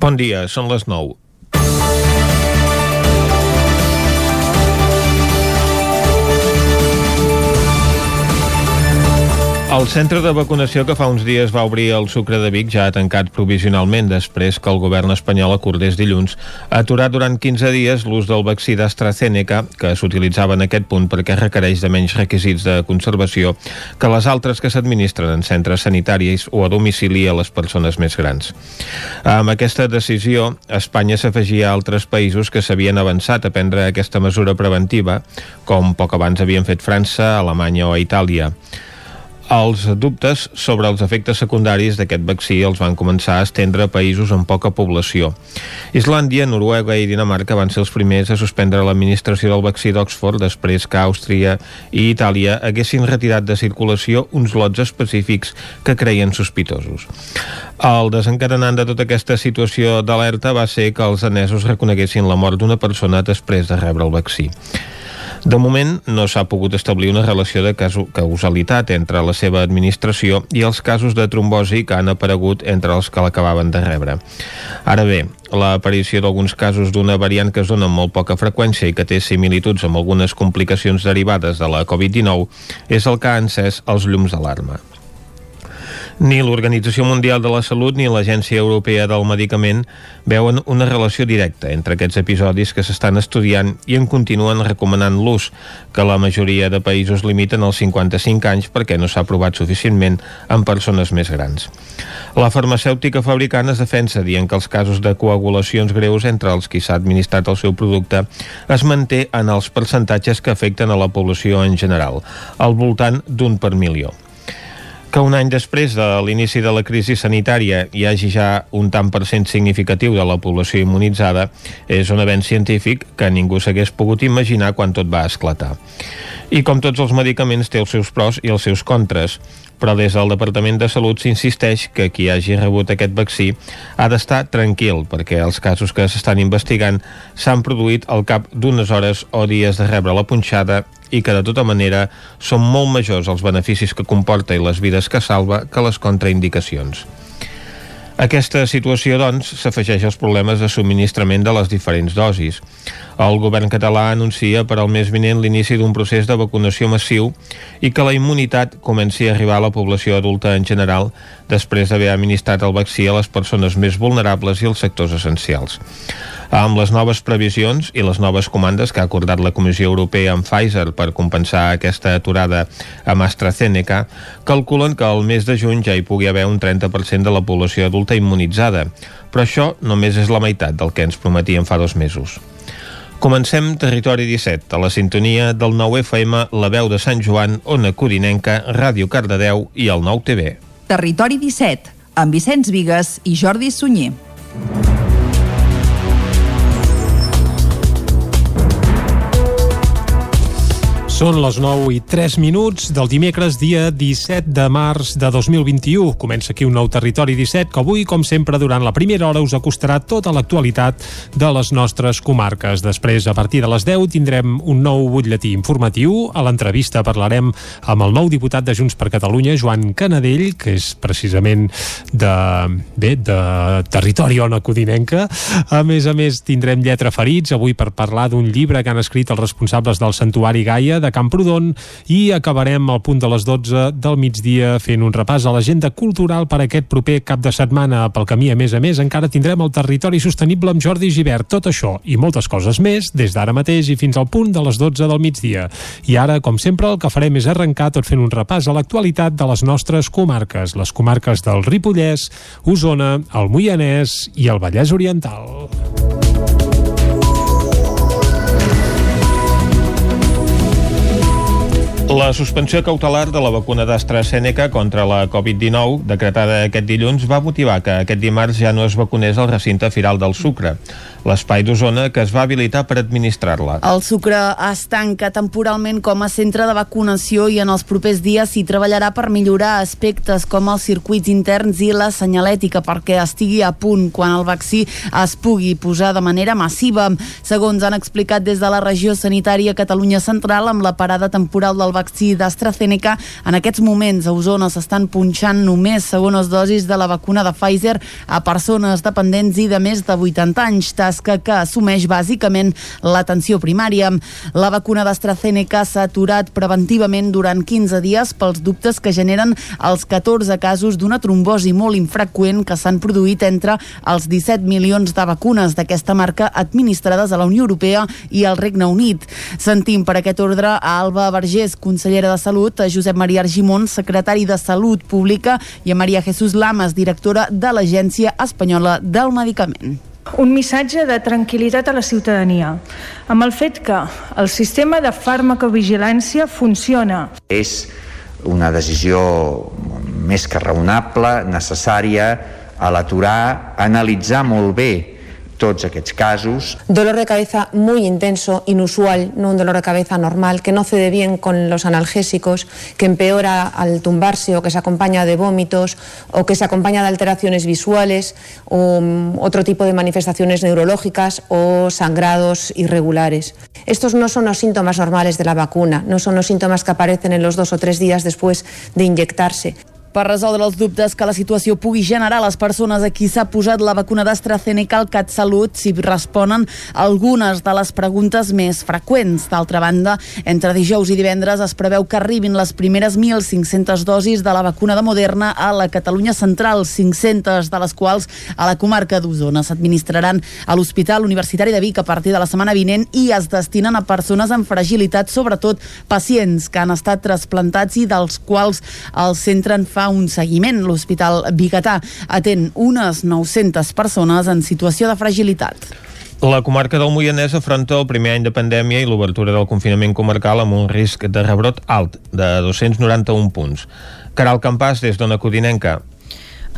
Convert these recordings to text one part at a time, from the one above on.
Bon dia, són les 9. El centre de vacunació que fa uns dies va obrir el Sucre de Vic ja ha tancat provisionalment després que el govern espanyol acordés dilluns aturar durant 15 dies l'ús del vaccí d'AstraZeneca que s'utilitzava en aquest punt perquè requereix de menys requisits de conservació que les altres que s'administren en centres sanitaris o a domicili a les persones més grans. Amb aquesta decisió, Espanya s'afegia a altres països que s'havien avançat a prendre aquesta mesura preventiva, com poc abans havien fet França, Alemanya o Itàlia. Els dubtes sobre els efectes secundaris d'aquest vaccí els van començar a estendre a països amb poca població. Islàndia, Noruega i Dinamarca van ser els primers a suspendre l'administració del vaccí d'Oxford després que Àustria i Itàlia haguessin retirat de circulació uns lots específics que creien sospitosos. El desencadenant de tota aquesta situació d'alerta va ser que els danesos reconeguessin la mort d'una persona després de rebre el vaccí. De moment, no s'ha pogut establir una relació de causalitat entre la seva administració i els casos de trombosi que han aparegut entre els que l'acabaven de rebre. Ara bé, l'aparició d'alguns casos d'una variant que es dona amb molt poca freqüència i que té similituds amb algunes complicacions derivades de la Covid-19 és el que ha encès els llums d'alarma. Ni l'Organització Mundial de la Salut ni l'Agència Europea del Medicament veuen una relació directa entre aquests episodis que s'estan estudiant i en continuen recomanant l'ús, que la majoria de països limiten als 55 anys perquè no s'ha provat suficientment en persones més grans. La farmacèutica fabricant es defensa dient que els casos de coagulacions greus entre els qui s'ha administrat el seu producte es manté en els percentatges que afecten a la població en general, al voltant d'un per milió. Que un any després de l'inici de la crisi sanitària hi hagi ja un tant per cent significatiu de la població immunitzada és un avenç científic que ningú s'hagués pogut imaginar quan tot va esclatar. I com tots els medicaments té els seus pros i els seus contres, però des del Departament de Salut s'insisteix que qui hagi rebut aquest vaccí ha d'estar tranquil perquè els casos que s'estan investigant s'han produït al cap d'unes hores o dies de rebre la punxada i que de tota manera són molt majors els beneficis que comporta i les vides que salva que les contraindicacions. Aquesta situació, doncs, s'afegeix als problemes de subministrament de les diferents dosis. El govern català anuncia per al mes vinent l'inici d'un procés de vacunació massiu i que la immunitat comenci a arribar a la població adulta en general després d'haver administrat el vaccí a les persones més vulnerables i els sectors essencials. Amb les noves previsions i les noves comandes que ha acordat la Comissió Europea amb Pfizer per compensar aquesta aturada amb AstraZeneca, calculen que al mes de juny ja hi pugui haver un 30% de la població adulta immunitzada, però això només és la meitat del que ens prometien fa dos mesos. Comencem Territori 17, a la sintonia del 9 FM, la veu de Sant Joan, Ona Codinenca, Ràdio Cardedeu i el 9 TV. Territori 17, amb Vicenç Vigues i Jordi Sunyer. Són les 9 i 3 minuts del dimecres, dia 17 de març de 2021. Comença aquí un nou Territori 17 que avui, com sempre, durant la primera hora us acostarà tota l'actualitat de les nostres comarques. Després, a partir de les 10, tindrem un nou butlletí informatiu. A l'entrevista parlarem amb el nou diputat de Junts per Catalunya, Joan Canadell, que és precisament de, bé, de territori ona codinenca. A més a més, tindrem lletra ferits avui per parlar d'un llibre que han escrit els responsables del Santuari Gaia de Camprodon i acabarem al punt de les 12 del migdia fent un repàs a l'agenda cultural per aquest proper cap de setmana pel camí. A més a més, encara tindrem el territori sostenible amb Jordi Givert. Tot això i moltes coses més des d'ara mateix i fins al punt de les 12 del migdia. I ara, com sempre, el que farem és arrencar tot fent un repàs a l'actualitat de les nostres comarques, les comarques del Ripollès, Osona, el Moianès i el Vallès Oriental. La suspensió cautelar de la vacuna d'AstraZeneca contra la Covid-19, decretada aquest dilluns, va motivar que aquest dimarts ja no es vacunés al recinte firal del Sucre, l'espai d'Osona que es va habilitar per administrar-la. El Sucre es tanca temporalment com a centre de vacunació i en els propers dies s'hi treballarà per millorar aspectes com els circuits interns i la senyalètica perquè estigui a punt quan el vaccí es pugui posar de manera massiva. Segons han explicat des de la regió sanitària Catalunya Central, amb la parada temporal del vaccí d'AstraZeneca. En aquests moments a Osona s'estan punxant només segones dosis de la vacuna de Pfizer a persones dependents i de més de 80 anys, tasca que assumeix bàsicament l'atenció primària. La vacuna d'AstraZeneca s'ha aturat preventivament durant 15 dies pels dubtes que generen els 14 casos d'una trombosi molt infreqüent que s'han produït entre els 17 milions de vacunes d'aquesta marca administrades a la Unió Europea i al Regne Unit. Sentim per aquest ordre a Alba Vergés, consellera de Salut, a Josep Maria Argimon, secretari de Salut Pública, i a Maria Jesús Lamas, directora de l'Agència Espanyola del Medicament un missatge de tranquil·litat a la ciutadania, amb el fet que el sistema de farmacovigilància funciona. És una decisió més que raonable, necessària, a l'aturar, analitzar molt bé Dolor de cabeza muy intenso, inusual, no un dolor de cabeza normal, que no cede bien con los analgésicos, que empeora al tumbarse o que se acompaña de vómitos o que se acompaña de alteraciones visuales o um, otro tipo de manifestaciones neurológicas o sangrados irregulares. Estos no son los síntomas normales de la vacuna, no son los síntomas que aparecen en los dos o tres días después de inyectarse. Per resoldre els dubtes que la situació pugui generar a les persones a qui s'ha posat la vacuna d'AstraZeneca, al CatSalut s'hi responen algunes de les preguntes més freqüents. D'altra banda, entre dijous i divendres es preveu que arribin les primeres 1.500 dosis de la vacuna de Moderna a la Catalunya central, 500 de les quals a la comarca d'Osona. S'administraran a l'Hospital Universitari de Vic a partir de la setmana vinent i es destinen a persones amb fragilitat, sobretot pacients que han estat trasplantats i dels quals el centre en fa fa un seguiment. L'Hospital Bigatà atén unes 900 persones en situació de fragilitat. La comarca del Moianès afronta el primer any de pandèmia i l'obertura del confinament comarcal amb un risc de rebrot alt, de 291 punts. Caral Campàs, des d'Ona Codinenca.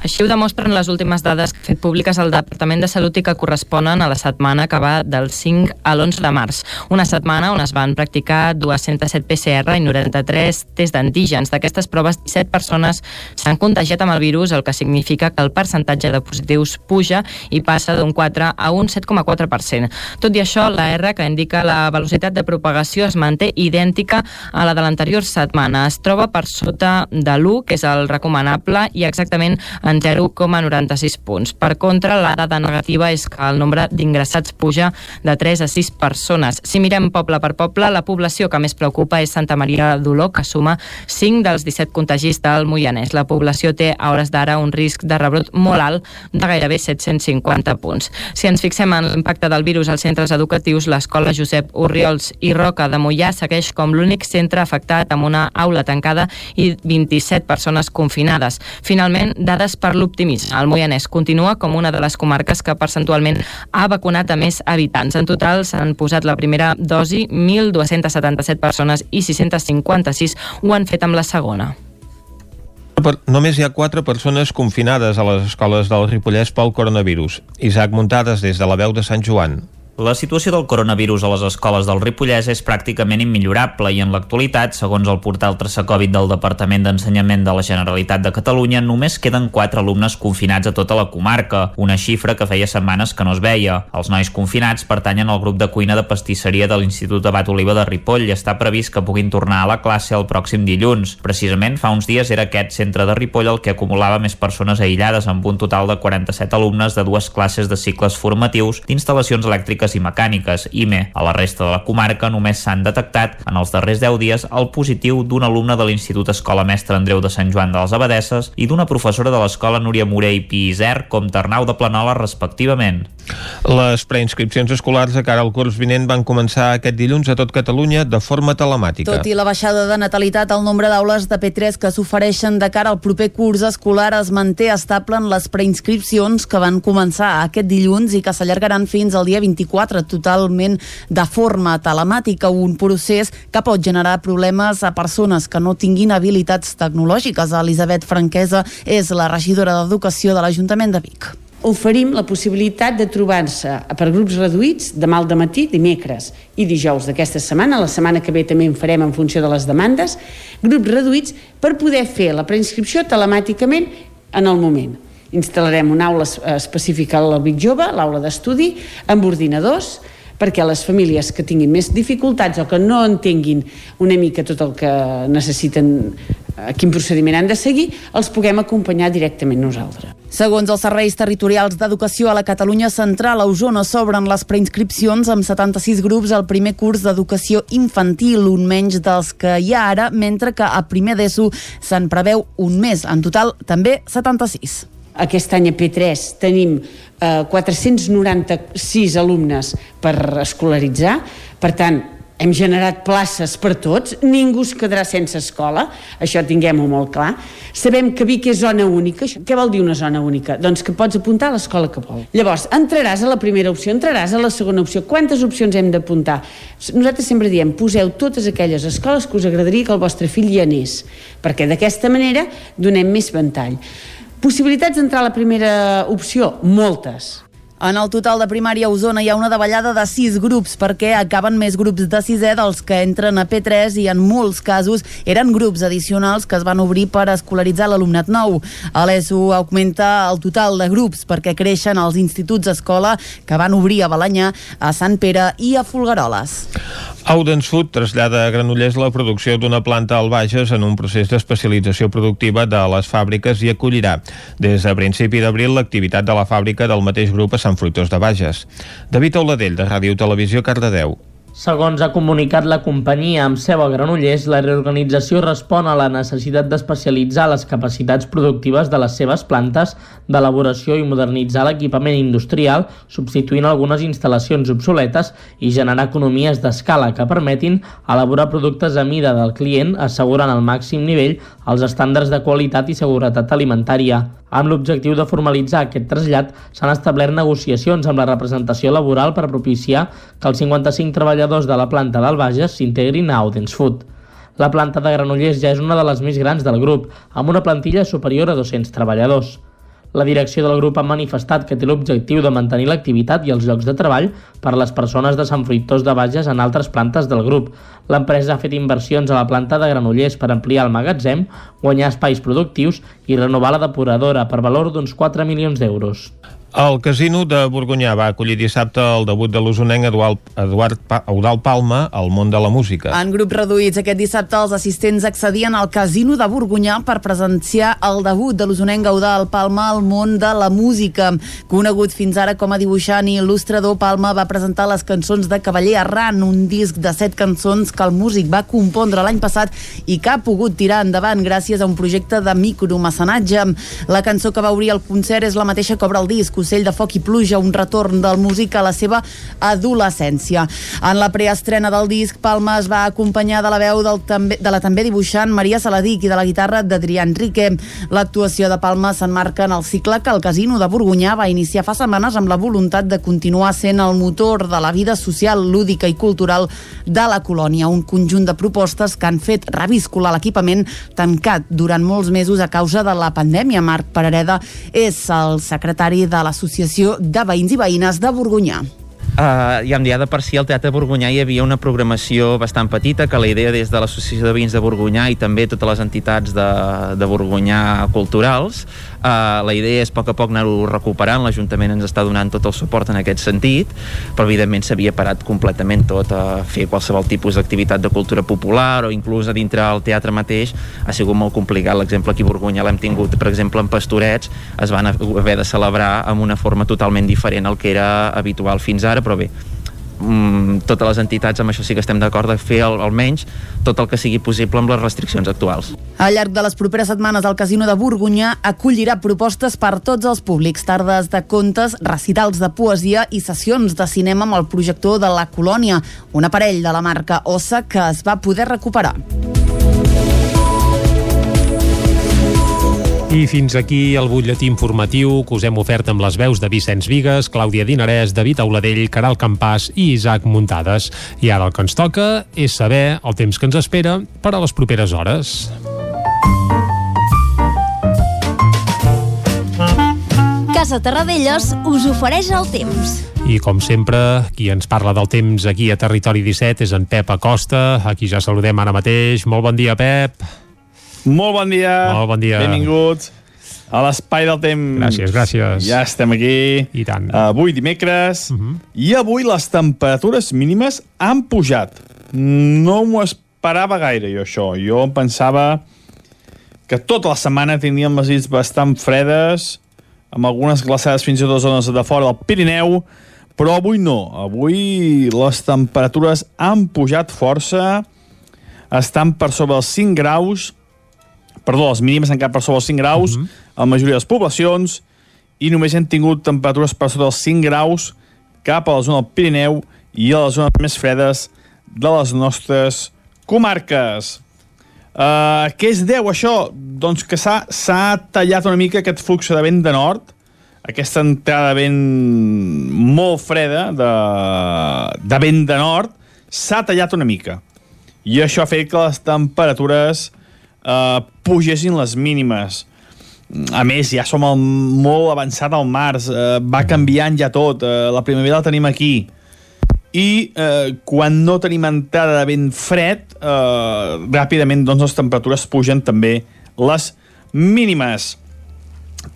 Així ho demostren les últimes dades que ha fet públiques el Departament de Salut i que corresponen a la setmana que va del 5 a l'11 de març. Una setmana on es van practicar 207 PCR i 93 tests d'antígens. D'aquestes proves, 17 persones s'han contagiat amb el virus, el que significa que el percentatge de positius puja i passa d'un 4 a un 7,4%. Tot i això, la R, que indica la velocitat de propagació, es manté idèntica a la de l'anterior setmana. Es troba per sota de l'1, que és el recomanable, i exactament en 0,96 punts. Per contra, la dada negativa és que el nombre d'ingressats puja de 3 a 6 persones. Si mirem poble per poble, la població que més preocupa és Santa Maria d'Oló, que suma 5 dels 17 contagis del Moianès. La població té a hores d'ara un risc de rebrot molt alt de gairebé 750 punts. Si ens fixem en l'impacte del virus als centres educatius, l'escola Josep Urriols i Roca de Mollà segueix com l'únic centre afectat amb una aula tancada i 27 persones confinades. Finalment, dades per l'optimisme. El Moianès continua com una de les comarques que percentualment ha vacunat a més habitants. En total s'han posat la primera dosi 1.277 persones i 656 ho han fet amb la segona. Només hi ha quatre persones confinades a les escoles del Ripollès pel coronavirus. Isaac Muntades des de la veu de Sant Joan. La situació del coronavirus a les escoles del Ripollès és pràcticament immillorable i en l'actualitat, segons el portal Traçacovid del Departament d'Ensenyament de la Generalitat de Catalunya, només queden 4 alumnes confinats a tota la comarca, una xifra que feia setmanes que no es veia. Els nois confinats pertanyen al grup de cuina de pastisseria de l'Institut Abat Oliva de Ripoll i està previst que puguin tornar a la classe el pròxim dilluns. Precisament fa uns dies era aquest centre de Ripoll el que acumulava més persones aïllades amb un total de 47 alumnes de dues classes de cicles formatius d'instal·lacions elèctriques elèctriques i mecàniques, IME. A la resta de la comarca només s'han detectat en els darrers 10 dies el positiu d'un alumne de l'Institut Escola Mestre Andreu de Sant Joan de les Abadesses i d'una professora de l'Escola Núria Morell Piiser com Tarnau de Planola respectivament. Les preinscripcions escolars de cara al curs vinent van començar aquest dilluns a tot Catalunya de forma telemàtica. Tot i la baixada de natalitat, el nombre d'aules de P3 que s'ofereixen de cara al proper curs escolar es manté estable en les preinscripcions que van començar aquest dilluns i que s'allargaran fins al dia 24 24 totalment de forma telemàtica, un procés que pot generar problemes a persones que no tinguin habilitats tecnològiques. Elisabet Franquesa és la regidora d'Educació de l'Ajuntament de Vic oferim la possibilitat de trobar-se per grups reduïts demà al matí, dimecres i dijous d'aquesta setmana, la setmana que ve també en farem en funció de les demandes, grups reduïts per poder fer la preinscripció telemàticament en el moment. Instal·larem una aula específica al Vic Jove, l'aula d'estudi, amb ordinadors, perquè les famílies que tinguin més dificultats o que no entenguin una mica tot el que necessiten a quin procediment han de seguir, els puguem acompanyar directament nosaltres. Segons els serveis territorials d'educació a la Catalunya Central, a Osona s'obren les preinscripcions amb 76 grups al primer curs d'educació infantil, un menys dels que hi ha ara, mentre que a primer d'ESO se'n preveu un més. En total, també 76. Aquest any a P3 tenim eh, 496 alumnes per escolaritzar, per tant, hem generat places per tots, ningú es quedarà sense escola, això tinguem-ho molt clar. Sabem que Vic és zona única. Què vol dir una zona única? Doncs que pots apuntar a l'escola que vol. Llavors, entraràs a la primera opció, entraràs a la segona opció. Quantes opcions hem d'apuntar? Nosaltres sempre diem, poseu totes aquelles escoles que us agradaria que el vostre fill hi anés, perquè d'aquesta manera donem més ventall. Possibilitats d'entrar a la primera opció? Moltes. En el total de primària a Osona hi ha una davallada de 6 grups perquè acaben més grups de 6è dels que entren a P3 i en molts casos eren grups addicionals que es van obrir per escolaritzar l'alumnat nou. A l'ESO augmenta el total de grups perquè creixen els instituts escola que van obrir a Balanyà, a Sant Pere i a Folgueroles. Audens Food trasllada a Granollers la producció d'una planta al Bages en un procés d'especialització productiva de les fàbriques i acollirà des de principi d'abril l'activitat de la fàbrica del mateix grup a Sant Fruitós de Bages. David Auladell, de Ràdio Televisió, Cardedeu. Segons ha comunicat la companyia amb seu a Granollers, la reorganització respon a la necessitat d'especialitzar les capacitats productives de les seves plantes, d'elaboració i modernitzar l'equipament industrial, substituint algunes instal·lacions obsoletes i generar economies d'escala que permetin elaborar productes a mida del client, assegurant al màxim nivell els estàndards de qualitat i seguretat alimentària. Amb l'objectiu de formalitzar aquest trasllat, s'han establert negociacions amb la representació laboral per propiciar que els 55 treballadors de la planta del Bages s'integrin a Audens Food. La planta de Granollers ja és una de les més grans del grup, amb una plantilla superior a 200 treballadors. La direcció del grup ha manifestat que té l'objectiu de mantenir l'activitat i els llocs de treball per a les persones de Sant Fruitós de Bages en altres plantes del grup. L'empresa ha fet inversions a la planta de Granollers per ampliar el magatzem, guanyar espais productius i renovar la depuradora per valor d'uns 4 milions d'euros. El casino de Borgonyà va acollir dissabte el debut de l'usonenc Eduard, pa, Eudal Palma al món de la música. En grups reduïts aquest dissabte els assistents accedien al casino de Borgonyà per presenciar el debut de l'usonenc Eudal Palma al món de la música. Conegut fins ara com a dibuixant i il·lustrador, Palma va presentar les cançons de Cavaller Arran, un disc de set cançons que el músic va compondre l'any passat i que ha pogut tirar endavant gràcies a un projecte de micromecenatge. La cançó que va obrir el concert és la mateixa que obre el disc, Ocell de foc i pluja, un retorn del músic a la seva adolescència. En la preestrena del disc, Palma es va acompanyar de la veu del també, de la també dibuixant Maria Saladic i de la guitarra d'Adrià Enrique. L'actuació de Palma s'enmarca en el cicle que el Casino de Borgunyà va iniciar fa setmanes amb la voluntat de continuar sent el motor de la vida social, lúdica i cultural de la colònia. Un conjunt de propostes que han fet reviscolar l'equipament tancat durant molts mesos a causa de la pandèmia. Marc Parareda és el secretari de l'Associació de Veïns i Veïnes de Borgunyà. Uh, i amb dia de per si al Teatre Borgunyà hi havia una programació bastant petita que la idea des de l'Associació de Veïns de Borgunyà i també totes les entitats de, de Borgunyà culturals uh, la idea és a poc a poc anar-ho recuperant. l'Ajuntament ens està donant tot el suport en aquest sentit però evidentment s'havia parat completament tot a fer qualsevol tipus d'activitat de cultura popular o inclús a dintre del teatre mateix. Ha sigut molt complicat. L'exemple aquí a Borgunyà l'hem tingut per exemple en Pastorets. Es van haver de celebrar amb una forma totalment diferent al que era habitual fins ara però bé mm, totes les entitats amb això sí que estem d'acord de fer al, almenys tot el que sigui possible amb les restriccions actuals. Al llarg de les properes setmanes el Casino de Borgunyà acollirà propostes per tots els públics, tardes de contes, recitals de poesia i sessions de cinema amb el projector de la Colònia, un aparell de la marca Ossa que es va poder recuperar. I fins aquí el butlletí informatiu que us hem ofert amb les veus de Vicenç Vigues, Clàudia Dinarès, David Auladell, Caral Campàs i Isaac Muntades. I ara el que ens toca és saber el temps que ens espera per a les properes hores. Casa Terradellos us ofereix el temps. I com sempre, qui ens parla del temps aquí a Territori 17 és en Pep Acosta, a qui ja saludem ara mateix. Molt bon dia, Pep. Molt bon dia. Molt bon dia. Benvinguts. a l'espai del temps. Gràcies, gràcies. Ja estem aquí. I tant. Avui dimecres. Uh -huh. I avui les temperatures mínimes han pujat. No m'ho esperava gaire, jo, això. Jo em pensava que tota la setmana tindríem les nits bastant fredes, amb algunes glaçades fins i tot zones de fora del Pirineu, però avui no. Avui les temperatures han pujat força, estan per sobre els 5 graus, perdó, les mínimes han quedat per sobre els 5 graus, uh -huh. a la majoria de les poblacions, i només hem tingut temperatures per sobre els 5 graus cap a la zona del Pirineu i a les zones més fredes de les nostres comarques. Uh, què es deu això? Doncs que s'ha tallat una mica aquest flux de vent de nord, aquesta entrada de vent molt freda de, de vent de nord, s'ha tallat una mica. I això ha fet que les temperatures eh, pugessin les mínimes. A més, ja som el, molt avançat al març, eh, va canviant ja tot, eh, la primavera la tenim aquí. I eh, quan no tenim entrada de vent fred, eh, ràpidament doncs, les temperatures pugen també les mínimes.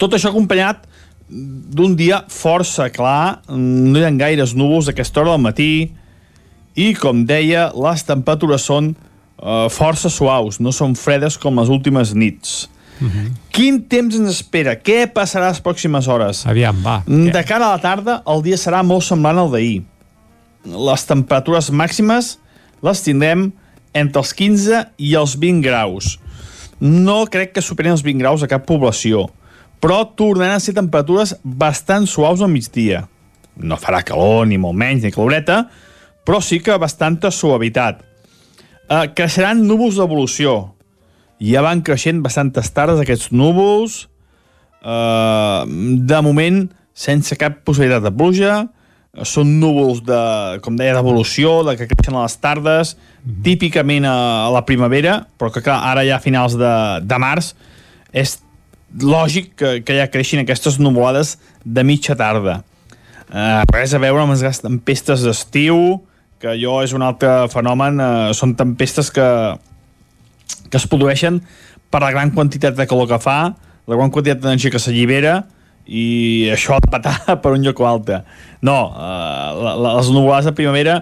Tot això acompanyat d'un dia força clar, no hi ha gaires núvols a aquesta hora del matí, i, com deia, les temperatures són uh, força suaus, no són fredes com les últimes nits. Uh -huh. Quin temps ens espera? Què passarà les pròximes hores? Aviam, va. De cara a la tarda, el dia serà molt semblant al d'ahir. Les temperatures màximes les tindrem entre els 15 i els 20 graus. No crec que superin els 20 graus a cap població, però tornaran a ser temperatures bastant suaus al migdia. No farà calor, ni molt menys, ni caloreta, però sí que bastanta suavitat. Uh, creixeran núvols d'evolució. Ja van creixent bastantes tardes aquests núvols, uh, de moment sense cap possibilitat de pluja, són núvols de, com deia, d'evolució, de que creixen a les tardes, mm -hmm. típicament a, a la primavera, però que clar, ara ja a finals de, de març és lògic que, que ja creixin aquestes nuvolades de mitja tarda. Uh, res a veure amb les tempestes d'estiu, que allò és un altre fenomen, eh, són tempestes que, que es produeixen per la gran quantitat de calor que fa, la gran quantitat d'energia que s'allibera, i això ha de per un lloc o altre. No, eh, les nuvolades de primavera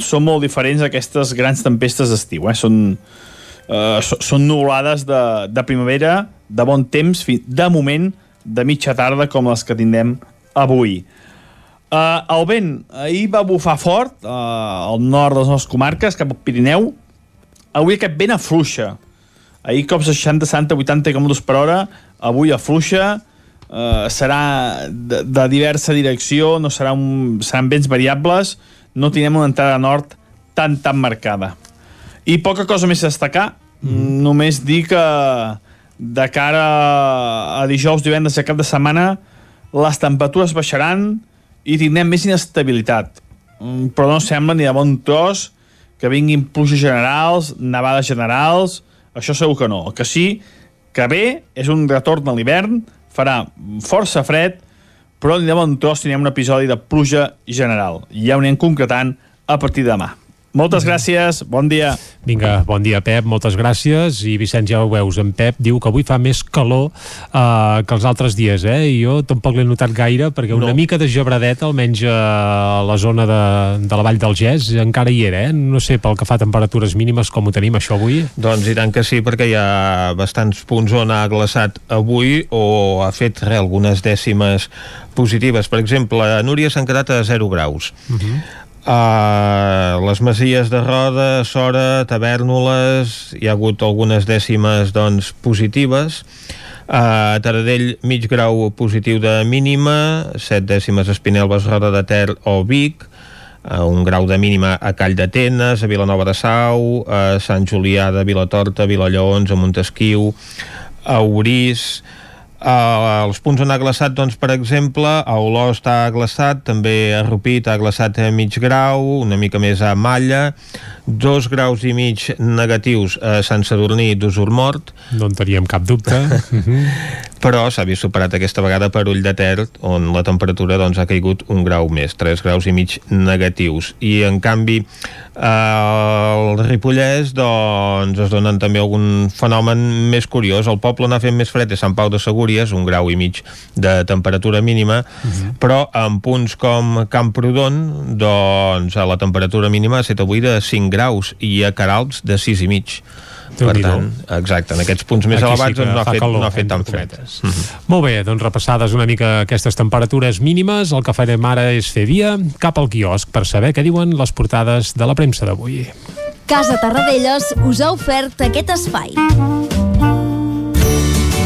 són molt diferents a aquestes grans tempestes d'estiu. Eh? Són, eh, són nuvolades de, de primavera, de bon temps, de moment, de mitja tarda, com les que tindrem avui. Uh, el vent ahir va bufar fort uh, al nord de les nostres comarques, cap al Pirineu. Avui aquest vent afluixa. Ahir cops de 60, 70, 80 km per hora, avui afluixa, uh, serà de, de diversa direcció, no serà un, seran vents variables, no tindrem una entrada nord tan, tan marcada. I poca cosa més a destacar, mm. només dir que de cara a dijous, divendres i cap de setmana, les temperatures baixaran, i tindrem més inestabilitat. Mm, però no sembla ni de bon tros que vinguin pluges generals, nevades generals, això segur que no. El que sí que bé és un retorn a l'hivern, farà força fred, però ni de bon tros tindrem un episodi de pluja general. Ja ho anem concretant a partir de demà. Moltes gràcies, bon dia. Vinga, bon dia, Pep, moltes gràcies. I Vicenç, ja ho veus, en Pep diu que avui fa més calor uh, que els altres dies, eh? I jo tampoc l'he notat gaire, perquè una no. mica de gebradeta, almenys a la zona de, de la Vall del Gès, encara hi era, eh? No sé, pel que fa a temperatures mínimes, com ho tenim, això, avui? Doncs i tant que sí, perquè hi ha bastants punts on ha glaçat avui o ha fet re, algunes dècimes positives. Per exemple, a Núria s'han quedat a 0 graus. Uh -huh Uh, les masies de Roda, Sora, Tavernoles, hi ha hagut algunes dècimes doncs, positives. Uh, Taradell, mig grau positiu de mínima, 7 dècimes Espinelves, Roda de Ter o Vic, uh, un grau de mínima a Call d'Atenes, a Vilanova de Sau, a Sant Julià de Vilatorta, Vilallaons, a Montesquiu, a Orís, Uh, els punts on ha glaçat, doncs, per exemple, a Olost ha glaçat, també a Rupit ha glaçat a mig grau, una mica més a Malla, dos graus i mig negatius a Sant Sadurní d'Usur Mort. No en teníem cap dubte. però s'ha vist superat aquesta vegada per Ull de Ter, on la temperatura doncs, ha caigut un grau més, 3 graus i mig negatius. I, en canvi, al Ripollès doncs, es donen també algun fenomen més curiós. El poble n'ha fet més fred a Sant Pau de Segúries, un grau i mig de temperatura mínima, uh -huh. però en punts com Camprodon, doncs, la temperatura mínima ha estat avui de 5 graus i a Caralps de 6 i mig per tant, exacte, en aquests punts més Aquí elevats sí doncs, no, ha fa fet, calor, no ha fet tan entre fred. Mm -hmm. Molt bé, doncs repassades una mica aquestes temperatures mínimes, el que farem ara és fer via cap al quiosc per saber què diuen les portades de la premsa d'avui. Casa Tarradellas us ha ofert aquest espai.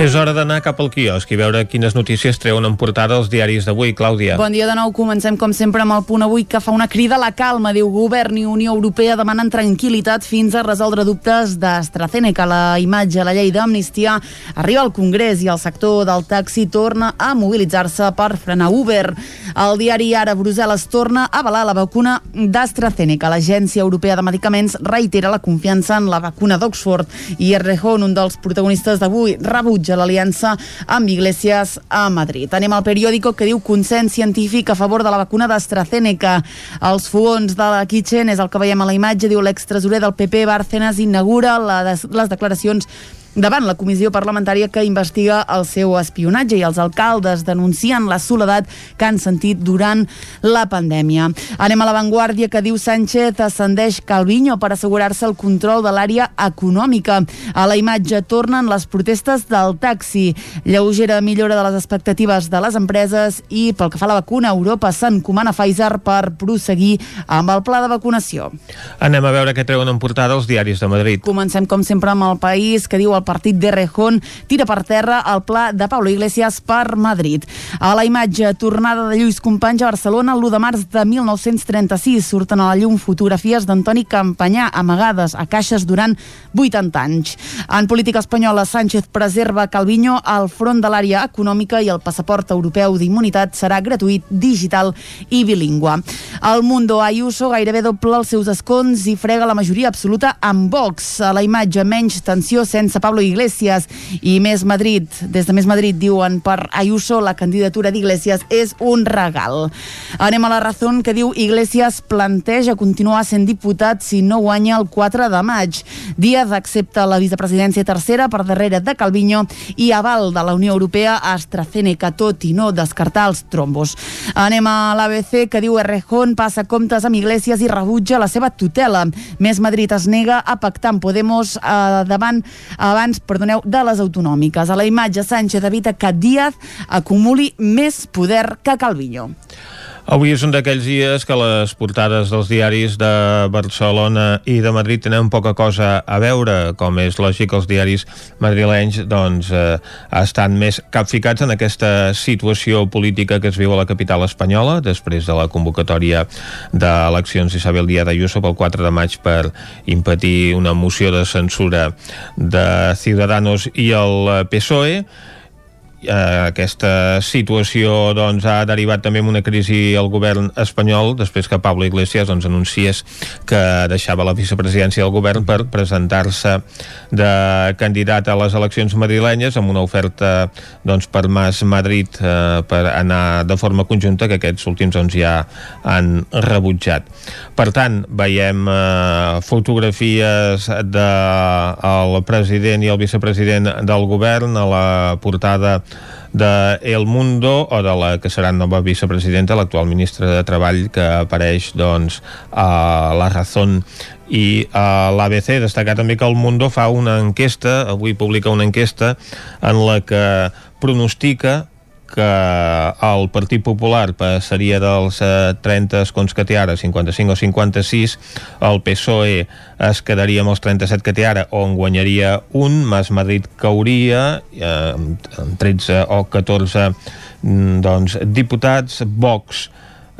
És hora d'anar cap al quiosc i veure quines notícies treuen en portada els diaris d'avui. Clàudia. Bon dia de nou. Comencem, com sempre, amb el punt avui que fa una crida a la calma. Diu, govern i Unió Europea demanen tranquil·litat fins a resoldre dubtes d'AstraZeneca. La imatge, la llei d'amnistia, arriba al Congrés i el sector del taxi torna a mobilitzar-se per frenar Uber. El diari Ara Brussel·les torna a avalar la vacuna d'AstraZeneca. L'Agència Europea de Medicaments reitera la confiança en la vacuna d'Oxford i Errejón, un dels protagonistes d'avui, rebutja l'aliança amb Iglesias a Madrid. Anem al periòdico que diu consens científic a favor de la vacuna d'AstraZeneca. Els fogons de la Kitchen és el que veiem a la imatge, diu l'extresorer del PP Bárcenas inaugura la, les declaracions davant la comissió parlamentària que investiga el seu espionatge i els alcaldes denuncien la soledat que han sentit durant la pandèmia. Anem a l'avantguàrdia que diu Sánchez ascendeix Calviño per assegurar-se el control de l'àrea econòmica. A la imatge tornen les protestes del taxi. Lleugera millora de les expectatives de les empreses i pel que fa a la vacuna, Europa s'encomana Pfizer per proseguir amb el pla de vacunació. Anem a veure què treuen en portada els diaris de Madrid. Comencem, com sempre, amb el país que diu el partit de Rejón tira per terra el pla de Pablo Iglesias per Madrid. A la imatge, tornada de Lluís Companys a Barcelona l'1 de març de 1936. Surten a la llum fotografies d'Antoni Campanyà amagades a caixes durant 80 anys. En política espanyola, Sánchez preserva Calviño al front de l'àrea econòmica i el passaport europeu d'immunitat serà gratuït, digital i bilingüe. El Mundo Ayuso gairebé doble els seus escons i frega la majoria absoluta amb Vox. A la imatge, menys tensió sense Pablo Iglesias i Més Madrid. Des de Més Madrid diuen per Ayuso la candidatura d'Iglesias és un regal. Anem a la raó que diu Iglesias planteja continuar sent diputat si no guanya el 4 de maig. Díaz accepta la vicepresidència tercera per darrere de Calviño i aval de la Unió Europea a AstraZeneca, tot i no descartar els trombos. Anem a l'ABC que diu Errejón passa comptes amb Iglesias i rebutja la seva tutela. Més Madrid es nega a pactar amb Podemos eh, davant abans, perdoneu, de les autonòmiques. A la imatge, Sánchez evita que Díaz acumuli més poder que Calviño. Avui és un d'aquells dies que les portades dels diaris de Barcelona i de Madrid tenen poca cosa a veure, com és lògic els diaris madrilenys doncs, eh, estan més capficats en aquesta situació política que es viu a la capital espanyola després de la convocatòria d'eleccions d'Isabel Díaz Ayuso pel 4 de maig per impedir una moció de censura de Ciudadanos i el PSOE aquesta situació doncs, ha derivat també en una crisi al govern espanyol després que Pablo Iglesias doncs, anunciés que deixava la vicepresidència del govern per presentar-se de candidat a les eleccions madrilenyes amb una oferta doncs, per Mas Madrid eh, per anar de forma conjunta que aquests últims doncs, ja han rebutjat. Per tant, veiem eh, fotografies del de, president i el vicepresident del govern a la portada de El Mundo o de la que serà nova vicepresidenta, l'actual ministra de Treball que apareix doncs a La Razón. I a l'ABC destacar també que el Mundo fa una enquesta avui publica una enquesta en la que pronostica que el Partit Popular passaria dels 30 escons que té ara, 55 o 56, el PSOE es quedaria amb els 37 que té ara, on guanyaria un, Mas Madrid cauria, eh, amb 13 o 14 mm, doncs, diputats, Vox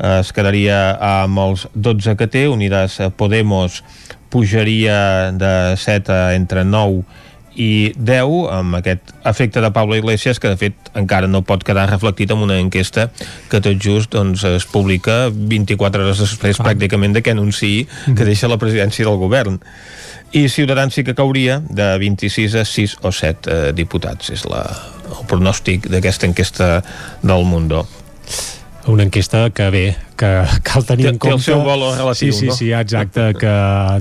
es quedaria amb els 12 que té, Unidas Podemos pujaria de 7 a entre 9 i 10 amb aquest efecte de Pablo Iglesias que de fet encara no pot quedar reflectit en una enquesta que tot just doncs, es publica 24 hores després ah. pràcticament de que anunciï que deixa la presidència del govern. I Ciutadans sí que cauria de 26 a 6 o 7 eh, diputats. És la, el pronòstic d'aquesta enquesta del Mundo. Una enquesta que bé, que cal tenir té, en compte... Té el seu valor relatiu, sí, sí, no? Sí, exacte, que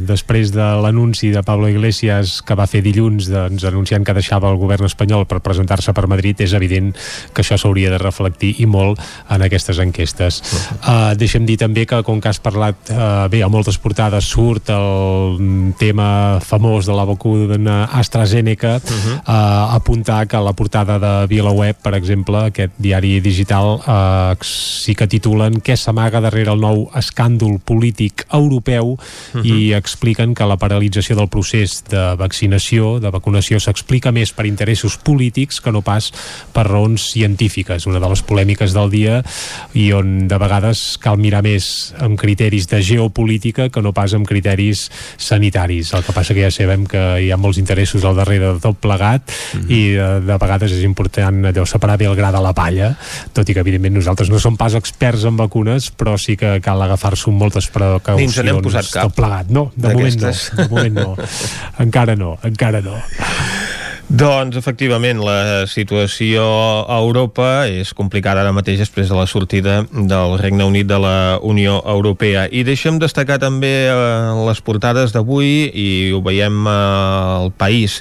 després de l'anunci de Pablo Iglesias que va fer dilluns doncs, anunciant que deixava el govern espanyol per presentar-se per Madrid, és evident que això s'hauria de reflectir i molt en aquestes enquestes. Uh uh, deixem dir també que, com que has parlat, uh, bé, a moltes portades surt el tema famós de la vacuna AstraZeneca, uh -huh. uh, apuntar que la portada de VilaWeb, per exemple, aquest diari digital, uh, sí que titulen què s'amaga darrere el nou escàndol polític europeu uh -huh. i expliquen que la paralització del procés de vaccinació, de vacunació, s'explica més per interessos polítics que no pas per raons científiques. Una de les polèmiques del dia i on de vegades cal mirar més amb criteris de geopolítica que no pas amb criteris sanitaris. El que passa que ja sabem que hi ha molts interessos al darrere de tot plegat uh -huh. i de, de vegades és important allò separar bé el gra de la palla, tot i que evidentment nosaltres no som pas experts en vacunes, però sí que cal agafar-s'ho amb moltes precaucions. Ni ens n'hem posat cap. Tot plegat. No, de moment no. De moment no. encara no, encara no. Doncs, efectivament, la situació a Europa és complicada ara mateix després de la sortida del Regne Unit de la Unió Europea. I deixem destacar també eh, les portades d'avui, i ho veiem eh, al País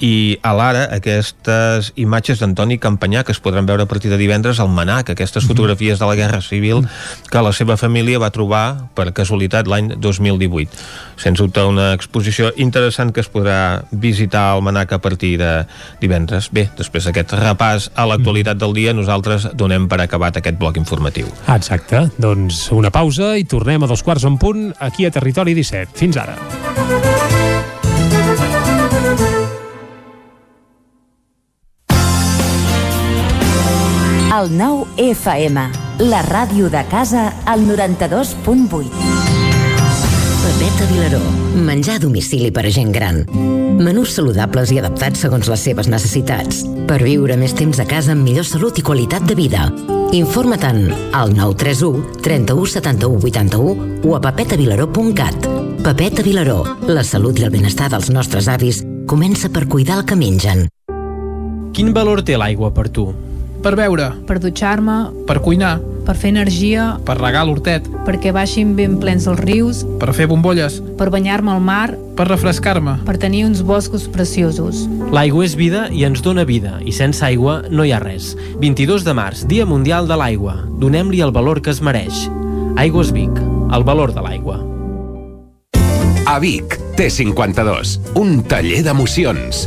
i a l'ara aquestes imatges d'Antoni Campanyà que es podran veure a partir de divendres al Manac, aquestes mhm. fotografies de la Guerra Civil que la seva família va trobar per casualitat l'any 2018. Sens dubte una exposició interessant que es podrà visitar al Manac a partir de divendres. Bé, després d'aquest repàs a l'actualitat del dia, nosaltres donem per acabat aquest bloc informatiu. Exacte, doncs una pausa i tornem a dos quarts en punt aquí a Territori 17. Fins ara. El nou FM, la ràdio de casa, al 92.8. Pepeta Vilaró, menjar a domicili per a gent gran. Menús saludables i adaptats segons les seves necessitats, per viure més temps a casa amb millor salut i qualitat de vida. Informa-te'n al 931 31 71 81 o a pepetavilaró.cat. Pepeta Vilaró, la salut i el benestar dels nostres avis comença per cuidar el que mengen. Quin valor té l'aigua per tu? Per beure. Per dutxar-me. Per cuinar. Per fer energia. Per regar l'hortet. Perquè baixin ben plens els rius. Per fer bombolles. Per banyar-me al mar. Per refrescar-me. Per tenir uns boscos preciosos. L'aigua és vida i ens dona vida, i sense aigua no hi ha res. 22 de març, Dia Mundial de l'Aigua. Donem-li el valor que es mereix. Aigües Vic, el valor de l'aigua. A Vic, T52, un taller d'emocions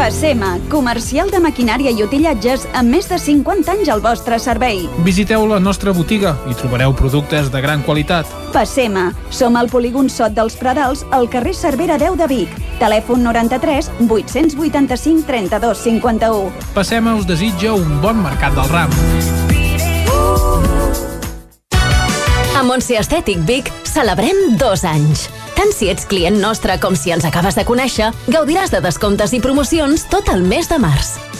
Passema, comercial de maquinària i utillatges amb més de 50 anys al vostre servei. Visiteu la nostra botiga i trobareu productes de gran qualitat. Passema, som al polígon Sot dels Pradals, al carrer Cervera 10 de Vic. Telèfon 93 885 32 51. Passema us desitja un bon mercat del ram. A Montse Estètic Vic celebrem dos anys. Tant si ets client nostre com si ens acabes de conèixer, gaudiràs de descomptes i promocions tot el mes de març.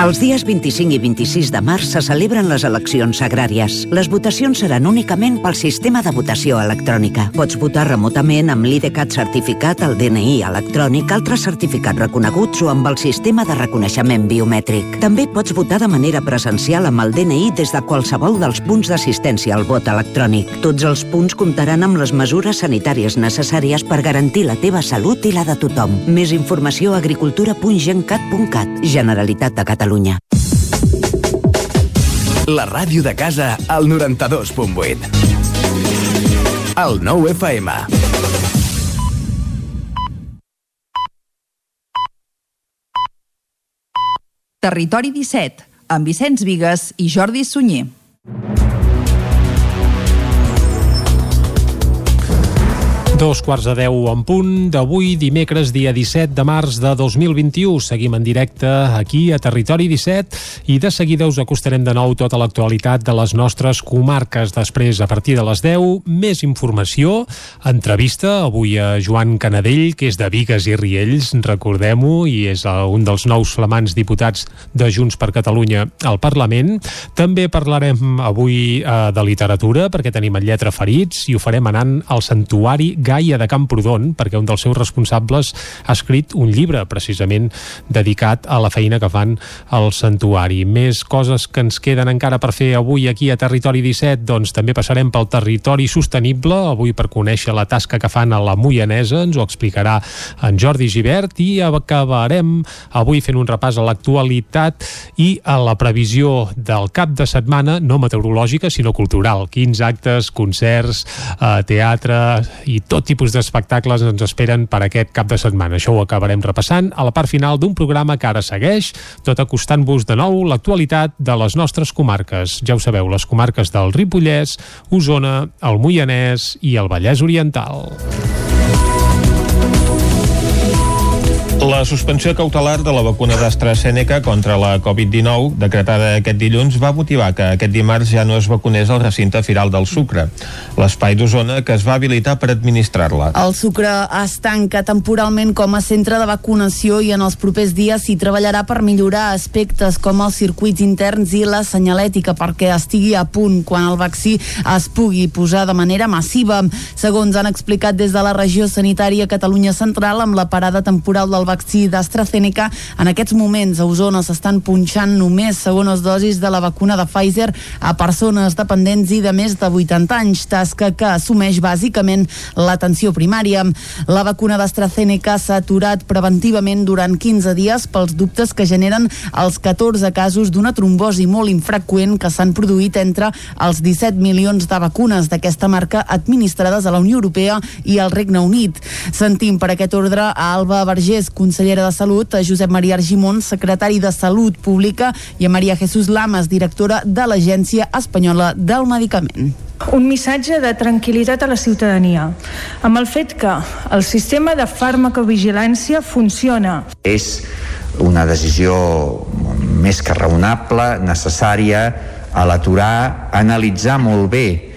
Els dies 25 i 26 de març se celebren les eleccions agràries. Les votacions seran únicament pel sistema de votació electrònica. Pots votar remotament amb l'IDCAT certificat, el DNI electrònic, altres certificats reconeguts o amb el sistema de reconeixement biomètric. També pots votar de manera presencial amb el DNI des de qualsevol dels punts d'assistència al vot electrònic. Tots els punts comptaran amb les mesures sanitàries necessàries per garantir la teva salut i la de tothom. Més informació a agricultura.gencat.cat. Generalitat de Catalunya. La ràdio de casa al 92.8. El 9 FM. Territori 17, amb Vicenç Vigues i Jordi Sunyer. Dos quarts de deu en punt d'avui, dimecres, dia 17 de març de 2021. Seguim en directe aquí a Territori 17 i de seguida us acostarem de nou tota l'actualitat de les nostres comarques. Després, a partir de les 10, més informació, entrevista avui a Joan Canadell, que és de Vigues i Riells, recordem-ho, i és un dels nous flamants diputats de Junts per Catalunya al Parlament. També parlarem avui eh, de literatura, perquè tenim en lletra ferits, i ho farem anant al Santuari Gaia de Camprodon, perquè un dels seus responsables ha escrit un llibre precisament dedicat a la feina que fan al santuari. Més coses que ens queden encara per fer avui aquí a Territori 17, doncs també passarem pel territori sostenible, avui per conèixer la tasca que fan a la Moianesa, ens ho explicarà en Jordi Givert, i acabarem avui fent un repàs a l'actualitat i a la previsió del cap de setmana, no meteorològica, sinó cultural. Quins actes, concerts, eh, teatre i tot tipus d'espectacles ens esperen per aquest cap de setmana. Això ho acabarem repassant a la part final d'un programa que ara segueix, tot acostant-vos de nou l'actualitat de les nostres comarques. Ja ho sabeu, les comarques del Ripollès, Osona, el Moianès i el Vallès Oriental. La suspensió cautelar de la vacuna d'AstraZeneca contra la Covid-19, decretada aquest dilluns, va motivar que aquest dimarts ja no es vacunés al recinte firal del Sucre, l'espai d'Osona que es va habilitar per administrar-la. El Sucre es tanca temporalment com a centre de vacunació i en els propers dies s'hi treballarà per millorar aspectes com els circuits interns i la senyalètica perquè estigui a punt quan el vaccí es pugui posar de manera massiva. Segons han explicat des de la regió sanitària Catalunya Central, amb la parada temporal del vaccí d'AstraZeneca, en aquests moments a Osona s'estan punxant només segones dosis de la vacuna de Pfizer a persones dependents i de més de 80 anys, tasca que assumeix bàsicament l'atenció primària. La vacuna d'AstraZeneca s'ha aturat preventivament durant 15 dies pels dubtes que generen els 14 casos d'una trombosi molt infreqüent que s'han produït entre els 17 milions de vacunes d'aquesta marca administrades a la Unió Europea i al Regne Unit. Sentim per aquest ordre a Alba Vergés, consellera de Salut, a Josep Maria Argimon, secretari de Salut Pública, i a Maria Jesús Lamas, directora de l'Agència Espanyola del Medicament. Un missatge de tranquil·litat a la ciutadania, amb el fet que el sistema de farmacovigilància funciona. És una decisió més que raonable, necessària, a l'aturar, analitzar molt bé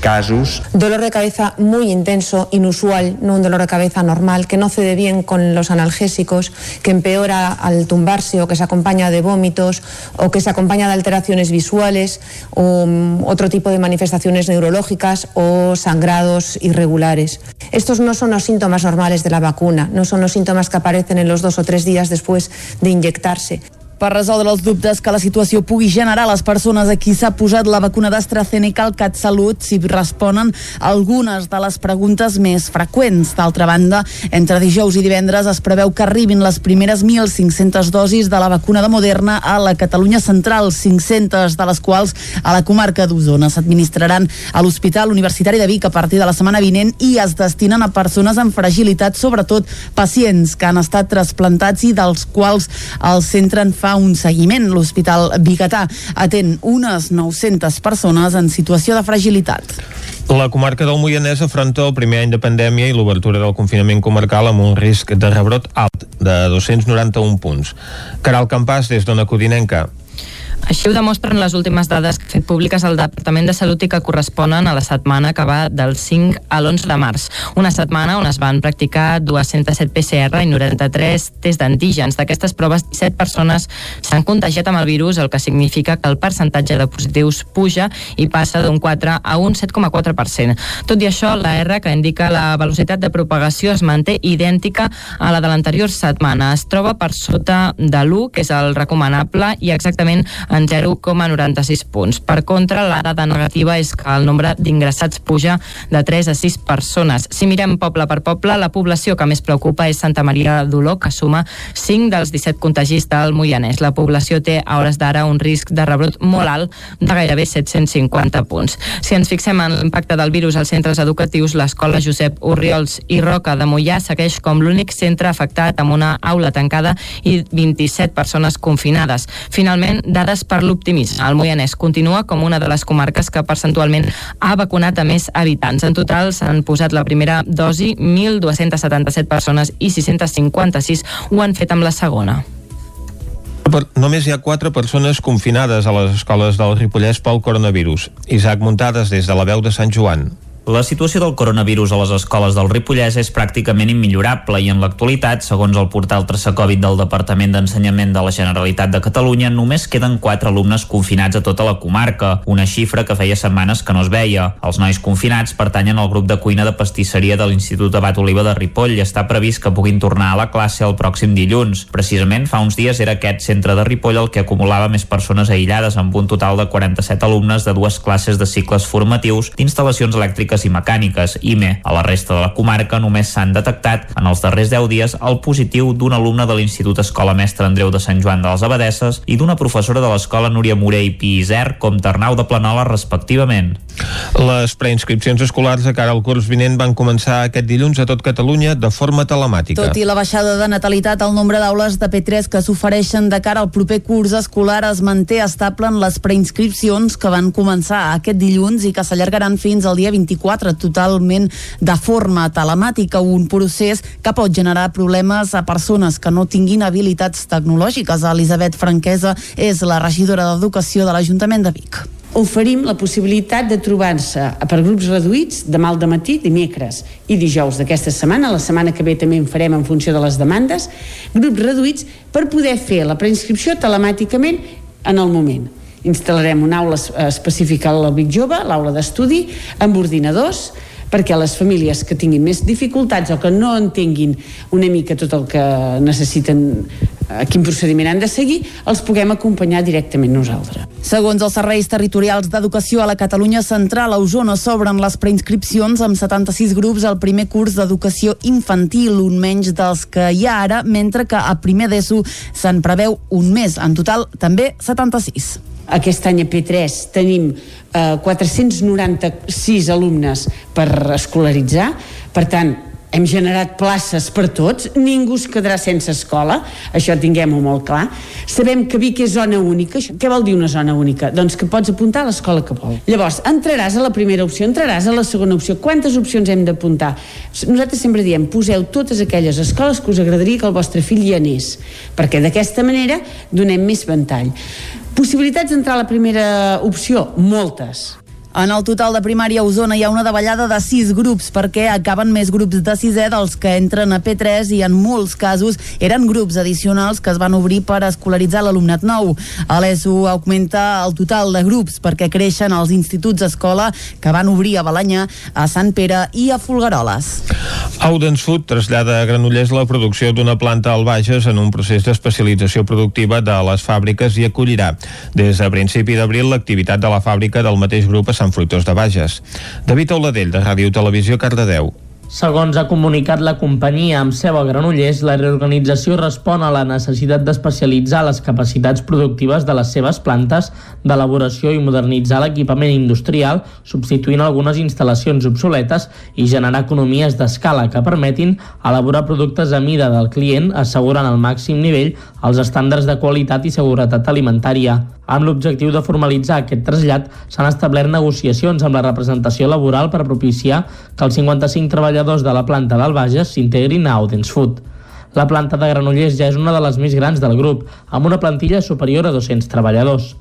casos. Dolor de cabeza muy intenso, inusual, no un dolor de cabeza normal, que no cede bien con los analgésicos, que empeora al tumbarse o que se acompaña de vómitos o que se acompaña de alteraciones visuales o um, otro tipo de manifestaciones neurológicas o sangrados irregulares. Estos no son los síntomas normales de la vacuna, no son los síntomas que aparecen en los dos o tres días después de inyectarse. Per resoldre els dubtes que la situació pugui generar a les persones a qui s'ha posat la vacuna d'AstraZeneca, el CatSalut s'hi responen algunes de les preguntes més freqüents. D'altra banda, entre dijous i divendres es preveu que arribin les primeres 1.500 dosis de la vacuna de Moderna a la Catalunya central, 500 de les quals a la comarca d'Osona. S'administraran a l'Hospital Universitari de Vic a partir de la setmana vinent i es destinen a persones amb fragilitat, sobretot pacients que han estat trasplantats i dels quals el centre en fa fa un seguiment. L'Hospital Bigatà atén unes 900 persones en situació de fragilitat. La comarca del Moianès afronta el primer any de pandèmia i l'obertura del confinament comarcal amb un risc de rebrot alt de 291 punts. Caral Campàs, des d'Ona Codinenca. Així ho demostren les últimes dades que ha fet públiques al Departament de Salut i que corresponen a la setmana que va del 5 a l'11 de març. Una setmana on es van practicar 207 PCR i 93 test d'antígens. D'aquestes proves, 17 persones s'han contagiat amb el virus, el que significa que el percentatge de positius puja i passa d'un 4 a un 7,4%. Tot i això, la R, que indica la velocitat de propagació, es manté idèntica a la de l'anterior setmana. Es troba per sota de l'1, que és el recomanable, i exactament en 0,96 punts. Per contra, la dada negativa és que el nombre d'ingressats puja de 3 a 6 persones. Si mirem poble per poble, la població que més preocupa és Santa Maria d'Oló, que suma 5 dels 17 contagis del Moianès. La població té a hores d'ara un risc de rebrot molt alt de gairebé 750 punts. Si ens fixem en l'impacte del virus als centres educatius, l'escola Josep Urriols i Roca de Mollà segueix com l'únic centre afectat amb una aula tancada i 27 persones confinades. Finalment, dades per l'optimisme. El Moianès continua com una de les comarques que percentualment ha vacunat a més habitants. En total s'han posat la primera dosi 1.277 persones i 656 ho han fet amb la segona. Per, només hi ha quatre persones confinades a les escoles del Ripollès pel coronavirus. Isaac Muntades des de la veu de Sant Joan. La situació del coronavirus a les escoles del Ripollès és pràcticament immillorable i en l'actualitat, segons el portal Traçacovid del Departament d'Ensenyament de la Generalitat de Catalunya, només queden 4 alumnes confinats a tota la comarca, una xifra que feia setmanes que no es veia. Els nois confinats pertanyen al grup de cuina de pastisseria de l'Institut Abat Oliva de Ripoll i està previst que puguin tornar a la classe el pròxim dilluns. Precisament fa uns dies era aquest centre de Ripoll el que acumulava més persones aïllades amb un total de 47 alumnes de dues classes de cicles formatius d'instal·lacions elèctriques i mecàniques, IME. A la resta de la comarca només s'han detectat en els darrers 10 dies el positiu d'un alumne de l'Institut Escola Mestre Andreu de Sant Joan de les Abadesses i d'una professora de l'Escola Núria Morell i Isern com Ternau de Planola respectivament. Les preinscripcions escolars de cara al curs vinent van començar aquest dilluns a tot Catalunya de forma telemàtica. Tot i la baixada de natalitat, el nombre d'aules de P3 que s'ofereixen de cara al proper curs escolar es manté estable en les preinscripcions que van començar aquest dilluns i que s'allargaran fins al dia 24 totalment de forma telemàtica, un procés que pot generar problemes a persones que no tinguin habilitats tecnològiques. Elisabet Franquesa és la regidora d'Educació de l'Ajuntament de Vic oferim la possibilitat de trobar-se per grups reduïts demà al matí, dimecres i dijous d'aquesta setmana, la setmana que ve també en farem en funció de les demandes, grups reduïts per poder fer la preinscripció telemàticament en el moment. Instal·larem una aula específica al Vic Jove, l'aula d'estudi, amb ordinadors, perquè les famílies que tinguin més dificultats o que no entenguin una mica tot el que necessiten a quin procediment han de seguir, els puguem acompanyar directament nosaltres. Segons els serveis territorials d'educació a la Catalunya Central, a Osona s'obren les preinscripcions amb 76 grups al primer curs d'educació infantil, un menys dels que hi ha ara, mentre que a primer d'ESO se'n preveu un més. En total, també 76. Aquest any a P3 tenim eh, 496 alumnes per escolaritzar, per tant, hem generat places per tots, ningú es quedarà sense escola, això tinguem-ho molt clar. Sabem que Vic és zona única. Què vol dir una zona única? Doncs que pots apuntar a l'escola que vol. Llavors, entraràs a la primera opció, entraràs a la segona opció. Quantes opcions hem d'apuntar? Nosaltres sempre diem, poseu totes aquelles escoles que us agradaria que el vostre fill hi anés, perquè d'aquesta manera donem més ventall. Possibilitats d'entrar a la primera opció? Moltes. En el total de primària a Osona hi ha una davallada de 6 grups perquè acaben més grups de 6è dels que entren a P3 i en molts casos eren grups addicionals que es van obrir per escolaritzar l'alumnat nou. A l'ESO augmenta el total de grups perquè creixen els instituts escola que van obrir a Balanyà, a Sant Pere i a Folgueroles. Audens Food trasllada a Granollers la producció d'una planta al Bages en un procés d'especialització productiva de les fàbriques i acollirà des de principi d'abril l'activitat de la fàbrica del mateix grup Sant Fruitós de Bages. David Auladell, de Ràdio Televisió, Cardedeu. Segons ha comunicat la companyia amb seu a Granollers, la reorganització respon a la necessitat d'especialitzar les capacitats productives de les seves plantes d'elaboració i modernitzar l'equipament industrial, substituint algunes instal·lacions obsoletes i generar economies d'escala que permetin elaborar productes a mida del client, assegurant al màxim nivell els estàndards de qualitat i seguretat alimentària. Amb l'objectiu de formalitzar aquest trasllat, s'han establert negociacions amb la representació laboral per propiciar que els 55 treballadors de la planta del Bages s'integrin a Audens Food. La planta de Granollers ja és una de les més grans del grup, amb una plantilla superior a 200 treballadors.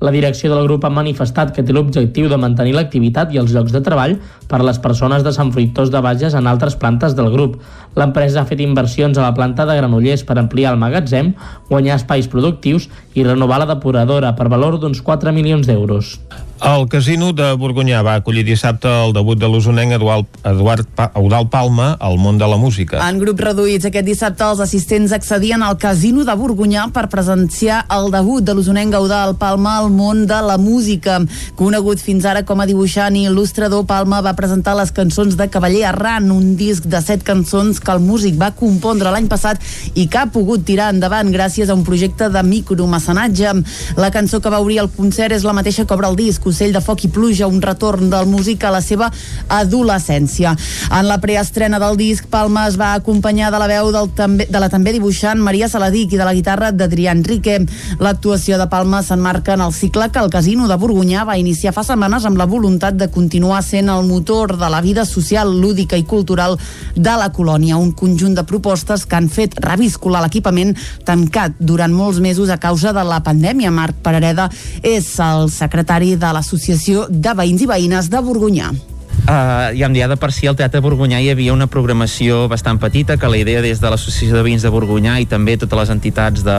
La direcció del grup ha manifestat que té l'objectiu de mantenir l'activitat i els llocs de treball per a les persones de Sant Fruitós de Bages en altres plantes del grup. L'empresa ha fet inversions a la planta de Granollers per ampliar el magatzem, guanyar espais productius i renovar la depuradora per valor d'uns 4 milions d'euros. El casino de Borgonyà va acollir dissabte el debut de l'usonenc Eduard, Eduard pa, Eudal Palma al món de la música. En grups reduïts aquest dissabte els assistents accedien al casino de Borgonyà per presenciar el debut de l'usonenc Eudal Palma al món de la música. Conegut fins ara com a dibuixant i il·lustrador, Palma va presentar les cançons de Cavaller Arran, un disc de set cançons que el músic va compondre l'any passat i que ha pogut tirar endavant gràcies a un projecte de micromecenatge. La cançó que va obrir el concert és la mateixa que obre el disc, Ocell de foc i pluja, un retorn del músic a la seva adolescència. En la preestrena del disc, Palma es va acompanyar de la veu del també, de la també dibuixant Maria Saladic i de la guitarra d'Adrià Enrique. L'actuació de Palma s'enmarca en el cicle que el Casino de Borgonyà va iniciar fa setmanes amb la voluntat de continuar sent el motor de la vida social, lúdica i cultural de la colònia. Un conjunt de propostes que han fet reviscular l'equipament tancat durant molts mesos a causa de la pandèmia. Marc Parareda és el secretari de l'Associació de Veïns i Veïnes de Borgonyà. Uh, ja em dia de per si al Teatre Borgonyà hi havia una programació bastant petita que la idea des de l'Associació de Veïns de Borgonyà i també totes les entitats de,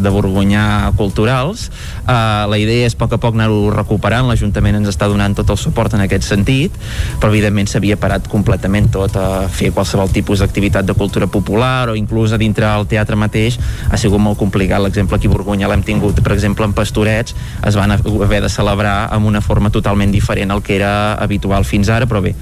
de Borgonyà culturals uh, la idea és a poc a poc anar-ho recuperant. l'Ajuntament ens està donant tot el suport en aquest sentit però evidentment s'havia parat completament tot a fer qualsevol tipus d'activitat de cultura popular o inclús a dintre del teatre mateix ha sigut molt complicat. L'exemple aquí a Borgonyà l'hem tingut per exemple en Pastorets. Es van haver de celebrar amb una forma totalment diferent al que era habitual fins ara però bé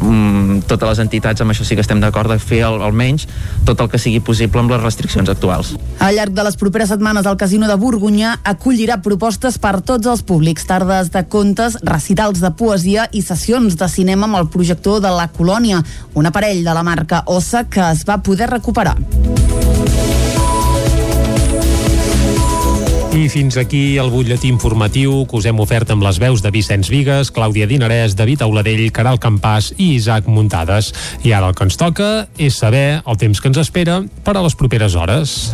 mm, totes les entitats amb això sí que estem d'acord de fer al, almenys tot el que sigui possible amb les restriccions actuals. Al llarg de les properes setmanes el Casino de Borgonyà acollirà propostes per tots els públics, tardes de contes, recitals de poesia i sessions de cinema amb el projector de la Colònia, un aparell de la marca Ossa que es va poder recuperar. I fins aquí el butlletí informatiu que us hem ofert amb les veus de Vicenç Vigues, Clàudia Dinarès, David Auladell, Caral Campàs i Isaac Muntades. I ara el que ens toca és saber el temps que ens espera per a les properes hores.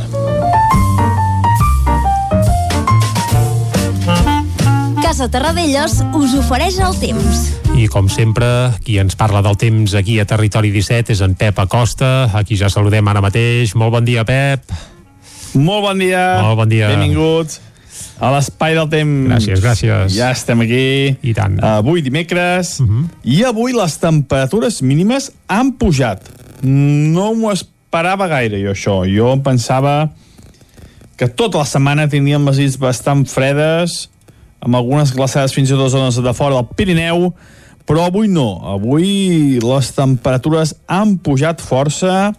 Casa Terradellos us ofereix el temps. I com sempre, qui ens parla del temps aquí a Territori 17 és en Pep Acosta, a qui ja saludem ara mateix. Molt bon dia, Pep. Molt bon dia. Molt bon dia. Benvinguts a l'espai del temps. Gràcies, gràcies. Ja estem aquí. I tant. Avui dimecres. Mhm. Uh -huh. I avui les temperatures mínimes han pujat. No m'ho esperava gaire, jo, això. Jo em pensava que tota la setmana tindríem les nits bastant fredes, amb algunes glaçades fins i tot a zones de fora del Pirineu, però avui no. Avui les temperatures han pujat força,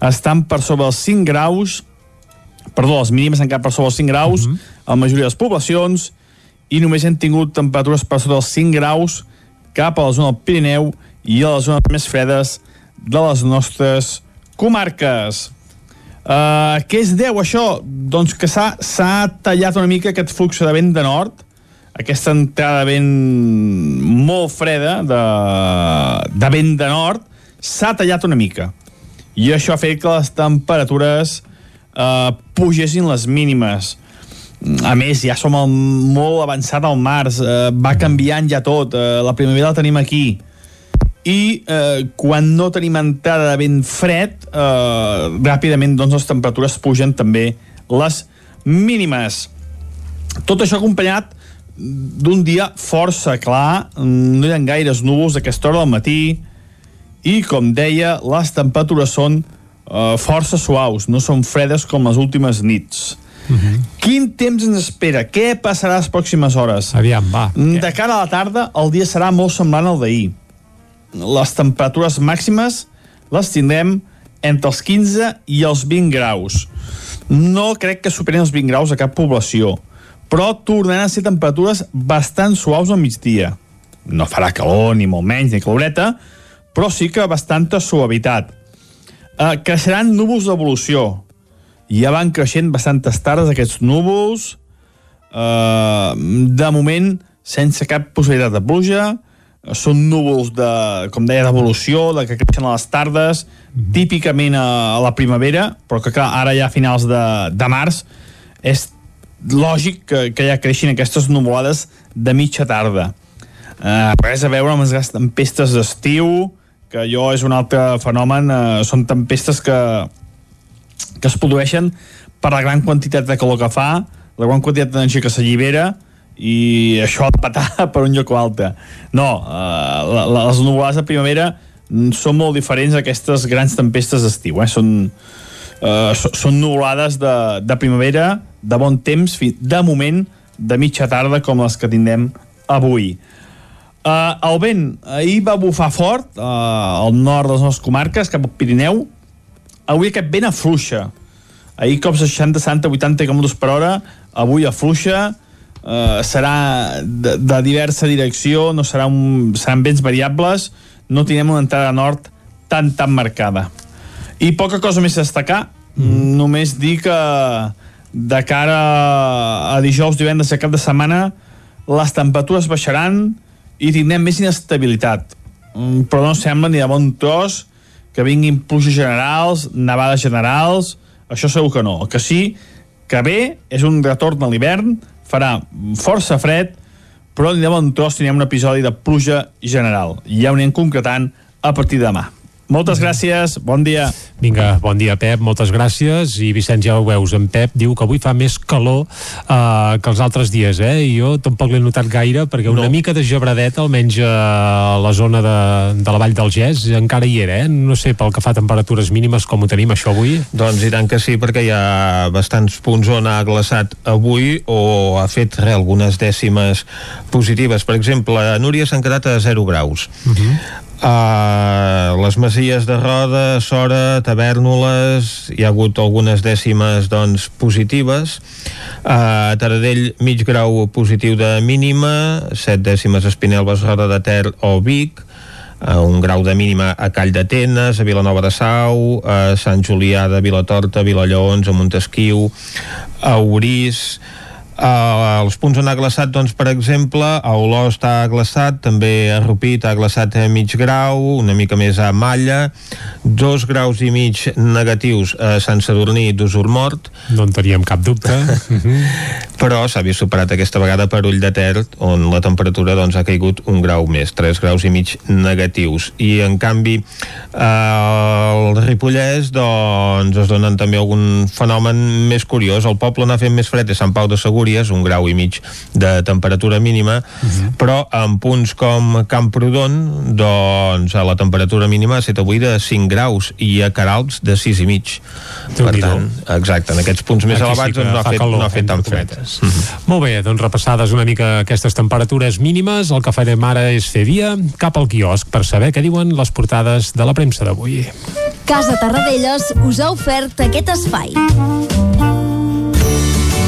estan per sobre els 5 graus, perdó, les mínimes han quedat per sobre els 5 graus, uh -huh. a la majoria de les poblacions, i només hem tingut temperatures per sobre els 5 graus cap a la zona del Pirineu i a les zones més fredes de les nostres comarques. Uh, què es deu això? Doncs que s'ha tallat una mica aquest flux de vent de nord, aquesta entrada de vent molt freda de, de vent de nord, s'ha tallat una mica. I això ha fet que les temperatures eh, pugessin les mínimes. A més, ja som el, molt avançat al març, eh, va canviant ja tot, eh, la primavera la tenim aquí. I eh, quan no tenim entrada de vent fred, eh, ràpidament doncs, les temperatures pugen també les mínimes. Tot això acompanyat d'un dia força clar, no hi ha gaires núvols a aquesta hora del matí, i, com deia, les temperatures són uh, força suaus, no són fredes com les últimes nits. Uh -huh. Quin temps ens espera? Què passarà les pròximes hores? Aviam, va. De cara a la tarda, el dia serà molt semblant al d'ahir. Les temperatures màximes les tindrem entre els 15 i els 20 graus. No crec que superin els 20 graus a cap població, però tornaran a ser temperatures bastant suaus al migdia. No farà calor, ni molt menys, ni caloreta, però sí que bastanta suavitat. Uh, creixeran núvols d'evolució. Ja van creixent bastantes tardes aquests núvols, uh, de moment sense cap possibilitat de pluja, són núvols de, com deia, d'evolució, de que creixen a les tardes, -hmm. típicament a, a la primavera, però que clar, ara ja a finals de, de març és lògic que, que ja creixin aquestes nuvolades de mitja tarda. Eh, res a veure amb les tempestes d'estiu, que allò és un altre fenomen, eh, són tempestes que, que es produeixen per la gran quantitat de calor que fa, la gran quantitat d'energia que s'allibera, i això de patar per un lloc o altre. No, eh, les nuvolades de primavera són molt diferents a aquestes grans tempestes d'estiu. Eh? Són, eh, són nuvolades de, de primavera, de bon temps, de moment, de mitja tarda, com les que tindrem avui. Eh, el vent ahir va bufar fort eh, al nord de les nostres comarques, cap al Pirineu. Avui aquest vent afluixa. Ahir cops de 60, 70, 80 km per hora, avui afluixa, eh, serà de, de diversa direcció, no serà un, seran vents variables, no tindrem una entrada nord tan, tan marcada. I poca cosa més a destacar, mm. només dir que de cara a dijous, divendres i cap de setmana les temperatures baixaran i tindrem més inestabilitat. Mm, però no sembla ni de bon tros que vinguin pluges generals, nevades generals, això segur que no. El que sí que bé és un retorn a l'hivern, farà força fred, però ni de bon tros tindrem un episodi de pluja general. Ja ho anem concretant a partir de demà. Moltes gràcies, bon dia. Vinga, bon dia, Pep, moltes gràcies. I Vicenç, ja ho veus, en Pep diu que avui fa més calor uh, que els altres dies, eh? I jo tampoc l'he notat gaire, perquè una no. mica de gebradeta, almenys a la zona de, de la Vall del Gès, encara hi era, eh? No sé, pel que fa a temperatures mínimes, com ho tenim això avui? Doncs i tant que sí, perquè hi ha bastants punts on ha glaçat avui o ha fet re, algunes dècimes positives. Per exemple, a Núria s'han quedat a 0 graus. Uh -huh. Uh, les Masies de Roda, Sora, Tavernoles, hi ha hagut algunes dècimes doncs, positives. Uh, Taradell, mig grau positiu de mínima, set dècimes Espinelves, Roda de Ter o Vic, uh, un grau de mínima a Call d'Atenes, a Vilanova de Sau, a Sant Julià de Vilatorta, a Vilallons, a Montesquiu, a Orís, Uh, els punts on ha glaçat, doncs, per exemple, a Olost ha glaçat, també a Rupit ha glaçat a mig grau, una mica més a Malla, dos graus i mig negatius a Sant Sadurní d'Usur Mort. No en teníem cap dubte. Però s'ha vist superat aquesta vegada per Ull de Ter, on la temperatura doncs, ha caigut un grau més, tres graus i mig negatius. I, en canvi, uh, al Ripollès, doncs, es donen també algun fenomen més curiós. El poble n'ha fet més fred a Sant Pau de Segur Empúries, un grau i mig de temperatura mínima, uh mhm. -huh. però en punts com Camprodon, doncs a la temperatura mínima ha estat avui de 5 graus i a Caralps de 6 i mig. per tant, exacte, en aquests punts més Aquí elevats sí doncs, no, ha fet, calor, no ha fet tan fred. Uh mhm. -huh. Molt bé, doncs repassades una mica aquestes temperatures mínimes, el que farem ara és fer via cap al quiosc per saber què diuen les portades de la premsa d'avui. Casa Tarradellas us ha ofert aquest espai.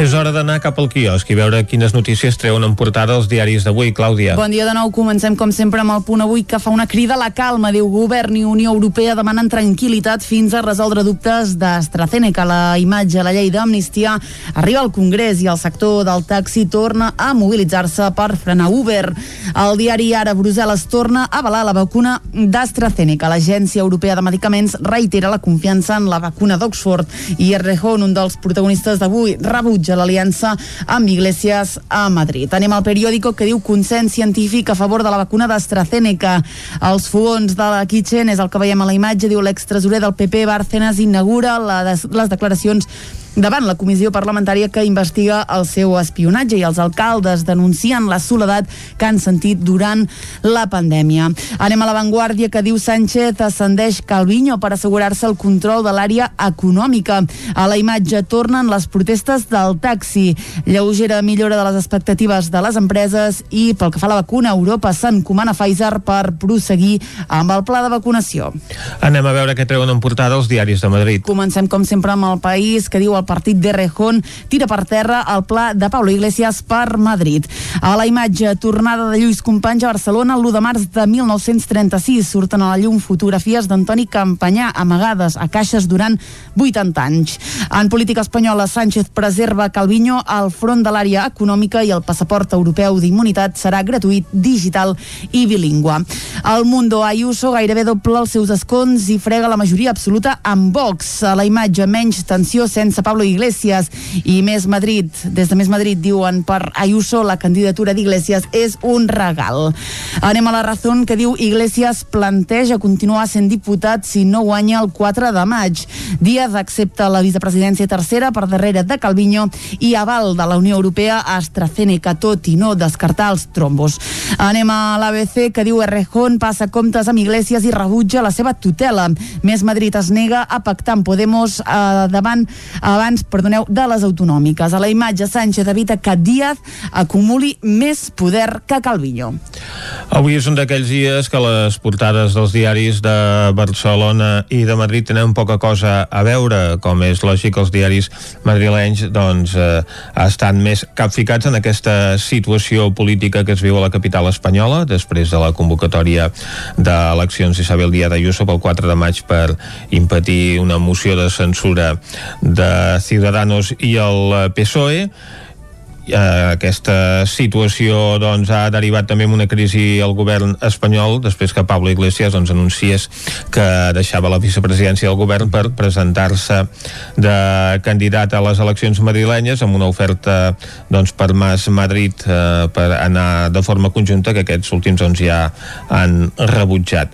És hora d'anar cap al quiosc i veure quines notícies treuen en portada els diaris d'avui. Clàudia. Bon dia de nou. Comencem, com sempre, amb el punt avui que fa una crida a la calma. Diu Govern i Unió Europea demanen tranquil·litat fins a resoldre dubtes d'AstraZeneca. La imatge, la llei d'amnistia, arriba al Congrés i el sector del taxi torna a mobilitzar-se per frenar Uber. El diari Ara Brussel·les torna a avalar la vacuna d'AstraZeneca. L'Agència Europea de Medicaments reitera la confiança en la vacuna d'Oxford i Errejón, un dels protagonistes d'avui, rebutja a l'aliança amb Iglesias a Madrid. Anem al periòdico que diu consens científic a favor de la vacuna d'AstraZeneca. Els fogons de la Kitchen és el que veiem a la imatge, diu l'extresorer del PP Bárcenas inaugura la, les declaracions davant la comissió parlamentària que investiga el seu espionatge i els alcaldes denuncien la soledat que han sentit durant la pandèmia. Anem a l'avantguàrdia que diu Sánchez ascendeix Calviño per assegurar-se el control de l'àrea econòmica. A la imatge tornen les protestes del taxi. Lleugera millora de les expectatives de les empreses i pel que fa a la vacuna, Europa s'encomana Pfizer per proseguir amb el pla de vacunació. Anem a veure què treuen en portada els diaris de Madrid. Comencem, com sempre, amb el país que diu el partit de Rejón tira per terra el pla de Pablo Iglesias per Madrid. A la imatge, tornada de Lluís Companys a Barcelona l'1 de març de 1936. Surten a la llum fotografies d'Antoni Campanyà amagades a caixes durant 80 anys. En política espanyola, Sánchez preserva Calviño al front de l'àrea econòmica i el passaport europeu d'immunitat serà gratuït, digital i bilingüe. El Mundo Ayuso gairebé doble els seus escons i frega la majoria absoluta amb Vox. A la imatge, menys tensió sense Pablo Iglesias i més Madrid. Des de Més Madrid diuen per Ayuso la candidatura d'Iglesias és un regal. Anem a la raó que diu Iglesias planteja continuar sent diputat si no guanya el 4 de maig. Díaz accepta la vicepresidència tercera per darrere de Calviño i aval de la Unió Europea a AstraZeneca, tot i no descartar els trombos. Anem a l'ABC que diu Errejón passa comptes amb Iglesias i rebutja la seva tutela. Més Madrid es nega a pactar amb Podemos eh, davant abans, perdoneu, de les autonòmiques. A la imatge Sánchez evita que Díaz acumuli més poder que Calviño. Avui és un d'aquells dies que les portades dels diaris de Barcelona i de Madrid tenen poca cosa a veure, com és lògic els diaris madrilenys doncs eh, estan més capficats en aquesta situació política que es viu a la capital espanyola després de la convocatòria d'eleccions Isabel Díaz Ayuso pel 4 de maig per impedir una moció de censura de Ciudadanos i el PSOE aquesta situació doncs, ha derivat també en una crisi al govern espanyol després que Pablo Iglesias doncs, anunciés que deixava la vicepresidència del govern per presentar-se de candidat a les eleccions madrilenyes amb una oferta doncs, per Mas Madrid eh, per anar de forma conjunta que aquests últims doncs, ja han rebutjat.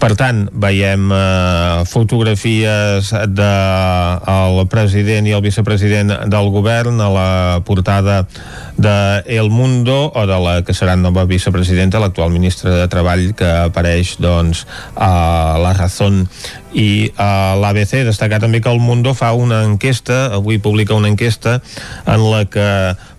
Per tant, veiem eh, fotografies del president i el vicepresident del govern a la portada de El Mundo o de la que serà nova vicepresidenta, l'actual ministra de Treball que apareix doncs a La Razón i a l'ABC. Destacar també que El Mundo fa una enquesta, avui publica una enquesta en la que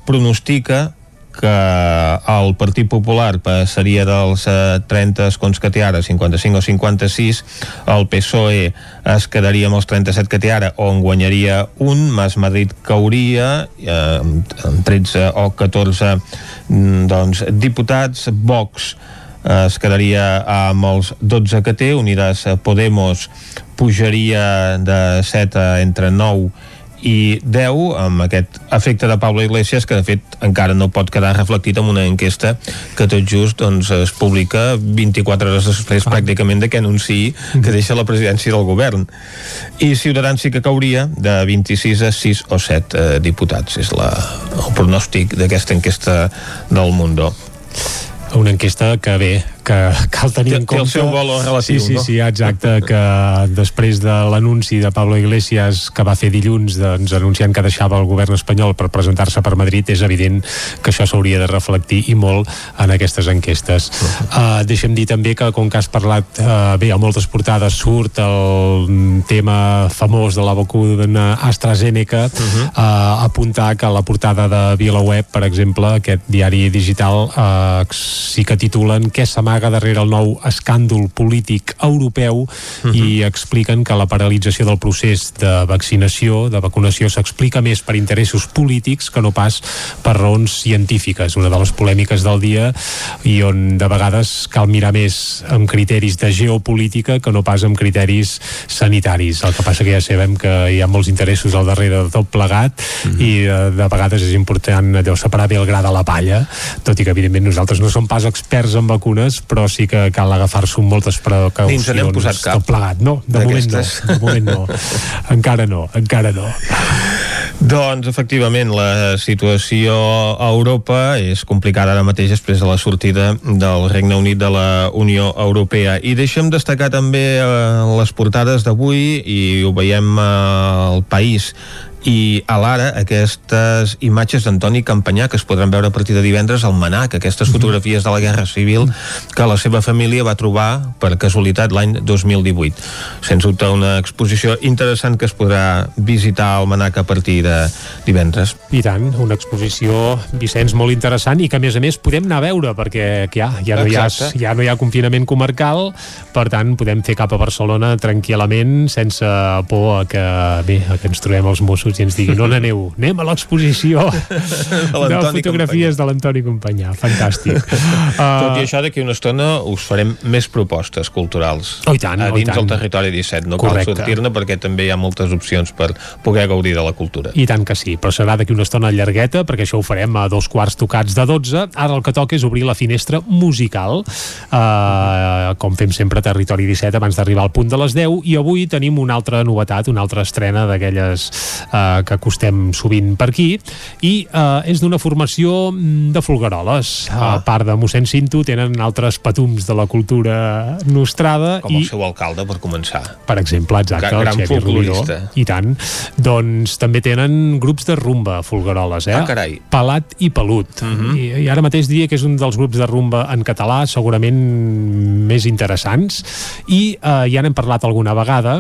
pronostica que el Partit Popular passaria dels 30 escons que té ara, 55 o 56, el PSOE es quedaria amb els 37 que té ara, o en guanyaria un, Mas Madrid cauria, eh, amb 13 o 14 doncs, diputats, Vox es quedaria amb els 12 que té, Unidas Podemos pujaria de 7 a entre 9 i 10 amb aquest efecte de Pablo Iglesias que de fet encara no pot quedar reflectit en una enquesta que tot just doncs, es publica 24 hores després ah. pràcticament de que anunciï que deixa la presidència del govern. I Ciutadans sí que cauria de 26 a 6 o 7 eh, diputats. És la, el pronòstic d'aquesta enquesta del Mundo. Una enquesta que bé, que cal tenir en compte... Té el seu valor relatiu, sí, sí, no? Sí, exacte, que després de l'anunci de Pablo Iglesias que va fer dilluns, doncs, anunciant que deixava el govern espanyol per presentar-se per Madrid, és evident que això s'hauria de reflectir i molt en aquestes enquestes. Uh uh, deixem dir també que, com que has parlat, uh, bé, a moltes portades surt el tema famós de la vacuna AstraZeneca, uh -huh. uh, apuntar que la portada de VilaWeb, per exemple, aquest diari digital, uh, sí que titulen què s'amaga darrere el nou escàndol polític europeu uh -huh. i expliquen que la paralització del procés de vaccinació, de vacunació, s'explica més per interessos polítics que no pas per raons científiques. Una de les polèmiques del dia i on de vegades cal mirar més amb criteris de geopolítica que no pas amb criteris sanitaris. El que passa que ja sabem que hi ha molts interessos al darrere de tot plegat uh -huh. i de, de vegades és important allò separar bé el gra de la palla, tot i que evidentment nosaltres no som pas experts en vacunes, però sí que cal agafar-s'ho amb moltes precaucions. Ni ens n'hem posat cap. Tot plegat, no, de moment no, de moment no. encara no, encara no. Doncs, efectivament, la situació a Europa és complicada ara mateix després de la sortida del Regne Unit de la Unió Europea. I deixem destacar també eh, les portades d'avui i ho veiem eh, al país i a l'ara aquestes imatges d'Antoni Campanyà que es podran veure a partir de divendres al Manac, aquestes fotografies de la Guerra Civil que la seva família va trobar per casualitat l'any 2018. Sens dubte una exposició interessant que es podrà visitar al Manac a partir de divendres. I tant, una exposició, Vicenç, molt interessant i que a més a més podem anar a veure perquè ja, ja, no, hi ha, ja no hi ha confinament comarcal, per tant podem fer cap a Barcelona tranquil·lament sense por a que, bé, a que ens trobem els Mossos i ens diguin on aneu? Anem a l'exposició de fotografies de l'Antoni Companyà. Fantàstic. Tot i Uh, això, d'aquí una estona us farem més propostes culturals. Oh, tant, a oh, dins tant. del territori 17. No Correcte. cal sortir-ne perquè també hi ha moltes opcions per poder gaudir de la cultura. I tant que sí, però serà d'aquí una estona llargueta, perquè això ho farem a dos quarts tocats de 12. Ara el que toca és obrir la finestra musical, uh, com fem sempre a Territori 17, abans d'arribar al punt de les 10, i avui tenim una altra novetat, una altra estrena d'aquelles uh, que acostem sovint per aquí, i uh, és d'una formació mm, de folgueroles. Ah. A part de mossèn Cinto, tenen altres patums de la cultura nostrada Com i el seu alcalde, per començar. per exemple, exacte, Gran- el Xavier Rubiró. I tant. Doncs també tenen grups de rumba folgueroles, eh? Ah, carai. Mhm. Pelat i Pelut. Uh -huh. I, I ara mateix diria que és un dels grups de rumba en català segurament més interessants i eh, ja n'hem parlat alguna vegada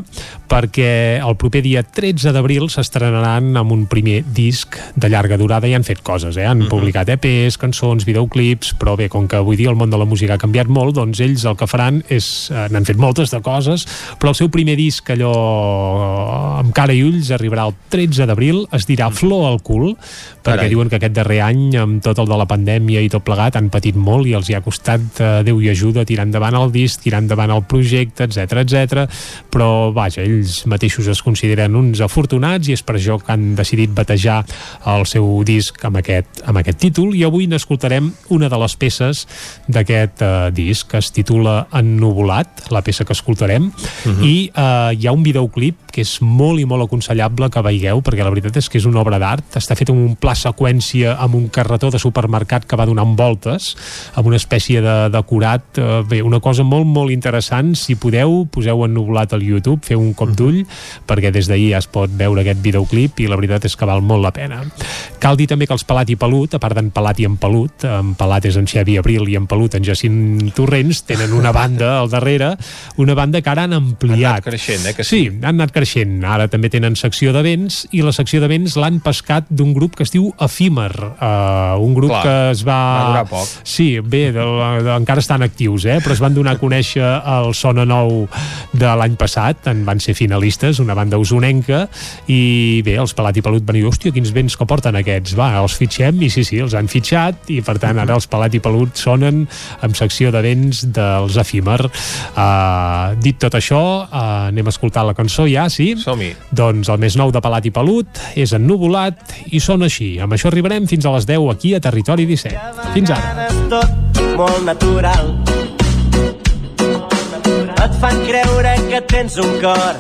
perquè el proper dia 13 d'abril s'estrenaran amb un primer disc de llarga durada i han fet coses, eh? Mhm. Han publicat EPs, cançons, videoclips, però bé, com que avui dia el món de la música ha canviat molt, doncs ells el que faran és... Eh, N'han fet moltes de coses, però el seu primer disc, allò eh, amb cara i ulls, arribarà el 13 d'abril, es dirà Flor al cul, perquè Carai. diuen que aquest darrer any, amb tot el de la pandèmia i tot plegat, han patit molt i els hi ha costat, eh, Déu i ajuda, tirar endavant el disc, tirar endavant el projecte, etc etc. però vaja, ells mateixos es consideren uns afortunats i és per això que han decidit batejar el seu disc amb aquest, amb aquest títol. I avui n'escoltarem una de les peces d'aquest eh, disc. Que es titula Ennuvolat, la peça que escoltarem. Mhm. i eh, hi ha un videoclip que és molt i molt aconsellable que veieu perquè la veritat és que és una obra d'art. Està fet amb un pla seqüència amb un carretó de supermercat que va donant voltes amb una espècie de decorat eh, bé, una cosa molt molt interessant. Si podeu, poseu ennuvolat al YouTube feu un cop d'ull perquè des d'ahir ja es pot veure aquest videoclip i la veritat és que val molt la pena. Cal dir també que els Pelat i Pelut a part d'en Pelat i en Pelut en Pelat és en Xavi Abril i en Pelut en Jacint Torrents tenen una banda al darrere una banda que ara han ampliat. Han anat creixent, eh, que sí, han anat creixent ara també tenen secció d'events i la secció d'events l'han pescat d'un grup que es diu Efímer uh, un grup Clar, que es va... va. Sí, bé, de, de, encara estan actius, eh? però es van donar a conèixer el Sona Nou de l'any passat, en van ser finalistes, una banda usonenca, i bé, els Pelat i Pelut van dir, hòstia, quins vents que porten aquests, va, els fitxem, i sí, sí, els han fitxat, i per tant ara els Pelat i Pelut sonen amb secció de vents dels Efímer. Uh, dit tot això, uh, anem a escoltar la cançó ja, sí? Som-hi. Doncs el més nou de Pelat i Pelut és ennuvolat i sona així. Amb això arribarem fins a les 10 aquí a Territori 17. Fins ara. Tot molt natural. Et fan creure que tens un cor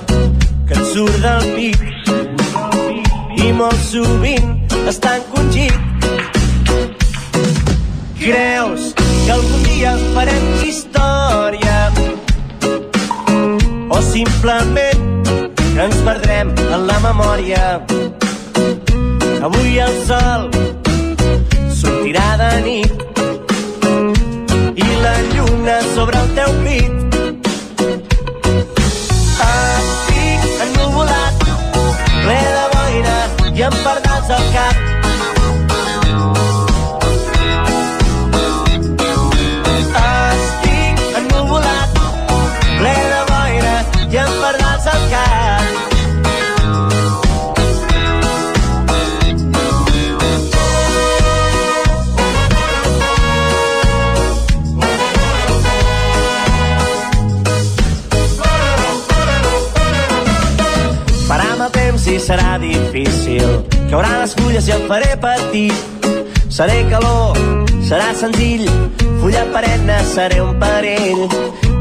que et surt del pit i molt sovint està encongit. Creus que algun dia farem història o simplement ens perdrem en la memòria. Avui el sol sortirà de nit i la lluna sobre el teu pit. Estic ennuvolat, ple de boira i em perdràs al cap. Cauran les fulles i el faré petit. Seré calor, serà senzill. Fulla perenne, seré un perill.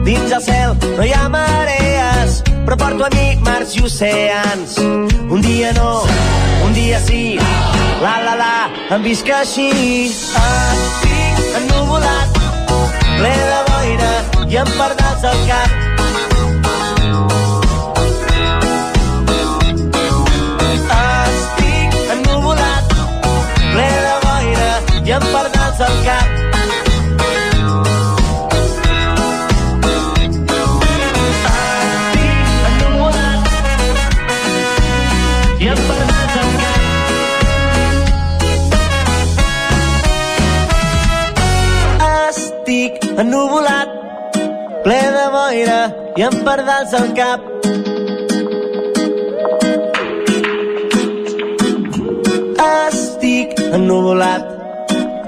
Dins el cel no hi ha marees, però porto a mi mars i oceans. Un dia no, un dia sí. La la la, em visc així. Estic ennuvolat, ple de boira i em perdràs el cap. i empernats al cap. Al cap. Ennuvolat, ple de boira i amb pardals al cap. Estic ennuvolat,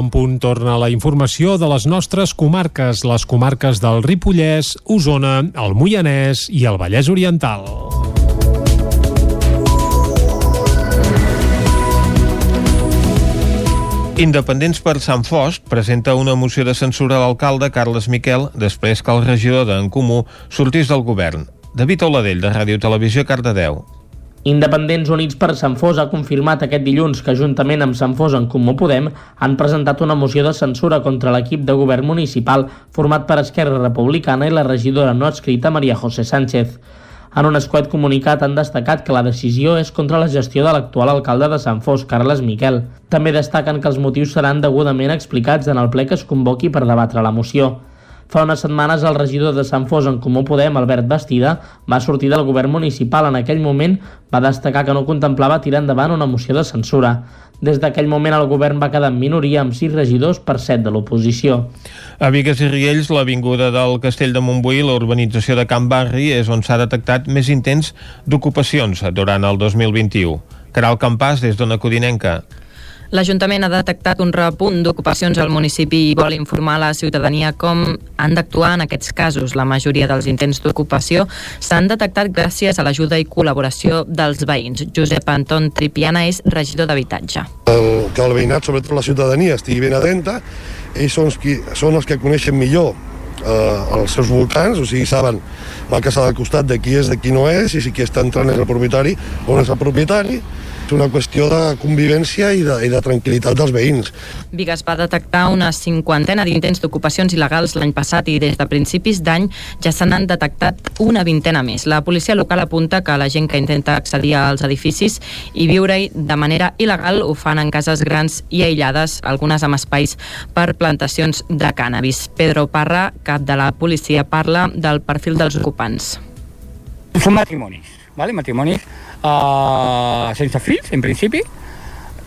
En punt torna la informació de les nostres comarques, les comarques del Ripollès, Osona, el Moianès i el Vallès Oriental. Independents per Sant Fost presenta una moció de censura a l'alcalde Carles Miquel després que el regidor d'en Comú sortís del govern. David Oladell, de Ràdio Televisió, Cardedeu. Independents Units per Sant Fos ha confirmat aquest dilluns que juntament amb Sant Fos en Comú Podem han presentat una moció de censura contra l'equip de govern municipal format per Esquerra Republicana i la regidora no adscrita Maria José Sánchez. En un escuet comunicat han destacat que la decisió és contra la gestió de l'actual alcalde de Sant Fos, Carles Miquel. També destaquen que els motius seran degudament explicats en el ple que es convoqui per debatre la moció. Fa unes setmanes el regidor de Sant Fos en Comú Podem, Albert Bastida, va sortir del govern municipal. En aquell moment va destacar que no contemplava tirar endavant una moció de censura. Des d'aquell moment el govern va quedar en minoria amb 6 regidors per 7 de l'oposició. A Vigues i Riells, l'avinguda del Castell de Montbui, la urbanització de Can Barri, és on s'ha detectat més intents d'ocupacions durant el 2021. Caral Campàs, des d'Ona Codinenca. L'Ajuntament ha detectat un repunt d'ocupacions al municipi i vol informar la ciutadania com han d'actuar en aquests casos. La majoria dels intents d'ocupació s'han detectat gràcies a l'ajuda i col·laboració dels veïns. Josep Anton Tripiana és regidor d'habitatge. Que el veïnat, sobretot la ciutadania, estigui ben atenta. Ells són, qui, són els que coneixen millor eh, els seus voltants, o sigui, saben la casa del costat de qui és, de qui no és, i si qui està entrant és el propietari o no és el propietari. És una qüestió de convivència i de, i de tranquil·litat dels veïns. Vigues va detectar una cinquantena d'intents d'ocupacions il·legals l'any passat i des de principis d'any ja se n'han detectat una vintena més. La policia local apunta que la gent que intenta accedir als edificis i viure-hi de manera il·legal ho fan en cases grans i aïllades, algunes amb espais per plantacions de cànnabis. Pedro Parra, cap de la policia, parla del perfil dels ocupants. Són matrimonis, ¿vale? matrimonis uh, sense fills, en principi,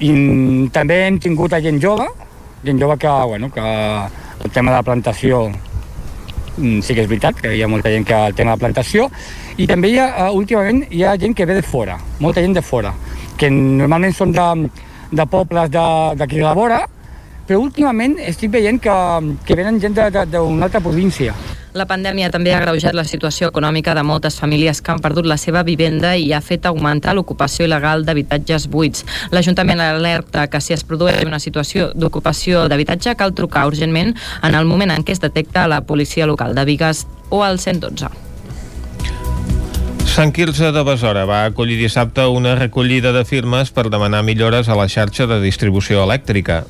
i també hem tingut a gent jove, gent jove que, bueno, que el tema de la plantació mm, sí que és veritat, que hi ha molta gent que el tema de la plantació, i també hi ha, uh, últimament hi ha gent que ve de fora, molta gent de fora, que normalment són de, de pobles d'aquí de, de la vora, però últimament estic veient que, que venen gent d'una altra província. La pandèmia també ha agreujat la situació econòmica de moltes famílies que han perdut la seva vivenda i ha fet augmentar l'ocupació il·legal d'habitatges buits. L'Ajuntament alerta que si es produeix una situació d'ocupació d'habitatge cal trucar urgentment en el moment en què es detecta la policia local de Vigues o al 112. Sant Quirze de Besora va acollir dissabte una recollida de firmes per demanar millores a la xarxa de distribució elèctrica.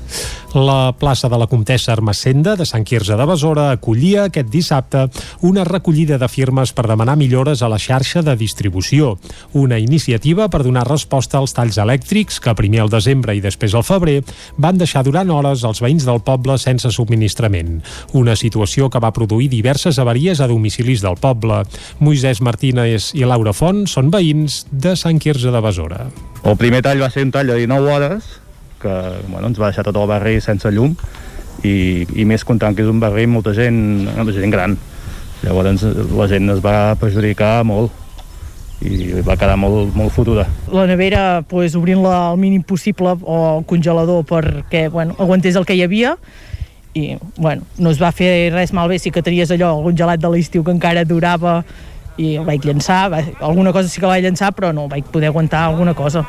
La plaça de la Comtessa Armacenda de Sant Quirze de Besora acollia aquest dissabte una recollida de firmes per demanar millores a la xarxa de distribució. Una iniciativa per donar resposta als talls elèctrics que primer al desembre i després al febrer van deixar durant hores els veïns del poble sense subministrament. Una situació que va produir diverses avaries a domicilis del poble. Moisès Martínez i Laura Font són veïns de Sant Quirze de Besora. El primer tall va ser un tall de 19 hores que bueno, ens va deixar tot el barri sense llum i, i més comptant que és un barri amb molta gent, molta gent gran llavors la gent es va perjudicar molt i va quedar molt, molt fotuda. La nevera pues, obrint-la al mínim possible o el congelador perquè bueno, aguantés el que hi havia i bueno, no es va fer res malbé sí que tenies allò, algun gelat de l'estiu que encara durava i el vaig llançar, alguna cosa sí que la vaig llançar però no vaig poder aguantar alguna cosa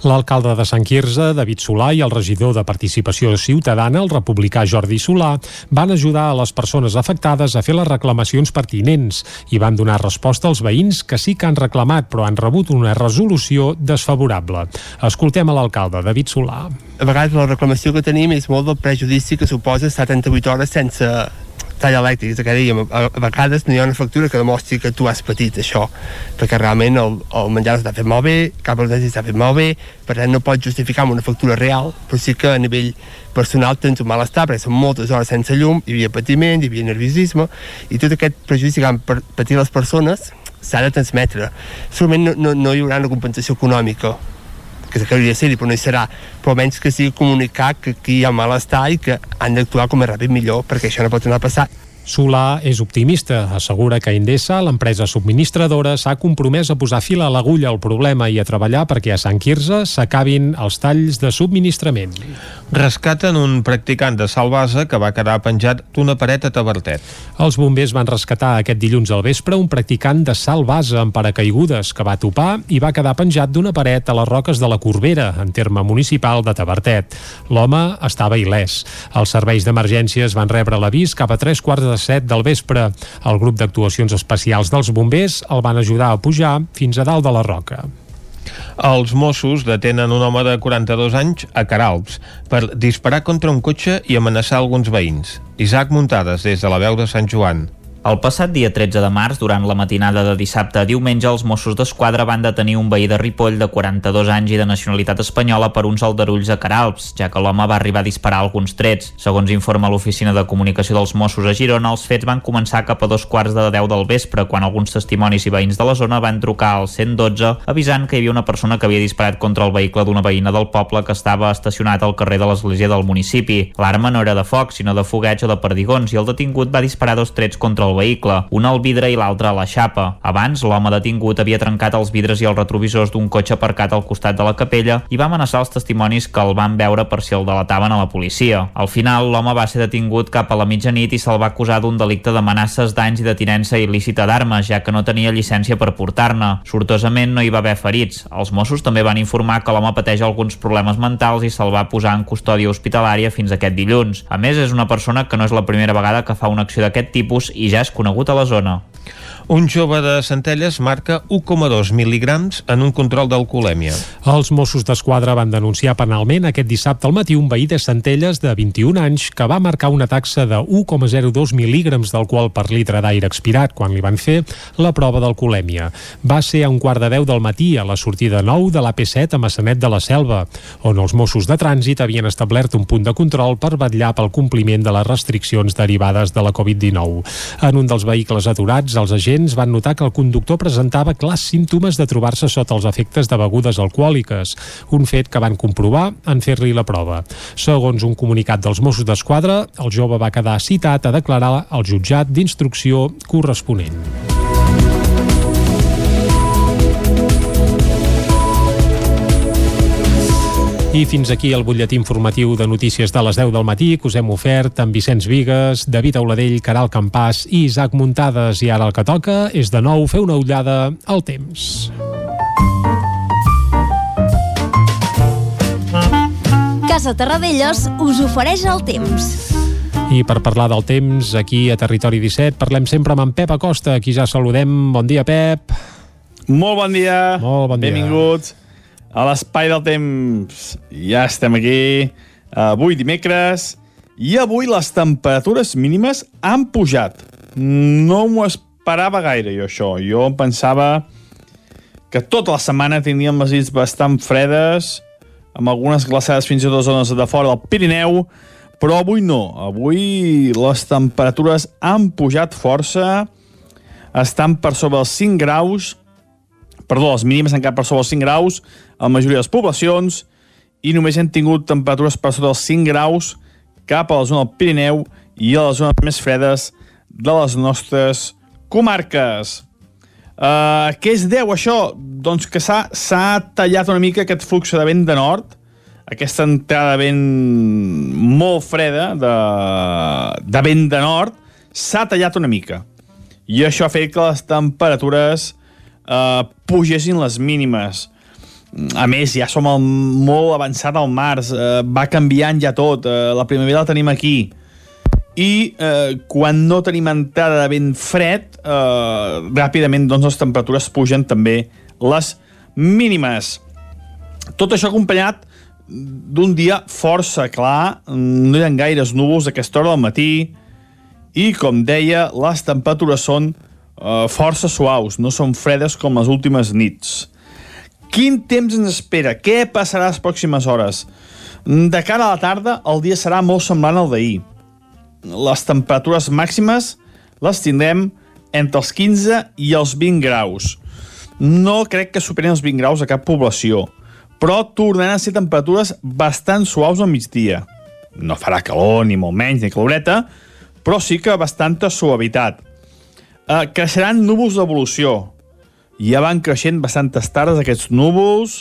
L'alcalde de Sant Quirze, David Solà, i el regidor de Participació Ciutadana, el republicà Jordi Solà, van ajudar a les persones afectades a fer les reclamacions pertinents i van donar resposta als veïns que sí que han reclamat però han rebut una resolució desfavorable. Escoltem a l'alcalde, David Solà. A vegades la reclamació que tenim és molt del prejudici que suposa 78 hores sense tall elèctric, és que dèiem, a, vegades no hi ha una factura que demostri que tu has patit això, perquè realment el, el menjar està fet molt bé, cap dels està fet molt bé, per tant no pots justificar amb una factura real, però sí que a nivell personal tens un malestar, perquè són moltes hores sense llum, hi havia patiment, hi havia nerviosisme, i tot aquest prejudici que han patit les persones s'ha de transmetre. Segurament no, no, no hi haurà una compensació econòmica, que hauria de ser però no hi serà, però almenys que sigui comunicar que aquí hi ha malestar i que han d'actuar com més ràpid millor, perquè això no pot tornar a passar. Solà és optimista. Assegura que Endesa, l'empresa subministradora, s'ha compromès a posar fil a l'agulla al problema i a treballar perquè a Sant Quirze s'acabin els talls de subministrament. Rescaten un practicant de Salvasa que va quedar penjat d'una paret a Tavertet. Els bombers van rescatar aquest dilluns al vespre un practicant de salt base amb paracaigudes que va topar i va quedar penjat d'una paret a les roques de la Corbera, en terme municipal de Tavertet. L'home estava il·lès. Els serveis d'emergències van rebre l'avís cap a tres quarts de set del vespre. El grup d'actuacions especials dels bombers el van ajudar a pujar fins a dalt de la roca. Els Mossos detenen un home de 42 anys a Caralps per disparar contra un cotxe i amenaçar alguns veïns. Isaac Muntades, des de la veu de Sant Joan. El passat dia 13 de març, durant la matinada de dissabte a diumenge, els Mossos d'Esquadra van detenir un veí de Ripoll de 42 anys i de nacionalitat espanyola per uns aldarulls a Caralps, ja que l'home va arribar a disparar alguns trets. Segons informa l'Oficina de Comunicació dels Mossos a Girona, els fets van començar cap a dos quarts de 10 del vespre, quan alguns testimonis i veïns de la zona van trucar al 112 avisant que hi havia una persona que havia disparat contra el vehicle d'una veïna del poble que estava estacionat al carrer de l'església del municipi. L'arma no era de foc, sinó de fogueig o de perdigons, i el detingut va disparar dos trets contra el vehicle, un al vidre i l'altre a la xapa. Abans, l'home detingut havia trencat els vidres i els retrovisors d'un cotxe aparcat al costat de la capella i va amenaçar els testimonis que el van veure per si el delataven a la policia. Al final, l'home va ser detingut cap a la mitjanit i se'l va acusar d'un delicte d'amenaces, danys i de tinença il·lícita d'armes, ja que no tenia llicència per portar-ne. Sortosament no hi va haver ferits. Els Mossos també van informar que l'home pateix alguns problemes mentals i se'l va posar en custòdia hospitalària fins aquest dilluns. A més, és una persona que no és la primera vegada que fa una acció d'aquest tipus i ja és conegut a la zona. Un jove de Centelles marca 1,2 mil·ligrams en un control d'alcoholèmia. Els Mossos d'Esquadra van denunciar penalment aquest dissabte al matí un veí de Centelles de 21 anys que va marcar una taxa de 1,02 mil·lígrams d'alcohol per litre d'aire expirat quan li van fer la prova d'alcoholèmia. Va ser a un quart de 10 del matí a la sortida 9 de l'AP7 a Massanet de la Selva, on els Mossos de Trànsit havien establert un punt de control per vetllar pel compliment de les restriccions derivades de la Covid-19. En un dels vehicles aturats, els agents van notar que el conductor presentava clars símptomes de trobar-se sota els efectes de begudes alcohòliques, un fet que van comprovar en fer-li la prova. Segons un comunicat dels Mossos d'Esquadra, el jove va quedar citat a declarar al jutjat d'instrucció corresponent. I fins aquí el butlletí informatiu de notícies de les 10 del matí que us hem ofert amb Vicenç Vigues, David Auladell, Caral Campàs i Isaac Muntades. I ara el que toca és de nou fer una ullada al temps. Casa Terradellos us ofereix el temps. I per parlar del temps, aquí a Territori 17, parlem sempre amb en Pep Acosta, a qui ja saludem. Bon dia, Pep. Molt bon dia. Molt bon dia. Benvinguts a l'espai del temps. Ja estem aquí, avui dimecres, i avui les temperatures mínimes han pujat. No m'ho esperava gaire, jo, això. Jo em pensava que tota la setmana tindríem les nits bastant fredes, amb algunes glaçades fins i tot zones de fora del Pirineu, però avui no. Avui les temperatures han pujat força, estan per sobre els 5 graus, perdó, les mínimes han quedat per sobre els 5 graus a la majoria de les poblacions i només hem tingut temperatures per sota dels 5 graus cap a la zona del Pirineu i a les zones més fredes de les nostres comarques. Uh, què es deu això? Doncs que s'ha tallat una mica aquest flux de vent de nord, aquesta entrada de vent molt freda de, de vent de nord, s'ha tallat una mica. I això ha fet que les temperatures eh, pugessin les mínimes. a més, ja som al, molt avançat al març, eh, va canviant ja tot, eh, la primavera la tenim aquí, i eh, quan no tenim entrada de vent fred, eh, ràpidament doncs, les temperatures pugen també les mínimes. Tot això acompanyat d'un dia força clar, no hi ha gaires núvols a aquesta hora del matí, i, com deia, les temperatures són eh, força suaus, no són fredes com les últimes nits. Quin temps ens espera? Què passarà les pròximes hores? De cara a la tarda, el dia serà molt semblant al d'ahir. Les temperatures màximes les tindrem entre els 15 i els 20 graus. No crec que superin els 20 graus a cap població, però tornaran a ser temperatures bastant suaus al migdia. No farà calor, ni molt menys, ni caloreta, però sí que bastanta suavitat. Eh, creixeran núvols d'evolució, ja van creixent bastantes tardes aquests núvols,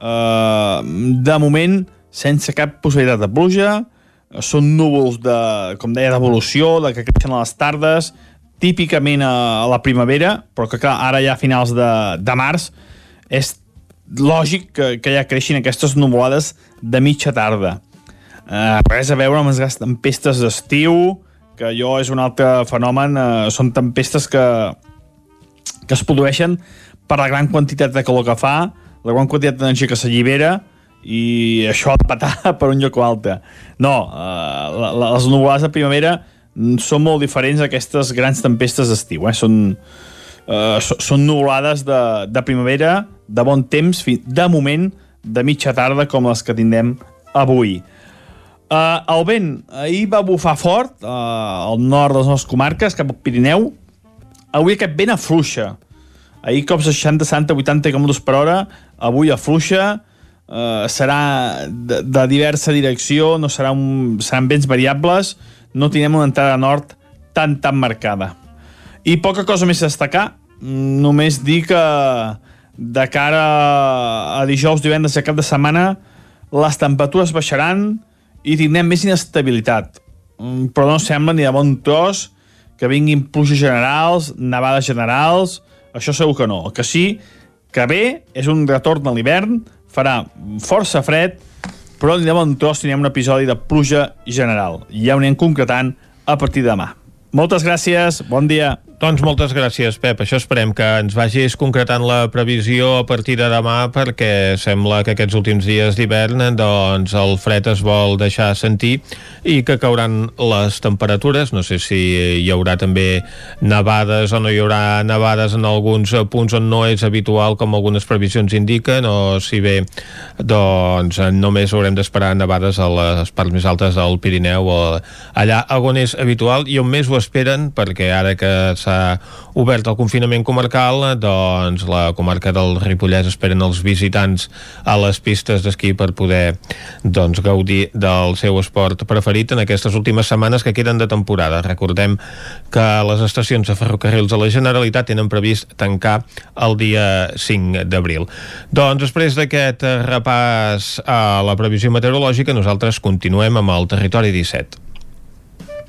eh, de moment sense cap possibilitat de pluja, són núvols de, com deia, d'evolució, de que creixen a les tardes, típicament a, a la primavera, però que clar, ara ja a finals de, de març és lògic que, que ja creixin aquestes nuvolades de mitja tarda. Eh, res a veure amb les tempestes d'estiu, que allò és un altre fenomen, eh, són tempestes que, que es produeixen per la gran quantitat de calor que fa, la gran quantitat d'energia que s'allibera i això ha de per un lloc o altre. No, eh, les nuvolades de primavera són molt diferents aquestes grans tempestes d'estiu. Eh? Són, eh, són nuvolades de, de primavera, de bon temps, de moment, de mitja tarda, com les que tindrem avui. Uh, el vent. Ahir va bufar fort uh, al nord de les nostres comarques, cap al Pirineu, Avui aquest vent afluixa. Ahir cops de 60, 60, 80 km per hora, avui afluixa, eh, serà de, de diversa direcció, no serà un, seran vents variables, no tindrem una entrada nord tan, tan marcada. I poca cosa més a destacar, només dir que de cara a dijous, divendres i cap de setmana les temperatures baixaran i tindrem més inestabilitat. Mm, però no sembla ni de bon tros que vinguin pluges generals, nevades generals, això segur que no. El que sí que bé és un retorn a l'hivern, farà força fred, però de bon tros tindrem un episodi de pluja general. Ja ho anem concretant a partir de demà. Moltes gràcies, bon dia. Doncs moltes gràcies, Pep. Això esperem que ens vagis concretant la previsió a partir de demà perquè sembla que aquests últims dies d'hivern doncs el fred es vol deixar sentir i que cauran les temperatures. No sé si hi haurà també nevades o no hi haurà nevades en alguns punts on no és habitual com algunes previsions indiquen o si bé doncs només haurem d'esperar nevades a les parts més altes del Pirineu o allà on és habitual i on més ho esperen perquè ara que s'ha obert el confinament comarcal, doncs la comarca del Ripollès esperen els visitants a les pistes d'esquí per poder doncs, gaudir del seu esport preferit en aquestes últimes setmanes que queden de temporada. Recordem que les estacions de ferrocarrils de la Generalitat tenen previst tancar el dia 5 d'abril. Doncs després d'aquest repàs a la previsió meteorològica, nosaltres continuem amb el Territori 17.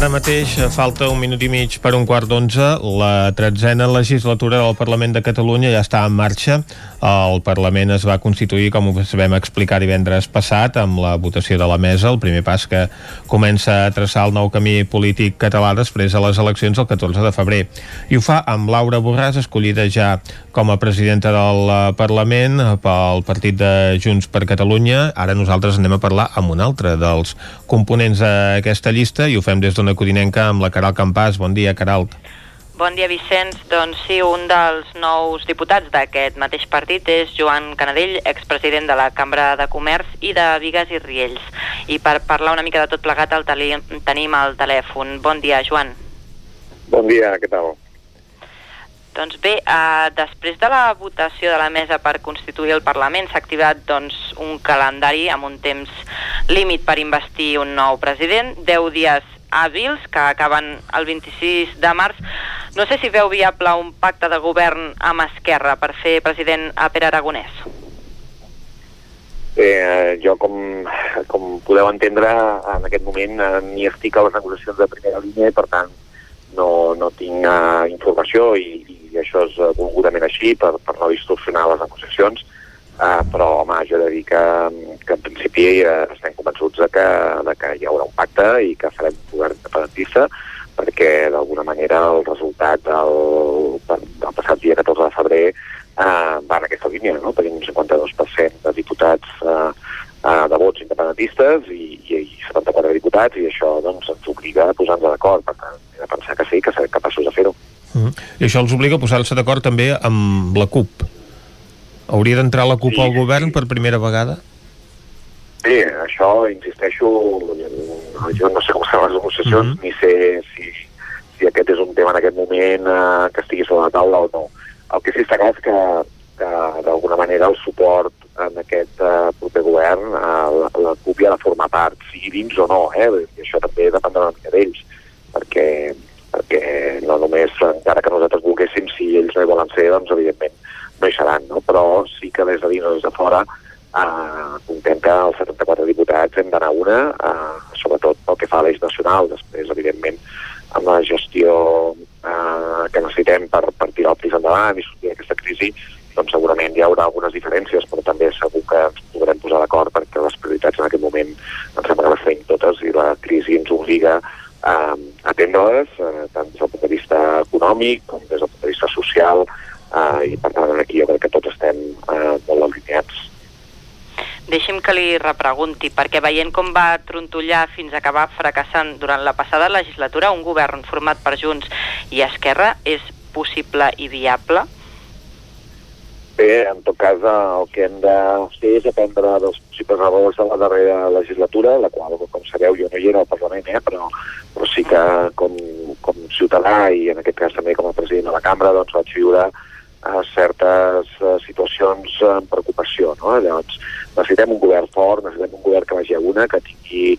Ara mateix falta un minut i mig per un quart d'onze. La tretzena legislatura del Parlament de Catalunya ja està en marxa. El Parlament es va constituir, com us vam explicar divendres passat, amb la votació de la mesa, el primer pas que comença a traçar el nou camí polític català després de les eleccions el 14 de febrer. I ho fa amb Laura Borràs, escollida ja com a presidenta del Parlament pel partit de Junts per Catalunya. Ara nosaltres anem a parlar amb un altre dels components d'aquesta llista i ho fem des d'una codinenca amb la Caral Campàs. Bon dia, Caral. Bon dia, Vicenç. Doncs sí, un dels nous diputats d'aquest mateix partit és Joan Canadell, expresident de la Cambra de Comerç i de Vigues i Riells. I per parlar una mica de tot plegat el tenim al telèfon. Bon dia, Joan. Bon dia, què tal? Doncs bé, eh, després de la votació de la mesa per constituir el Parlament s'ha activat doncs, un calendari amb un temps límit per investir un nou president, 10 dies hàbils que acaben el 26 de març. No sé si veu viable un pacte de govern amb Esquerra per fer president a Pere Aragonès. Bé, eh, jo com, com podeu entendre, en aquest moment eh, ni estic a les negociacions de primera línia i per tant no, no tinc uh, informació i, i això és uh, volgudament així per, per no distorsionar les negociacions però home, jo he de dir que, que en principi uh, estem convençuts de que, de que hi haurà un pacte i que farem un govern independentista perquè d'alguna manera el resultat del, del passat dia 14 de febrer uh, va en aquesta línia, no? tenim un 52% de diputats uh, uh, de vots independentistes i, i, i 74 diputats i això doncs, ens obliga a posar-nos d'acord. Per tant, he de pensar que sí, que serem capaços de fer-ho. Mm. I això els obliga a posar-se d'acord també amb la CUP. Hauria d'entrar la CUP sí, al govern per primera vegada? Bé, això, insisteixo, jo no sé com estan les negociacions, mm -hmm. ni sé si, si aquest és un tema en aquest moment eh, que estigui sobre la taula o no. El que sí està clar és que, que d'alguna manera el suport en aquest uh, proper govern uh, la, la CUP hi ha de formar part, sigui dins o no, eh? i això també dependrà una mica d'ells, perquè, perquè no només, encara que nosaltres volguéssim, si ells no hi volen ser, doncs evidentment seran, no? però sí que des de dins o des de fora uh, comptem que els 74 diputats hem d'anar una, uh, sobretot pel que fa a l'eix nacional, després, evidentment, amb la gestió uh, que necessitem per, per tirar el país endavant i sortir d'aquesta crisi, doncs segurament hi haurà algunes diferències, però també segur que ens podrem posar d'acord perquè les prioritats en aquest moment em sembla que les tenim totes i la crisi ens obliga a atendre-les, eh, tant des del punt de vista econòmic com des del punt de vista social, eh, i per tant aquí jo crec que tots estem eh, molt alineats. Deixi'm que li repregunti, perquè veient com va trontollar fins a acabar fracassant durant la passada legislatura un govern format per Junts i Esquerra, és possible i viable? bé, en tot cas el que hem de fer és aprendre dels possibles errors de la darrera legislatura, la qual, com sabeu, jo no hi era al Parlament, eh, però, però sí que com, com ciutadà i en aquest cas també com a president de la cambra doncs vaig viure a certes uh, situacions amb preocupació. No? Llavors, necessitem un govern fort, necessitem un govern que vagi a una, que tingui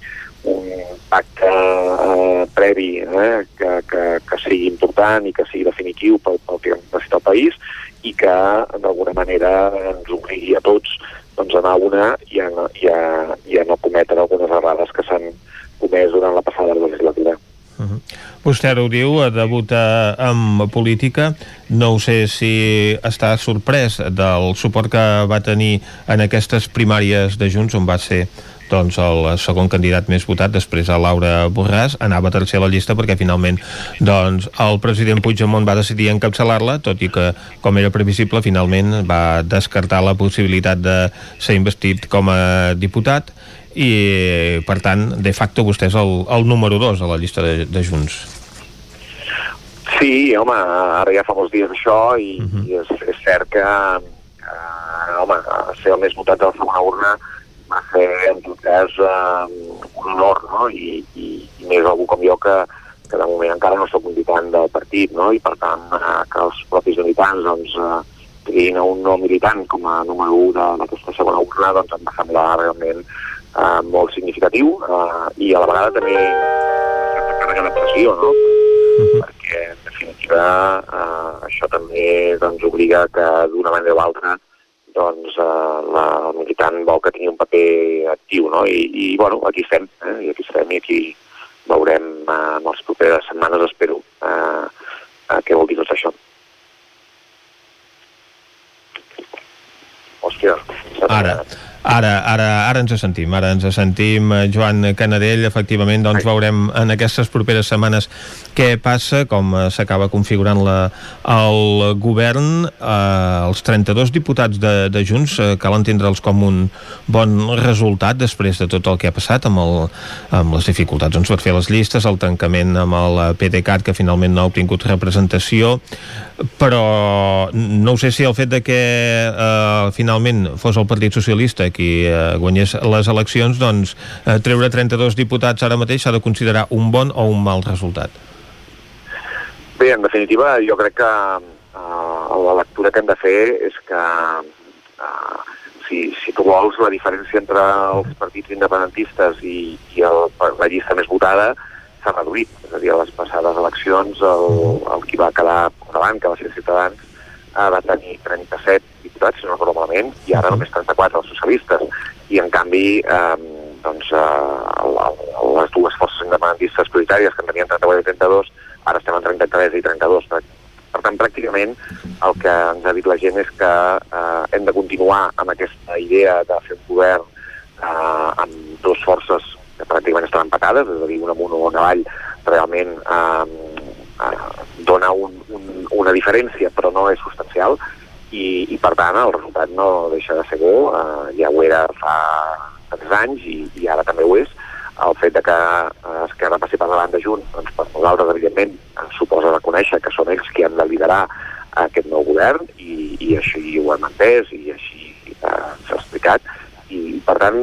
un pacte uh, previ eh, que, que, que sigui important i que sigui definitiu pel, pel que necessita el país i que d'alguna manera ens obligui a tots doncs, a anar a una i a, i, a, i a no cometre algunes errades que s'han comès durant la passada legislatura. Uh -huh. Vostè ara ho diu, debuta en política. No sé si està sorprès del suport que va tenir en aquestes primàries de Junts, on va ser doncs el segon candidat més votat després a Laura Borràs anava tercer a la llista perquè finalment doncs el president Puigdemont va decidir encapçalar-la tot i que com era previsible finalment va descartar la possibilitat de ser investit com a diputat i per tant de facto vostè és el, el número 2 a la llista de, de Junts Sí, home, ara ja fa molts dies això i, uh -huh. i és, és cert que, que home, ser el més votat de la segona urna va ser en tot cas eh, un honor, no? I, i, i més algú com jo que, que de moment encara no sóc militant del partit, no? I per tant eh, que els propis militants doncs, eh, triïn a un no militant com a número 1 d'aquesta segona urna doncs em va semblar realment eh, molt significatiu eh, i a la vegada també una certa càrrega de pressió, no? Uh -huh. perquè en definitiva eh, això també doncs, obliga que d'una manera o altra doncs eh, la, el militant vol que tingui un paper actiu, no? I, i bueno, aquí estem, eh? i aquí estem i aquí veurem eh, en les properes setmanes, espero, eh, eh, què vol dir tot això. Hòstia. Ara, Ara, ara, ara ens sentim, ara ens sentim, eh, Joan Canadell, efectivament, doncs veurem en aquestes properes setmanes què passa, com eh, s'acaba configurant la, el govern, eh, els 32 diputats de, de Junts eh, cal entendre'ls com un bon resultat després de tot el que ha passat amb, el, amb les dificultats. Doncs, per fer les llistes, el tancament amb el PDeCAT que finalment no ha obtingut representació però no sé si el fet de que eh, finalment fos el Partit Socialista qui eh, guanyés les eleccions doncs eh, treure 32 diputats ara mateix s'ha de considerar un bon o un mal resultat Bé, en definitiva jo crec que eh, la lectura que hem de fer és que eh, si, si tu vols la diferència entre els partits independentistes i, i el, la llista més votada s'ha reduït. És a dir, a les passades eleccions el, el qui va quedar davant, que va ser Ciutadans, eh, va tenir 37 diputats, si no recordo malament, i ara només 34 els socialistes. I en canvi, eh, doncs, eh, les dues forces independentistes prioritàries, que en tenien 38 i 32, ara estem en 33 i 32. Per, per tant, pràcticament el que ens ha dit la gent és que eh, hem de continuar amb aquesta idea de fer un govern eh, amb dues forces que pràcticament estan empatades, és a dir, una amunt o una avall realment eh, eh, dona un, un, una diferència, però no és substancial, i, i per tant el resultat no deixa de ser bo, eh, ja ho era fa tres anys i, i ara també ho és, el fet de que eh, Esquerra passi per davant de Junts, doncs per nosaltres, evidentment, ens suposa reconèixer que són ells qui han de liderar aquest nou govern i, i així ho hem entès i així eh, s'ha explicat. I per tant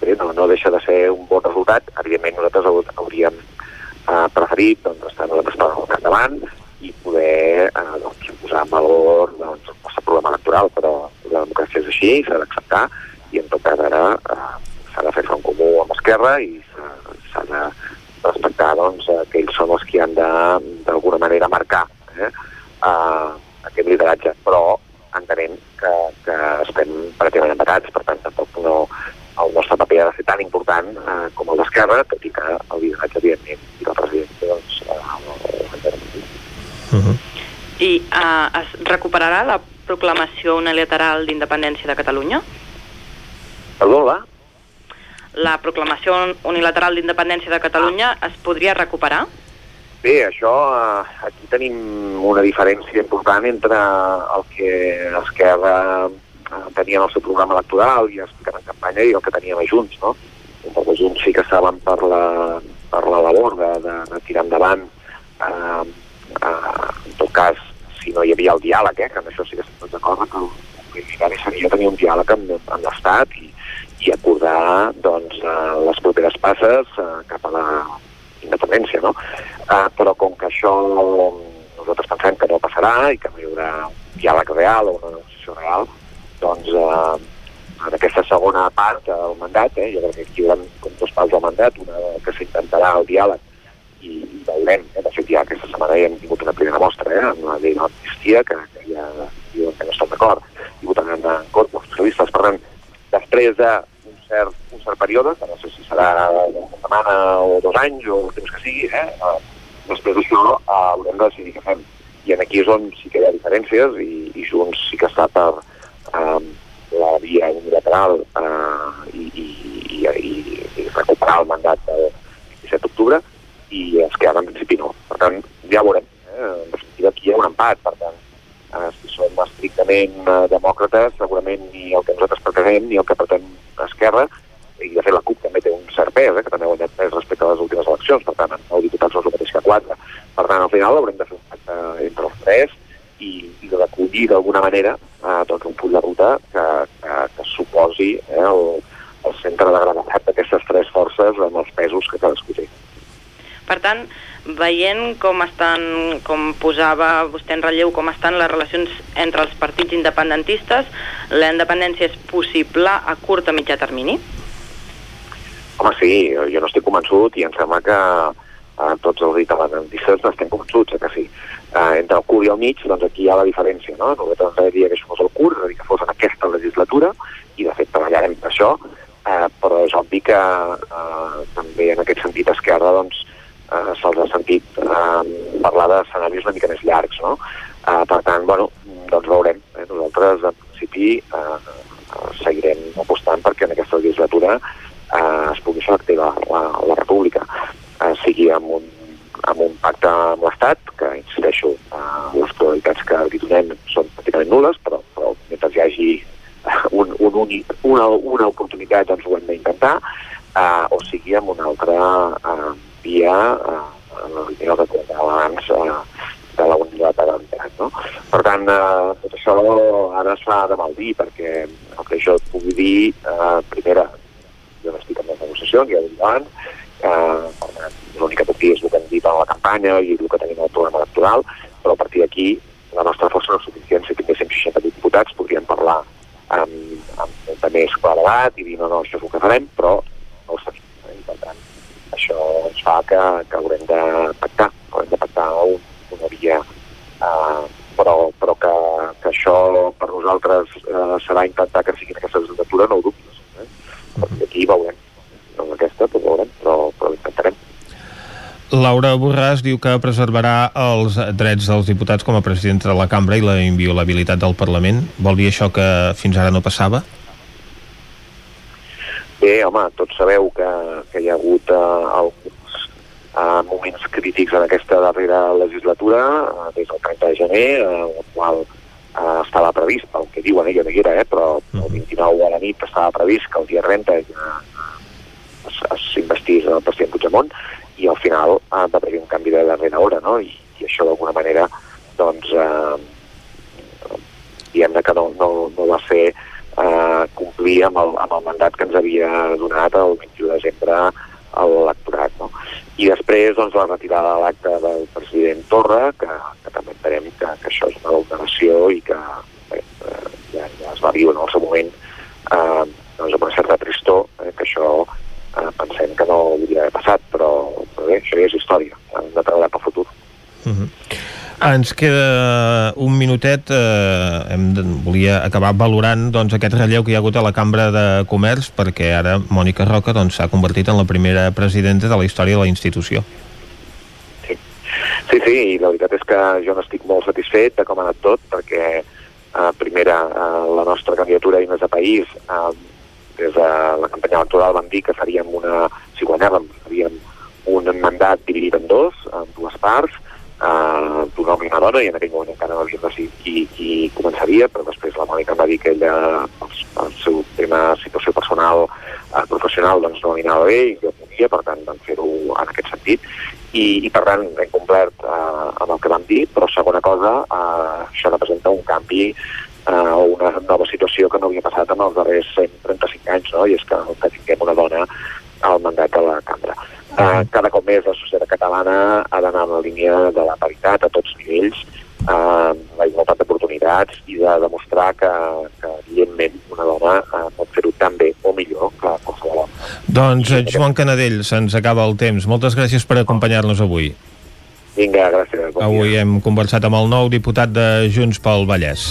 bé, no, no deixa de ser un bon resultat. Evidentment nosaltres hauríem eh, preferit doncs, estar nosaltres per al capdavant i poder eh, doncs, posar en valor doncs, programa electoral, però la democràcia és així, s'ha d'acceptar i en tot cas ara eh, s'ha de fer front comú amb Esquerra i s'ha de respectar doncs, que ells són els que han d'alguna manera marcar eh, eh, aquest lideratge, però entenem que, que estem pràcticament empatats, per tant tampoc no, el nostre paper ha de ser tan important eh, com el d'Esquerra, tot i que el lideratge, evidentment, i la presidència, doncs, eh, uh -huh. I eh, es recuperarà la proclamació unilateral d'independència de Catalunya? Perdó, va? La proclamació unilateral d'independència de Catalunya es podria recuperar? Bé, això, eh, aquí tenim una diferència important entre el que Esquerra eh, tenia en el seu programa electoral i explicat en campanya i el que teníem a Junts, no? Entre Junts sí que estàvem per la, per la labor de, de, de tirar endavant eh, eh, en tot cas, si no hi havia el diàleg, eh, que en això sí que estem d'acord, que prioritari seria tenir un diàleg amb, amb l'Estat i, i acordar doncs, eh, les properes passes eh, cap a la independència, no? Uh, però com que això nosaltres pensem que no passarà i que no hi haurà un diàleg real o una negociació real, doncs uh, en aquesta segona part del mandat, eh, jo crec que aquí hi haurà com dos parts del mandat, una que s'intentarà el diàleg i, i veurem, eh, de fet ja aquesta setmana ja hem tingut una primera mostra eh, amb la llei de l'amnistia que, que ja diuen que no estan d'acord i votaran en contra els socialistes. Per tant, després d'un cert, un cert període, que no sé si serà una setmana o dos anys o el temps que sigui, eh, després d'això eh, haurem de decidir què fem. I en aquí és on sí que hi ha diferències i, i Junts sí que està per eh, la via unilateral eh, i, i, i, i recuperar el mandat del 17 d'octubre i Esquerra en principi no. Per tant, ja veurem. Eh? En definitiva, aquí hi ha un empat, per tant, eh, si som estrictament eh, demòcrates, segurament ni el que nosaltres pretenem ni el que pretén Esquerra, i de fet la CUP també té un cert pes, eh, que també ha guanyat pes respecte a les últimes eleccions, per tant, nou diputats és el mateix que quatre. Per tant, al final haurem de fer un pacte entre els tres i, i de recollir d'alguna manera eh, doncs un full de ruta que, que, que suposi eh, el, el centre de gravetat d'aquestes tres forces amb els pesos que cadascú té. Per tant, veient com estan, com posava vostè en relleu, com estan les relacions entre els partits independentistes, la independència és possible a curt o mitjà termini? Home, sí, jo no estic convençut i em sembla que eh, tots els independentistes estem convençuts que sí. Eh, entre el curt i el mig, doncs aquí hi ha la diferència, no? Nosaltres ens agradaria que això fos el curt, és a dir, que fos en aquesta legislatura, i de fet treballarem per això, eh, però és obvi que eh, també en aquest sentit Esquerra, doncs, eh, se'ls ha sentit eh, parlar d'escenaris una mica més llargs, no? Eh, per tant, bueno, doncs veurem. Eh? Nosaltres, en principi, eh, seguirem apostant perquè en aquesta legislatura eh, es pugui fer activa la, la República, eh, sigui amb un amb un pacte amb l'Estat, que, insisteixo, eh, les probabilitats que li donem són pràcticament nules, però, però mentre hi hagi un, un únic, una, una oportunitat doncs ho hem d'intentar, eh, o sigui amb una altra eh, via eh, en línia que comentava abans eh, de la unilateralitat. No? Per tant, eh, tot això ara es fa de mal dir, perquè el que jo et pugui dir, eh, primera, jo estic en les negociacions, ja ho dit abans, eh, l'únic que puc dir és el que hem dit en la campanya i el que tenim al programa electoral, però a partir d'aquí la nostra força no és suficient. Si tinguéssim 60 diputats podríem parlar amb, amb molta més claredat i dir no, no, això és el que farem, però no ho sabem. Eh? Per tant, això ens fa que, que haurem de pactar, haurem de pactar un, una via eh, però, però que, que això per nosaltres eh, serà intentar que sigui aquesta legislatura, no ho dubtes. Eh? Perquè aquí veurem, no amb aquesta, però veurem, però, però intentarem. Laura Borràs diu que preservarà els drets dels diputats com a president de la cambra i la inviolabilitat del Parlament. Vol dir això que fins ara no passava? Bé, home, tots sabeu que, que hi ha hagut eh, alguns eh, moments crítics en aquesta darrera legislatura, eh, des del 30 de gener, eh, el qual eh, estava previst, pel que diuen, eh, jo no hi era, eh, però el 29 a la nit estava previst que el dia 30 ja es- es s'investís el president Puigdemont i al final ha d'haver un canvi de darrera hora, no? I, i això d'alguna manera, doncs, eh, diguem que no, no, no va fer eh, complir amb el, amb el mandat que ens havia donat el 21 de desembre a l'electorat, no? I després, doncs, la retirada de l'acte del president Torra, que, que també entenem que, que això és una alteració i que bé, eh, ja, ja es va viure en el seu moment eh, doncs amb una certa tristor, eh, que això eh, pensem que no hauria d'haver passat, però, però bé, això ja és història, hem de treballar pel futur. Uh -huh. Ens queda un minutet, eh, hem de, volia acabar valorant doncs, aquest relleu que hi ha hagut a la Cambra de Comerç, perquè ara Mònica Roca doncs, s'ha convertit en la primera presidenta de la història de la institució. Sí, sí, i la veritat és que jo n'estic molt satisfet de com ha anat tot, perquè eh, primera, eh, la nostra candidatura d'Ines de País, eh, des de la campanya electoral vam dir que faríem una, si guanyàvem, faríem un mandat dividit en dos, en dues parts, eh, d'un home i en aquell moment encara no havíem decidit qui, qui començaria, però després la Mònica em va dir que ella, per la seva tema situació personal, eh, professional, doncs no anava bé, i jo podia, per tant vam fer-ho en aquest sentit, i, i per tant hem complert eh, amb el que vam dir, però segona cosa, eh, això representa un canvi eh, una nova situació que no havia passat en els darrers 135 anys, no? i és que, que tinguem una dona al mandat de la cambra. Eh, cada cop més la societat catalana ha d'anar en la línia de la paritat a tots nivells, eh, la igualtat d'oportunitats i de demostrar que, que evidentment, una dona eh, pot fer-ho tan bé o millor que qualsevol home. Doncs Joan Canadell, se'ns acaba el temps. Moltes gràcies per acompanyar-nos avui. Vinga, gràcies. Bon Avui dia. hem conversat amb el nou diputat de Junts pel Vallès.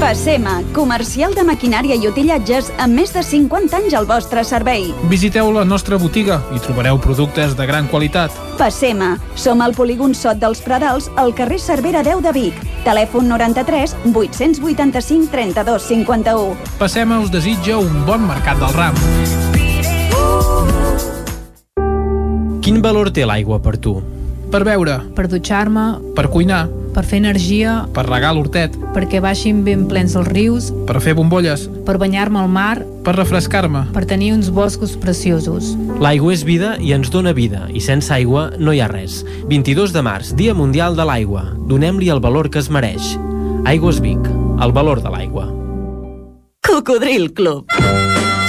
Passema, comercial de maquinària i utillatges amb més de 50 anys al vostre servei. Visiteu la nostra botiga i trobareu productes de gran qualitat. Passema, som al polígon Sot dels Pradals, al carrer Cervera 10 de Vic. Telèfon 93 885 32 51. Passema us desitja un bon mercat del ram. Quin valor té l'aigua per tu? Per beure, per dutxar-me, per cuinar, per fer energia, per regar l'hortet, perquè baixin ben plens els rius, per fer bombolles, per banyar-me al mar, per refrescar-me. per tenir uns boscos preciosos. L'aigua és vida i ens dona vida, i sense aigua no hi ha res. 22 de març, Dia Mundial de l'Aigua. Donem-li el valor que es mereix. Aigües Vic, el valor de l'aigua. Cocodril Club.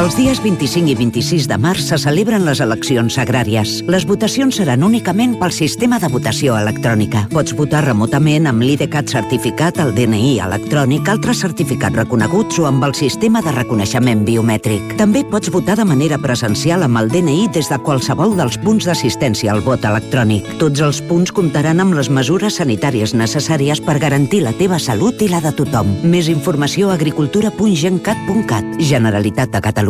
Els dies 25 i 26 de març se celebren les eleccions agràries. Les votacions seran únicament pel sistema de votació electrònica. Pots votar remotament amb l'IDCAT certificat, el DNI electrònic, altres certificats reconeguts o amb el sistema de reconeixement biomètric. També pots votar de manera presencial amb el DNI des de qualsevol dels punts d'assistència al vot electrònic. Tots els punts comptaran amb les mesures sanitàries necessàries per garantir la teva salut i la de tothom. Més informació a agricultura.gencat.cat, Generalitat de Catalunya.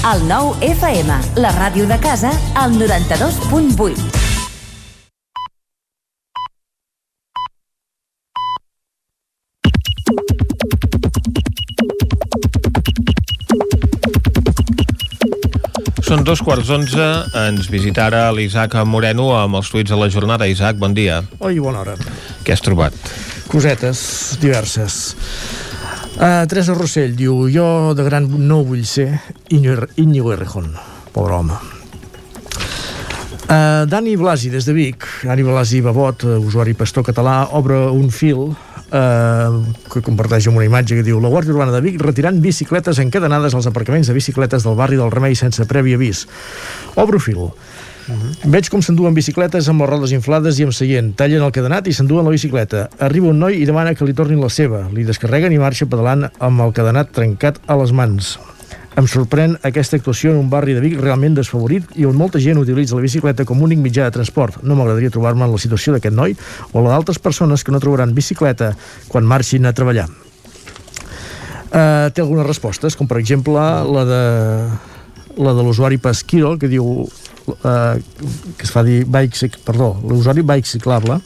El 9 FM, la ràdio de casa, al 92.8. Són dos quarts d'onze, ens visita ara l'Isaac Moreno amb els tuits de la jornada. Isaac, bon dia. Oi, bona hora. Què has trobat? Cosetes diverses. Uh, Teresa Rossell diu Jo de gran no vull ser Íñigo Errejón Pobre home Uh, Dani Blasi, des de Vic, Dani Blasi Babot, uh, usuari pastor català, obre un fil uh, que comparteix amb una imatge que diu la Guàrdia Urbana de Vic retirant bicicletes encadenades als aparcaments de bicicletes del barri del Remei sense previ avís. Obro fil. Uh -huh. Veig com s'enduen bicicletes amb les rodes inflades i amb seient. Tallen el cadenat i s'enduen la bicicleta. Arriba un noi i demana que li tornin la seva. Li descarreguen i marxa pedalant amb el cadenat trencat a les mans. Em sorprèn aquesta actuació en un barri de Vic realment desfavorit i on molta gent utilitza la bicicleta com únic mitjà de transport. No m'agradaria trobar-me en la situació d'aquest noi o la d'altres persones que no trobaran bicicleta quan marxin a treballar. Uh, té algunes respostes, com per exemple la de la de l'usuari Pasquiro, que diu uh, que es fa dir bike, perdó, l'usuari bike ciclable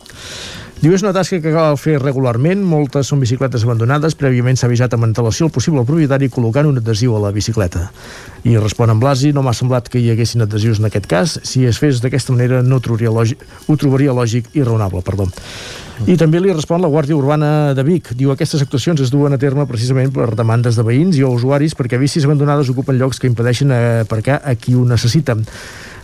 Diu, és una tasca que cal fer regularment, moltes són bicicletes abandonades, prèviament s'ha avisat amb antelació el possible propietari col·locant un adhesiu a la bicicleta. I respon en Blasi, no m'ha semblat que hi haguessin adhesius en aquest cas, si es fes d'aquesta manera no trobaria, lògic, ho trobaria lògic i raonable, perdó. I també li respon la Guàrdia Urbana de Vic. Diu, aquestes actuacions es duen a terme precisament per demandes de veïns i usuaris perquè bicis abandonades ocupen llocs que impedeixen aparcar a qui ho necessita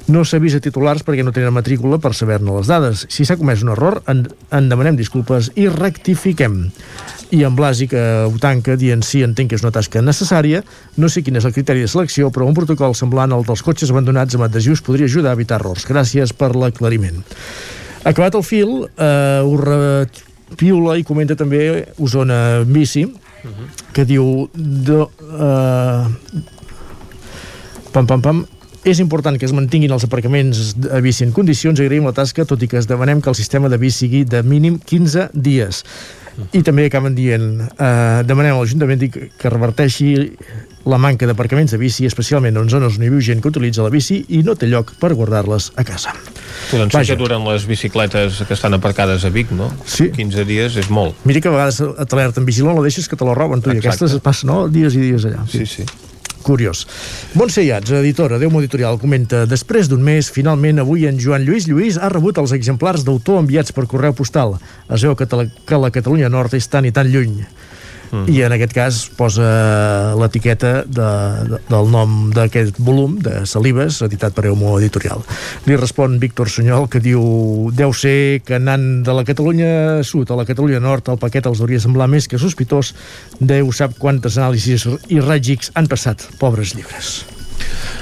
no s'avisa titulars perquè no tenen matrícula per saber-ne les dades. Si s'ha comès un error, en, en demanem disculpes i rectifiquem. I en Blasi, que ho tanca, dient sí, entenc que és una tasca necessària, no sé quin és el criteri de selecció, però un protocol semblant al dels cotxes abandonats amb adhesius podria ajudar a evitar errors. Gràcies per l'aclariment. Acabat el fil, eh, ho repiula i comenta també Osona Bici, que diu... De, eh, pam, pam, pam, és important que es mantinguin els aparcaments de bici en condicions, agraïm la tasca, tot i que es demanem que el sistema de bici sigui de mínim 15 dies. I també acaben dient, eh, demanem a l'Ajuntament que, que reverteixi la manca d'aparcaments de bici, especialment en zones on hi viu gent que utilitza la bici i no té lloc per guardar-les a casa. Però doncs sí que duren les bicicletes que estan aparcades a Vic, no? Sí. 15 dies és molt. Mira que a vegades t'alerten vigilant, la deixes que te la roben, tu, Exacte. i aquestes es passen no? dies i dies allà. Sí, sí. Curiós. Montse Iats, editora d'Eu Editorial, comenta Després d'un mes, finalment avui en Joan Lluís Lluís ha rebut els exemplars d'autor enviats per correu postal. Es veu que la Catalunya Nord és tan i tan lluny. Mm. I en aquest cas posa l'etiqueta de, de, del nom d'aquest volum de Salives, editat per Eumo Editorial. Li respon Víctor Sunyol que diu deu ser que anant de la Catalunya Sud a la Catalunya Nord el paquet els hauria semblar més que sospitós Déu sap quantes anàlisis i règics han passat, pobres llibres.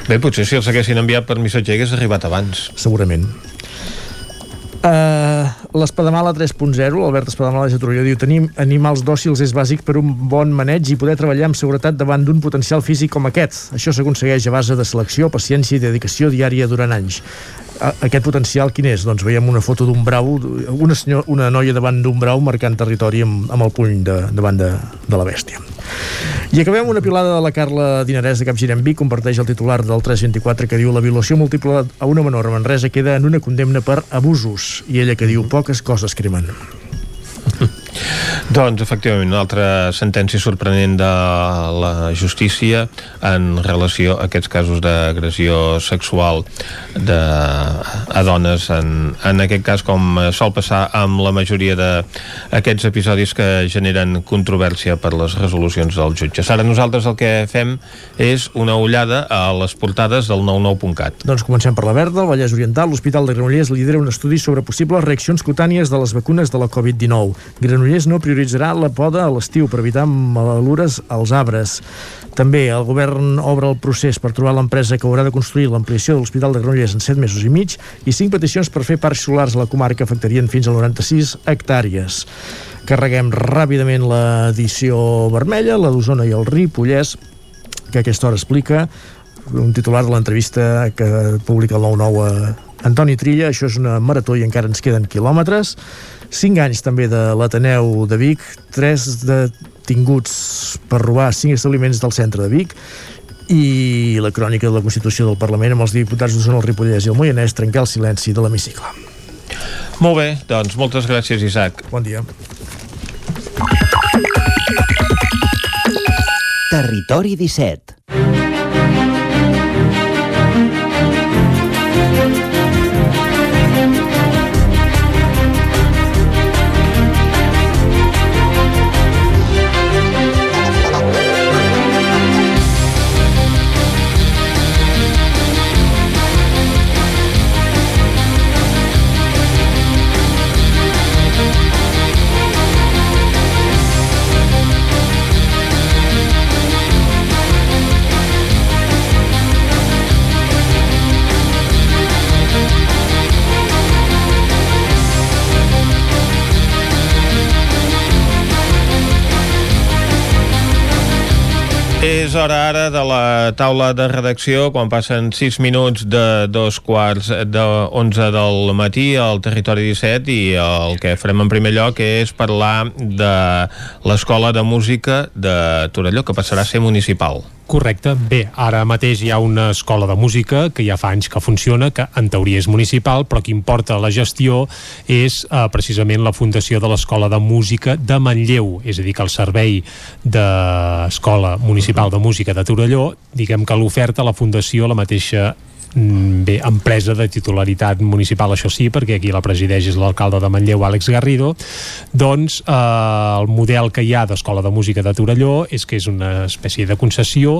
Bé, potser si els haguessin enviat per missatger hagués arribat abans. Segurament. Uh, L'Espadamala 3.0, l'Albert Espadamala de Torelló, diu tenim animals dòcils és bàsic per un bon maneig i poder treballar amb seguretat davant d'un potencial físic com aquest. Això s'aconsegueix a base de selecció, paciència i dedicació diària durant anys aquest potencial quin és? Doncs veiem una foto d'un brau, una, senyor, una noia davant d'un brau marcant territori amb, amb el puny de, davant de, de la bèstia. I acabem una pilada de la Carla Dinarès de Capgirem Vic, comparteix el titular del 324 que diu la violació múltiple a una menor a Manresa queda en una condemna per abusos i ella que diu poques coses cremen. Doncs, efectivament, una altra sentència sorprenent de la justícia en relació a aquests casos d'agressió sexual de, a dones, en, en aquest cas, com sol passar amb la majoria d'aquests episodis que generen controvèrsia per les resolucions dels jutges. Ara nosaltres el que fem és una ullada a les portades del 99.cat. Doncs comencem per la verda, el Vallès Oriental, l'Hospital de Granollers lidera un estudi sobre possibles reaccions cutànies de les vacunes de la Covid-19. Granollers no prioritzarà la poda a l'estiu per evitar malures als arbres. També el govern obre el procés per trobar l'empresa que haurà de construir l'ampliació de l'Hospital de Granollers en 7 mesos i mig i 5 peticions per fer parcs solars a la comarca afectarien fins a 96 hectàrees. Carreguem ràpidament l'edició vermella, la d'Osona i el Ripollès, que aquesta hora explica un titular de l'entrevista que publica el 9-9 a Antoni Trilla, això és una marató i encara ens queden quilòmetres. 5 anys també de l'Ateneu de Vic, 3 detinguts per robar 5 establiments del centre de Vic i la crònica de la Constitució del Parlament amb els diputats d'Osona, el Ripollès i el Moianès trencar el silenci de l'hemicicle. Molt bé, doncs moltes gràcies, Isaac. Bon dia. Territori 17 És hora ara de la taula de redacció, quan passen 6 minuts de dos quarts de 11 del matí al Territori 17 i el que farem en primer lloc és parlar de l'Escola de Música de Torelló, que passarà a ser municipal. Correcte. Bé, ara mateix hi ha una escola de música que ja fa anys que funciona, que en teoria és municipal, però qui importa la gestió és eh, precisament la Fundació de l'Escola de Música de Manlleu, és a dir, que el servei d'Escola Municipal de Música de Torelló, diguem que l'oferta la Fundació la mateixa bé, empresa de titularitat municipal, això sí, perquè aquí la presideix és l'alcalde de Manlleu, Àlex Garrido, doncs eh, el model que hi ha d'Escola de Música de Torelló és que és una espècie de concessió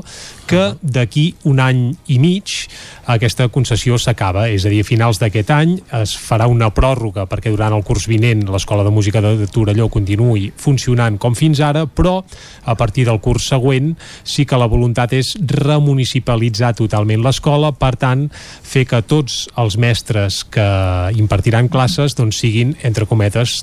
que d'aquí un any i mig aquesta concessió s'acaba, és a dir, a finals d'aquest any es farà una pròrroga perquè durant el curs vinent l'Escola de Música de Torelló continuï funcionant com fins ara, però a partir del curs següent sí que la voluntat és remunicipalitzar totalment l'escola, per tant, fer que tots els mestres que impartiran classes doncs, siguin, entre cometes,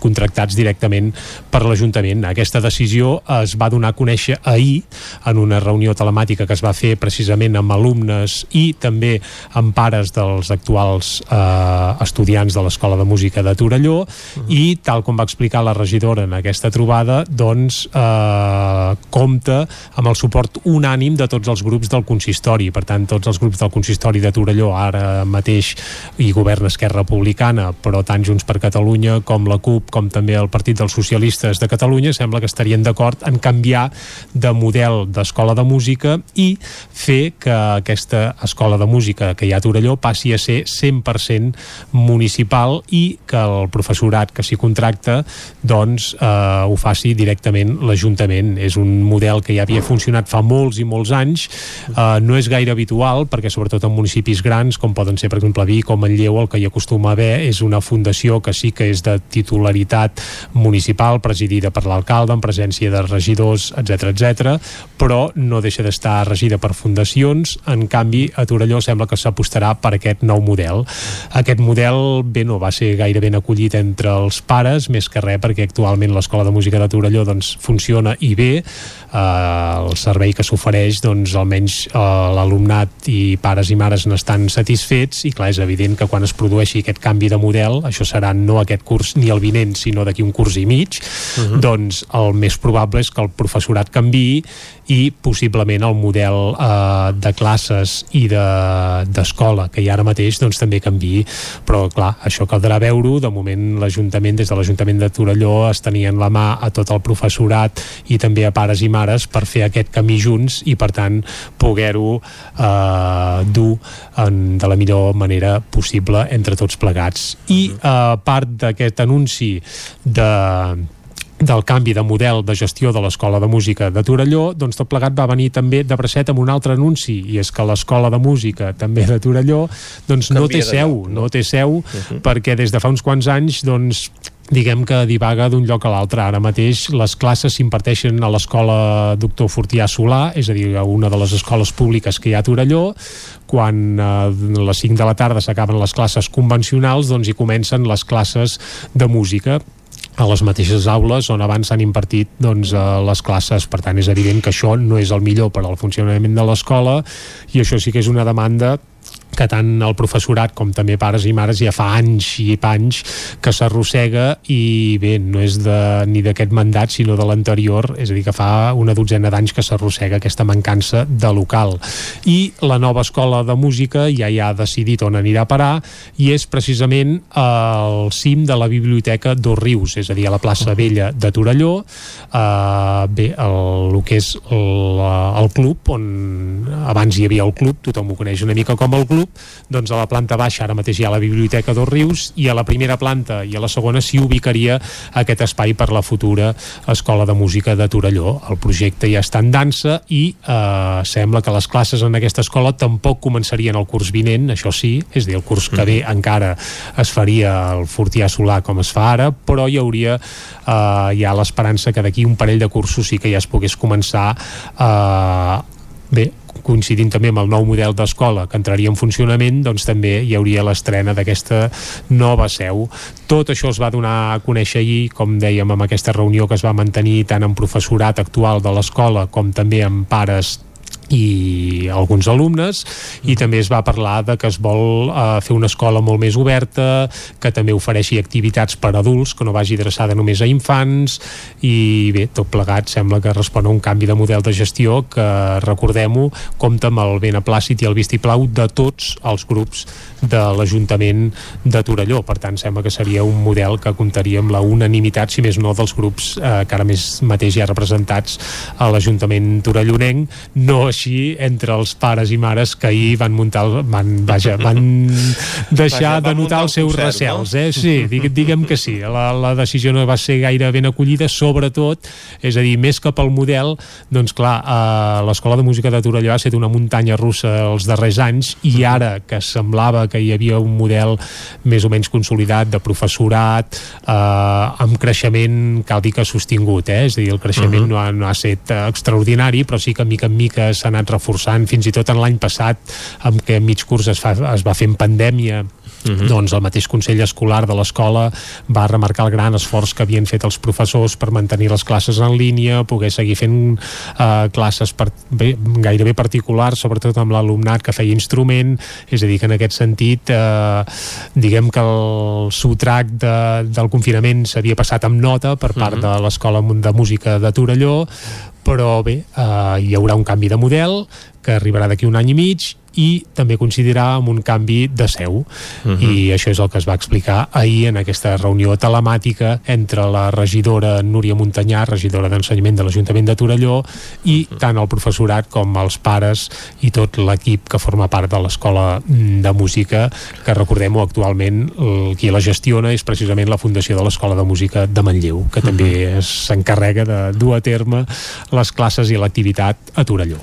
contractats directament per l'Ajuntament. Aquesta decisió es va donar a conèixer ahir en una reunió telemàtica que es va fer precisament amb alumnes i també amb pares dels actuals eh, estudiants de l'Escola de Música de Torelló uh -huh. i tal com va explicar la regidora en aquesta trobada doncs eh, compta amb el suport unànim de tots els grups del consistori per tant tots els grups del consistori de Torelló ara mateix i govern Esquerra Republicana però tant Junts per Catalunya com la CUP com també el Partit dels Socialistes de Catalunya sembla que estarien d'acord en canviar de model d'escola de música i fer que aquesta escola de música que hi ha a Torelló passi a ser 100% municipal i que el professorat que s'hi contracta doncs eh, ho faci directament l'Ajuntament. És un model que ja havia funcionat fa molts i molts anys, eh, no és gaire habitual perquè sobretot en municipis grans com poden ser per exemple Vic o Manlleu el que hi acostuma a haver és una fundació que sí que és de titularitat municipal, presidida per l'alcalde, en presència de regidors, etc etc, però no deixa d'estar regida per fundacions. En canvi, a Torelló sembla que s'apostarà per aquest nou model. Aquest model, bé, no va ser gaire ben acollit entre els pares, més que res perquè actualment l'Escola de Música de Torelló doncs, funciona i bé, eh, el servei que s'ofereix doncs, almenys eh, l'alumnat i pares i mares n'estan satisfets i clar, és evident que quan es produeixi aquest canvi de model, això serà no aquest curs ni el vinent, sinó d'aquí un curs i mig, uh -huh. doncs el més probable és que el professorat canvi i possiblement el model eh, de classes i d'escola de, que hi ha ara mateix doncs també canvi. Però clar, això caldrà veure-ho. De moment l'Ajuntament, des de l'Ajuntament de Torelló es tenien la mà a tot el professorat i també a pares i mares per fer aquest camí junts i per tant poder-ho eh, dur en, de la millor manera possible entre tots plegats. I eh, part d'aquest anunci de del canvi de model de gestió de l'Escola de Música de Torelló, doncs tot plegat va venir també de bracet amb un altre anunci, i és que l'Escola de Música també de Torelló doncs no té seu, no té seu, uh -huh. perquè des de fa uns quants anys doncs diguem que divaga d'un lloc a l'altre. Ara mateix les classes s'imparteixen a l'escola Doctor Fortià Solà, és a dir, a una de les escoles públiques que hi ha a Torelló, quan a les 5 de la tarda s'acaben les classes convencionals, doncs hi comencen les classes de música a les mateixes aules on abans s'han impartit doncs, les classes. Per tant, és evident que això no és el millor per al funcionament de l'escola i això sí que és una demanda que tant el professorat com també pares i mares ja fa anys i panys que s'arrossega i bé, no és de, ni d'aquest mandat sinó de l'anterior, és a dir que fa una dotzena d'anys que s'arrossega aquesta mancança de local. I la nova escola de música ja hi ha decidit on anirà a parar i és precisament al cim de la biblioteca dos Rius, és a dir, a la plaça Vella de Torelló eh, bé, el, el que és el, el club on abans hi havia el club, tothom ho coneix una mica com el club, doncs a la planta baixa ara mateix hi ha la Biblioteca dos Rius i a la primera planta i a la segona s'hi ubicaria aquest espai per la futura Escola de Música de Torelló. El projecte ja està en dansa i eh, sembla que les classes en aquesta escola tampoc començarien el curs vinent, això sí, és dir, el curs que ve encara es faria el Fortià Solà com es fa ara, però hi hauria eh, ja l'esperança que d'aquí un parell de cursos sí que ja es pogués començar eh, bé, coincidint també amb el nou model d'escola que entraria en funcionament, doncs també hi hauria l'estrena d'aquesta nova seu. Tot això es va donar a conèixer ahir, com dèiem, amb aquesta reunió que es va mantenir tant amb professorat actual de l'escola com també amb pares i alguns alumnes i també es va parlar de que es vol uh, fer una escola molt més oberta que també ofereixi activitats per adults que no vagi adreçada només a infants i bé, tot plegat sembla que respon a un canvi de model de gestió que recordem-ho, compta amb el beneplàcit i el vistiplau de tots els grups de l'Ajuntament de Torelló, per tant sembla que seria un model que comptaria amb la unanimitat si més no dels grups eh, que ara més mateix hi ha representats a l'Ajuntament torellonenc, no així entre els pares i mares que ahir van muntar el, van, vaja, van deixar vaja, de notar els seus concert, recels eh? sí, digue, diguem que sí la, la decisió no va ser gaire ben acollida sobretot, és a dir, més que pel model doncs clar, eh, l'Escola de Música de Torelló ha estat una muntanya russa els darrers anys i ara que semblava que hi havia un model més o menys consolidat de professorat eh, amb creixement cal dir que sostingut, eh? és a dir, el creixement uh -huh. no, ha, no ha estat extraordinari però sí que mica en mica s'ha anat reforçant fins i tot en l'any passat amb què mig curs es, fa, es va en pandèmia Uh -huh. doncs el mateix Consell Escolar de l'escola va remarcar el gran esforç que havien fet els professors per mantenir les classes en línia, poder seguir fent uh, classes per, bé, gairebé particulars, sobretot amb l'alumnat que feia instrument, és a dir, que en aquest sentit uh, diguem que el sotrac de, del confinament s'havia passat amb nota per part uh -huh. de l'Escola de Música de Torelló, però bé, eh, hi haurà un canvi de model que arribarà d'aquí un any i mig i també coincidirà amb un canvi de seu uh -huh. i això és el que es va explicar ahir en aquesta reunió telemàtica entre la regidora Núria Montanyà, regidora d'Ensenyament de l'Ajuntament de Torelló i uh -huh. tant el professorat com els pares i tot l'equip que forma part de l'Escola de Música que recordem-ho actualment qui la gestiona és precisament la Fundació de l'Escola de Música de Manlleu que uh -huh. també s'encarrega de dur a terme les classes i l'activitat a Torelló.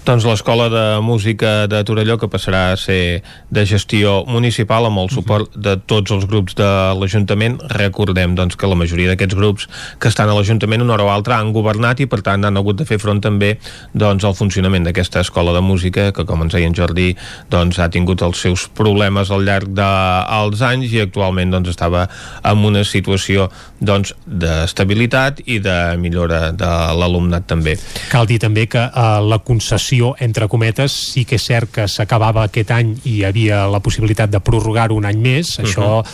Doncs l'Escola de Música de Torelló que passarà a ser de gestió municipal amb el suport de tots els grups de l'Ajuntament. Recordem doncs, que la majoria d'aquests grups que estan a l'Ajuntament una hora o altra han governat i per tant han hagut de fer front també doncs, al funcionament d'aquesta Escola de Música que com ens deia en Jordi doncs, ha tingut els seus problemes al llarg dels anys i actualment doncs, estava en una situació doncs, d'estabilitat i de millora de l'alumnat també. Cal dir també que eh, la concessió, entre cometes, sí que és cert que s'acabava aquest any i hi havia la possibilitat de prorrogar-ho un any més. Uh -huh. Això,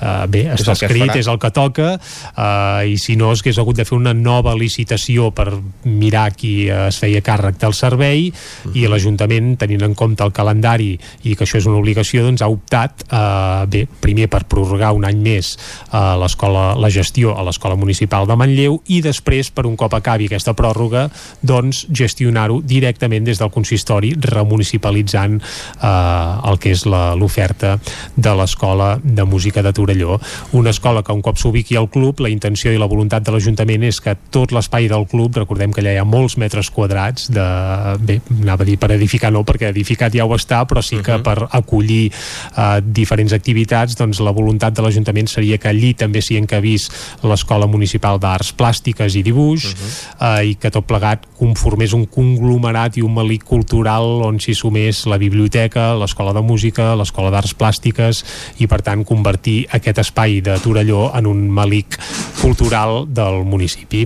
eh, bé, És està es escrit, farà. és el que toca, eh, i si no es hagués hagut de fer una nova licitació per mirar qui es feia càrrec del servei, i l'Ajuntament, tenint en compte el calendari i que això és una obligació, doncs ha optat, eh, bé, primer per prorrogar un any més eh, l'escola, la gestió a l'Escola Municipal de Manlleu i després, per un cop acabi aquesta pròrroga, doncs gestionar-ho directament des del consistori, remunicipalitzant eh, el que és la- l'oferta de l'Escola de Música de Torelló. Una escola que un cop s'ubiqui al club, la intenció i la voluntat de l'Ajuntament és que tot l'espai del club, recordem que allà hi ha molts metres quadrats de, bé, anava a dir per edificar no, perquè edificat ja ho està, però sí que per acollir eh, diferents activitats, doncs la voluntat de l'Ajuntament seria que allí també s'hi encabís l'Escola Municipal d'Arts Plàstiques i Dibuix eh, i que tot plegat conformés un conglomerat i un malic cultural on s'hi sumés la biblioteca, l'Escola de Música, l'Escola d'Arts Plàstiques i per tant convertir aquest espai de Torelló en un malic cultural del municipi.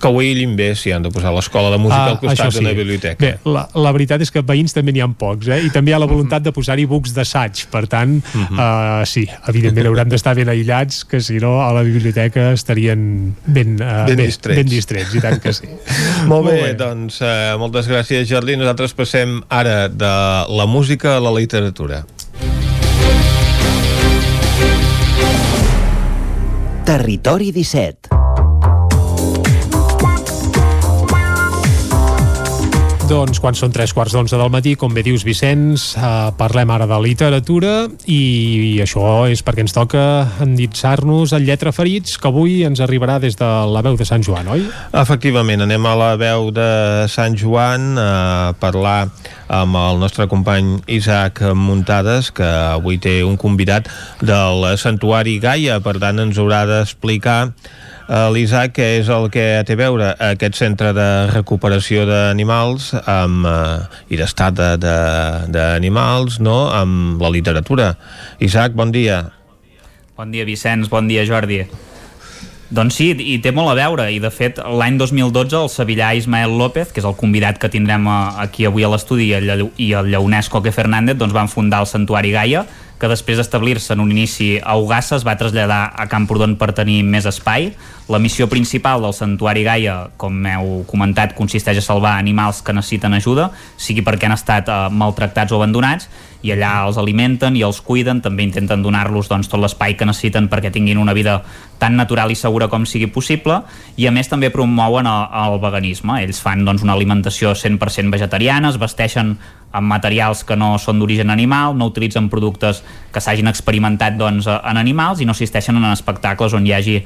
Que avui Llimbé s'hi han de posar l'escola de música al costat Ah, sí. d'una biblioteca. Bé, la, la veritat és que veïns també n'hi ha pocs, eh? I també hi ha la voluntat de posar-hi bucs d'assaig. Per tant, uh, sí, evidentment hauran d'estar ben aïllats, que si no a la biblioteca estarien ben, uh, Ben distrets. ben distrets, i tant que sí. Molt bé, doncs eh, moltes gràcies Jordi. Nosaltres passem ara de la música a la literatura. Territori 17 Doncs quan són tres quarts d'onze del matí, com bé dius Vicenç, eh, parlem ara de literatura i això és perquè ens toca endinsar-nos en lletra ferits, que avui ens arribarà des de la veu de Sant Joan, oi? Efectivament, anem a la veu de Sant Joan a parlar amb el nostre company Isaac Muntades, que avui té un convidat del Santuari Gaia, per tant ens haurà d'explicar eh, l'Isaac què és el que té a veure aquest centre de recuperació d'animals amb, eh, i d'estat de- de- d'animals no? amb la literatura. Isaac, bon dia. Bon dia, Vicenç, bon dia, Jordi. Doncs sí, i té molt a veure, i de fet l'any 2012 el sevillà Ismael López, que és el convidat que tindrem a, aquí avui a l'estudi, i el lleonès Coque Fernández, doncs van fundar el Santuari Gaia, que després d'establir-se en un inici a Ugassa es va traslladar a Camprodon per tenir més espai. La missió principal del Santuari Gaia, com heu comentat, consisteix a salvar animals que necessiten ajuda, sigui perquè han estat eh, maltractats o abandonats, i allà els alimenten i els cuiden, també intenten donar-los doncs, tot l'espai que necessiten perquè tinguin una vida tan natural i segura com sigui possible i a més també promouen el, el veganisme ells fan doncs, una alimentació 100% vegetariana, es vesteixen amb materials que no són d'origen animal, no utilitzen productes que s'hagin experimentat doncs, en animals i no assisteixen en espectacles on hi hagi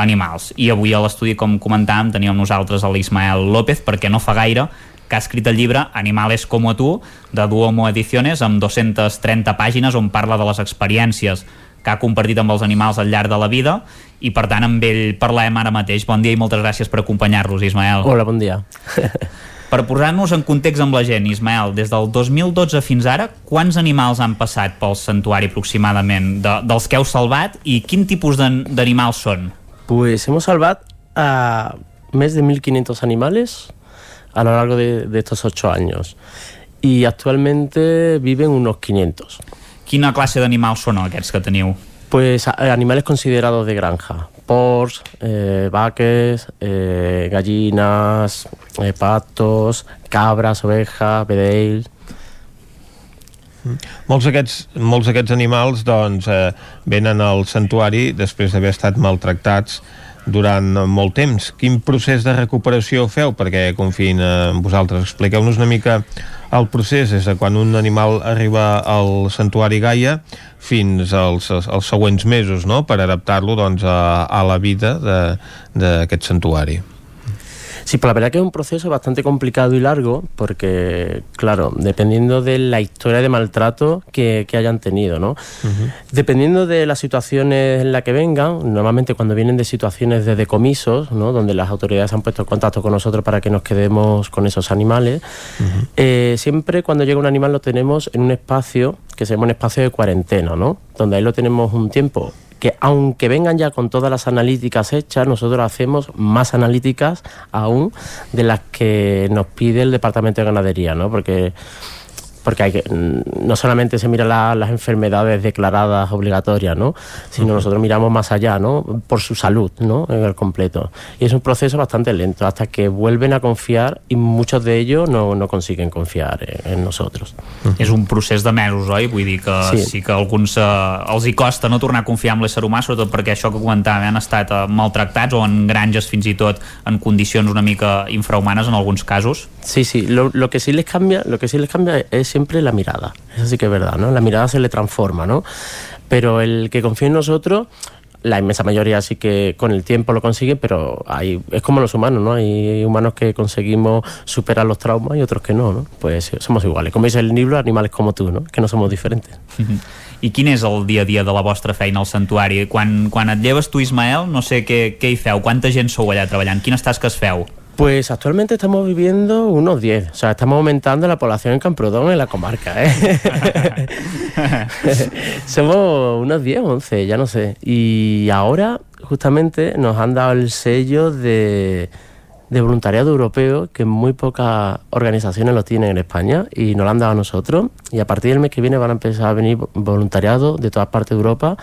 animals. I avui a l'estudi, com comentàvem, teníem nosaltres l'Ismael López, perquè no fa gaire que ha escrit el llibre Animales como tú, de Duomo Ediciones, amb 230 pàgines on parla de les experiències que ha compartit amb els animals al llarg de la vida i per tant amb ell parlem ara mateix. Bon dia i moltes gràcies per acompanyar-nos, Ismael. Hola, bon dia. Per posar-nos en context amb la gent, Ismael, des del 2012 fins ara, quants animals han passat pel santuari aproximadament, de, dels que heu salvat i quin tipus d'an- d'animals són? Pues hemos salvado a más de 1.500 animales a lo largo de, de estos ocho años y actualmente viven unos 500. Quina classe d'animals són aquests que teniu? Pues a- animales considerados de granja. Porcs, eh, vaques, eh, gallinas, eh, patos, cabras, ovejas, vedell... Molts d'aquests molts d'aquests animals doncs, eh, venen al santuari després d'haver estat maltractats durant molt temps. Quin procés de recuperació feu perquè confiïn en vosaltres? Expliqueu-nos una mica el procés des de quan un animal arriba al santuari Gaia fins als, als següents mesos no? per adaptar-lo doncs, a, a la vida d'aquest santuari. Sí, pues la verdad que es un proceso bastante complicado y largo porque, claro, dependiendo de la historia de maltrato que, que hayan tenido, ¿no? Dependiendo de las situaciones en las que vengan, normalmente cuando vienen de situaciones de decomisos, ¿no? donde las autoridades han puesto en contacto con nosotros para que nos quedemos con esos animales, eh, siempre cuando llega un animal lo tenemos en un espacio que se llama un espacio de cuarentena, ¿no? donde ahí lo tenemos un tiempo que aunque vengan ya con todas las analíticas hechas, nosotros hacemos más analíticas aún de las que nos pide el Departamento de Ganadería, ¿no? Porque porque hay que, mm, no solamente se mira la- las enfermedades declaradas obligatorias, ¿no? sino nosotros miramos más allá, ¿no? por su salud ¿no? en el completo. Y es un proceso bastante lento hasta que vuelven a confiar y muchos de ellos no, no consiguen confiar en, en nosotros. És un procés de mesos, oi? Vull dir que sí, Sí. sí que a alguns eh, els hi costa no tornar a confiar en l'ésser humà, sobretot perquè això que comentàvem, han estat eh, maltractats o en granges fins i tot en condicions una mica infrahumanes en alguns casos. Sí, sí, lo, lo que sí les cambia, lo que sí les cambia es siempre la mirada. Eso sí que es verdad, ¿no? La mirada se le transforma, ¿no? Pero el que confía en nosotros, la inmensa mayoría sí que con el tiempo lo consigue, pero hay, es como los humanos, ¿no? Hay humanos que conseguimos superar los traumas y otros que no, ¿no? Pues somos iguales. Como dice el libro, animales como tú, ¿no? Que no somos diferentes. I quin és el dia a dia de la vostra feina al santuari? Quan, quan et lleves tu, Ismael, no sé què, què hi feu, quanta gent sou allà treballant, quines tasques feu? Pues actualmente estamos viviendo unos 10, o sea, estamos aumentando la población en Camprodón, en la comarca, ¿eh? Somos unos 10 o 11, ya no sé. Y ahora, justamente, nos han dado el sello de, de voluntariado europeo, que muy pocas organizaciones lo tienen en España, y nos lo han dado a nosotros. Y a partir del mes que viene van a empezar a venir voluntariado de todas partes de Europa,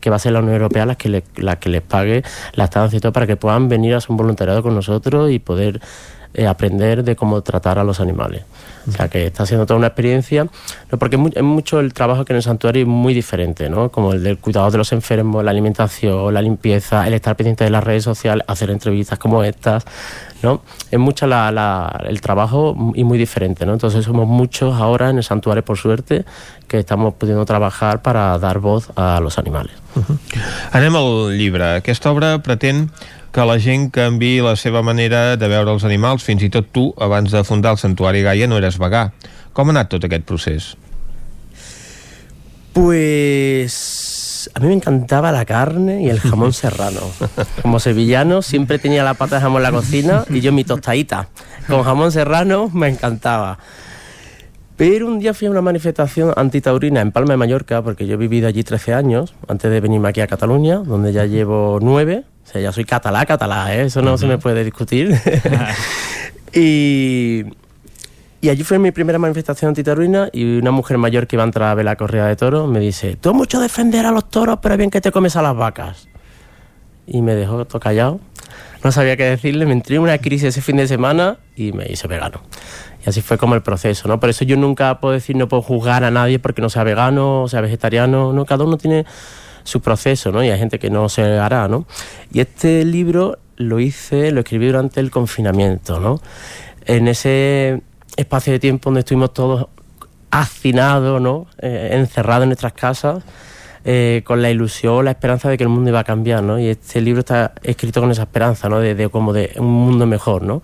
que va a ser la Unión Europea la que, le- la que les pague la estancia y todo, para que puedan venir a hacer un voluntariado con nosotros y poder eh, aprender de cómo tratar a los animales. O sea, que está siendo toda una experiencia, ¿no? porque es, mu- es mucho el trabajo que en el santuario es muy diferente, ¿no? Como el del cuidado de los enfermos, la alimentación, la limpieza, el estar pendiente de las redes sociales, hacer entrevistas como estas, ¿no? Es mucho la- la- el trabajo y muy diferente, ¿no? Entonces somos muchos ahora en el santuario, por suerte, que estamos pudiendo trabajar para dar voz a los animales. Anem al llibre. Aquesta obra pretén que la gent canvi la seva manera de veure els animals. Fins i tot tu, abans de fundar el Santuari Gaia, no eres vegà. Com ha anat tot aquest procés? Pues a mí me encantaba la carne y el jamón serrano. Como sevillano siempre tenía la pata de jamón en la cocina y yo mi tostadita. Con jamón serrano me encantaba. Pero un día fui a una manifestación antitaurina en Palma de Mallorca, porque yo he vivido allí 13 años, antes de venirme aquí a Cataluña, donde ya llevo 9. O sea, ya soy catalá, catalá, ¿eh? eso no se me puede discutir. y, y allí fue mi primera manifestación antitaurina y una mujer mayor que iba a entrar a ver la corrida de toros me dice, tú mucho defender a los toros, pero bien que te comes a las vacas. Y me dejó todo callado. No sabía qué decirle, me entré en una crisis ese fin de semana y me hice vegano. Y así fue como el proceso, ¿no? Por eso yo nunca puedo decir, no puedo juzgar a nadie porque no sea vegano o sea vegetariano, ¿no? Cada uno tiene su proceso, ¿no? Y hay gente que no se hará, ¿no? Y este libro lo hice, lo escribí durante el confinamiento, ¿no? En ese espacio de tiempo donde estuvimos todos hacinados, ¿no? Eh, encerrados en nuestras casas, eh, con la ilusión, la esperanza de que el mundo iba a cambiar, ¿no? Y este libro está escrito con esa esperanza, ¿no? De, de como de un mundo mejor, ¿no?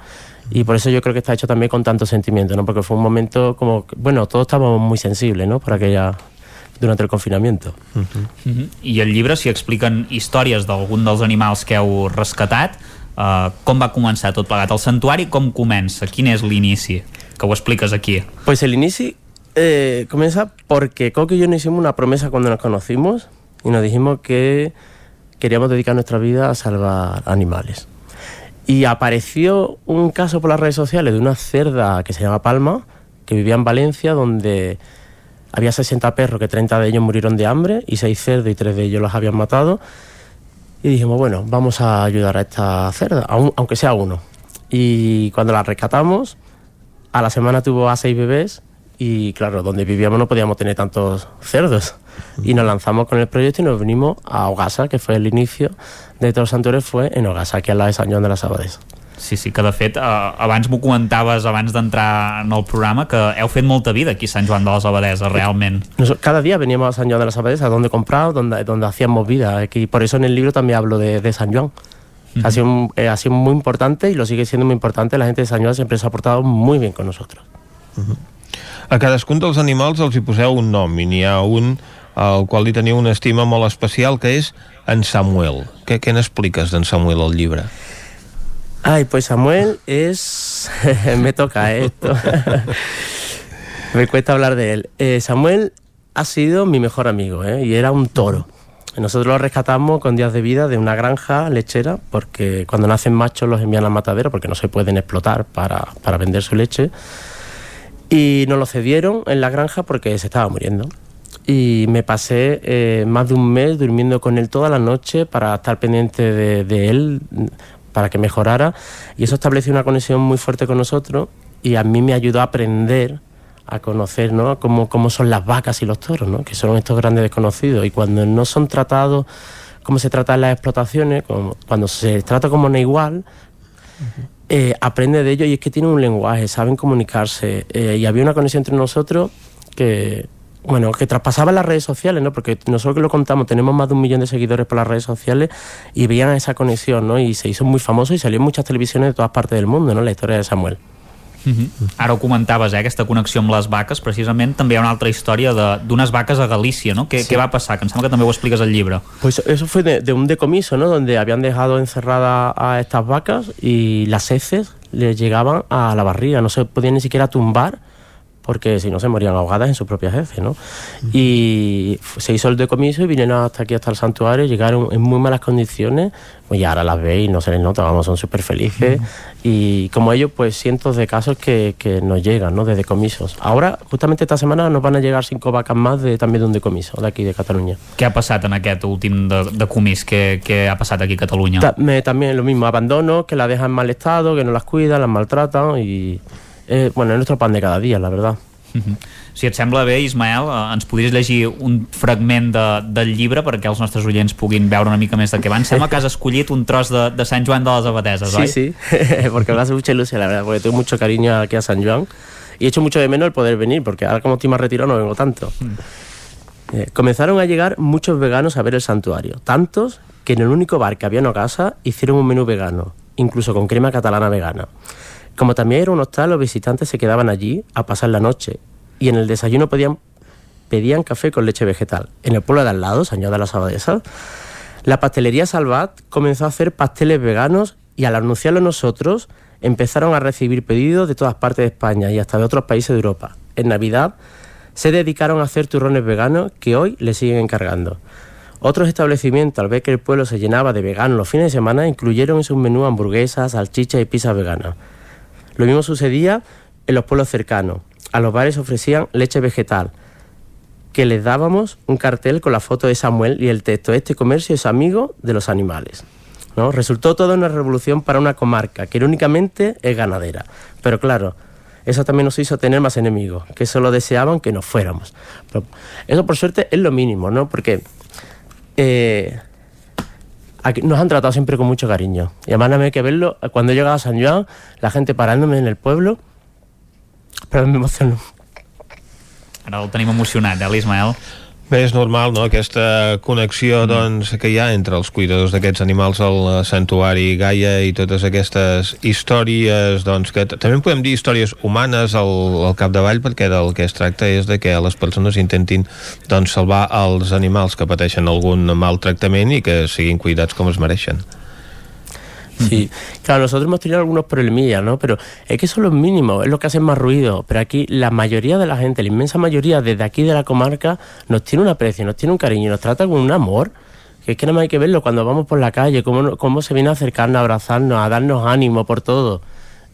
Y por eso yo creo que está hecho también con tanto sentimiento, ¿no? Porque fue un momento como, bueno, todos estábamos muy sensibles, ¿no? Por aquella, durante el confinamiento. Mhm. I al llibre s'hi expliquen històries d'algun dels animals que heu rescatat. Uh, com va començar tot plegat? El santuari com comença? Quin és l'inici? Que ho expliques aquí. Pues el inicio eh, comienza porque Coque y yo nos hicimos una promesa cuando nos conocimos y nos dijimos que queríamos dedicar nuestra vida a salvar animales. Y apareció un caso por las redes sociales de una cerda que se llama Palma, que vivía en Valencia, donde había 60 perros, que 30 de ellos murieron de hambre, y 6 cerdos y 3 de ellos los habían matado. Y dijimos, bueno, vamos a ayudar a esta cerda, aun- aunque sea uno. Y cuando la rescatamos, a la semana tuvo a seis bebés y claro, donde vivíamos no podíamos tener tantos cerdos. Y nos lanzamos con el proyecto y nos vinimos a Ogasa, que fue el inicio de todos los santuarios, fue en Ogasa, aquí al lado de San Joan de las Abades. Sí, sí, que de fet, eh, abans m'ho comentaves, abans d'entrar en el programa, que heu fet molta vida aquí a Sant Joan de les Abadeses, realment. Cada día veníamos a San Joan de las Abades, a donde comprar, donde, donde hacíamos vida. Y por eso en el libro también hablo de, de San Joan. Ha, sido, un- eh, ha sido muy importante y lo sigue siendo muy importante. La gente de Sant Joan siempre se ha portado muy bien con nosotros. A cadascun dels animals els hi poseu un nom i n'hi ha un al qual li teniu una estima molt especial que és en Samuel. Què, què n'expliques d'en Samuel al llibre? Ay, pues Samuel es... Me toca esto. Me cuesta hablar de él. Eh, Samuel ha sido mi mejor amigo ¿eh? y era un toro. Nosotros lo rescatamos con días de vida de una granja lechera porque cuando nacen machos los envían al matadero porque no se pueden explotar para, para vender su leche. Y nos lo cedieron en la granja porque se estaba muriendo. Y me pasé eh, más de un mes durmiendo con él toda la noche para estar pendiente de, de él, para que mejorara. Y eso estableció una conexión muy fuerte con nosotros y a mí me ayudó a aprender a conocer ¿no? cómo, cómo son las vacas y los toros, ¿no? que son estos grandes desconocidos. Y cuando no son tratados como se trata en las explotaciones, como- cuando se trata como no igual, eh, aprende de ellos y es que tienen un lenguaje, saben comunicarse. eh, y había una conexión entre nosotros que, bueno, que traspasaba las redes sociales, ¿no? Porque nosotros que lo contamos, tenemos más de un millón de seguidores por las redes sociales y veían esa conexión, ¿no? Y se hizo muy famoso y salió en muchas televisiones de todas partes del mundo, ¿no? La historia de Samuel. Mhm. Ara ho comentaves, eh, aquesta connexió amb les vaques, precisament també hi ha una altra història de- d'unes vaques a Galícia, no? Què, Sí. què va passar? Que em sembla que també ho expliques al llibre. Pues eso fue de, de un decomiso, ¿no? Donde habían dejado encerradas a estas vacas y las heces les llegaban a la barriga, no se podían ni siquiera tumbar porque si no se morían ahogadas en sus propias heces, ¿no? Y se hizo el decomiso y vinieron hasta aquí, hasta el santuario, llegaron en muy malas condiciones, pues ya ahora las veis, no se les nota, vamos, son súper felices. Y como ellos, pues cientos de casos que, que nos llegan, ¿no? De decomisos. Ahora, justamente esta semana, nos van a llegar cinco vacas más de, también de un decomiso, de aquí, de Cataluña. Què ha passat en aquest últim de, de comís? Què, què ha passat aquí a Catalunya? Ta- me- también lo mismo, abandono, que las dejan en mal estado, que no las cuidan, las maltratan y eh, bueno, es nuestro pan de cada día, la verdad. Mhm. Si et sembla bé, Ismael, eh, ens podries llegir un fragment de, del llibre perquè els nostres oients puguin veure una mica més de què van. Sembla que has escollit un tros de, de Sant Joan de les Abadeses, Sí, oi? sí, porque me hace mucha ilusión, la verdad, porque tengo mucho cariño aquí a San Juan y echo mucho de menos el poder venir, porque ahora como estoy más retirado no vengo tanto. Eh, comenzaron a llegar muchos veganos a ver el santuario, tantos que en el único bar que había en casa hicieron un menú vegano, incluso con crema catalana vegana. Como también era un hostal, los visitantes se quedaban allí a pasar la noche y en el desayuno pedían café con leche vegetal. En el pueblo de al lado, de las Abadesas, la pastelería Salvat comenzó a hacer pasteles veganos y al anunciarlo nosotros empezaron a recibir pedidos de todas partes de España y hasta de otros países de Europa. En Navidad se dedicaron a hacer turrones veganos que hoy le siguen encargando. Otros establecimientos, al ver que el pueblo se llenaba de veganos los fines de semana, incluyeron en sus menús hamburguesas, salchichas y pizzas veganas. Lo mismo sucedía en los pueblos cercanos. A los bares ofrecían leche vegetal, que les dábamos un cartel con la foto de Samuel y el texto Este comercio es amigo de los animales. ¿no? Resultó toda una revolución para una comarca que irónicamente es ganadera. Pero claro, eso también nos hizo tener más enemigos, que solo deseaban que nos fuéramos. Pero eso por suerte es lo mínimo, ¿no? Porque eh, aquí nos han tratado siempre con mucho cariño. Y además hay que verlo, cuando he llegado a San Joan, la gente parándome en el pueblo, pero me emociono. Ara el tenim emocionat, eh, l'Ismael? Bé, és normal, no?, aquesta connexió doncs, que hi ha entre els cuidadors d'aquests animals al eh, santuari Gaia i totes aquestes històries, doncs, que també podem dir històries humanes al, al capdavall, perquè del que es tracta és de que les persones intentin doncs, salvar els animals que pateixen algun maltractament i que siguin cuidats com es mereixen. Sí, claro, nosotros hemos tenido algunos problemillas, ¿no? Pero es que eso es lo mínimo, es lo que hace más ruido. Pero aquí la mayoría de la gente, la inmensa mayoría desde aquí de la comarca, nos tiene un aprecio, nos tiene un cariño, nos trata con un amor. Que es que nada más hay que verlo cuando vamos por la calle, cómo, cómo se viene a acercarnos, a abrazarnos, a darnos ánimo por todo.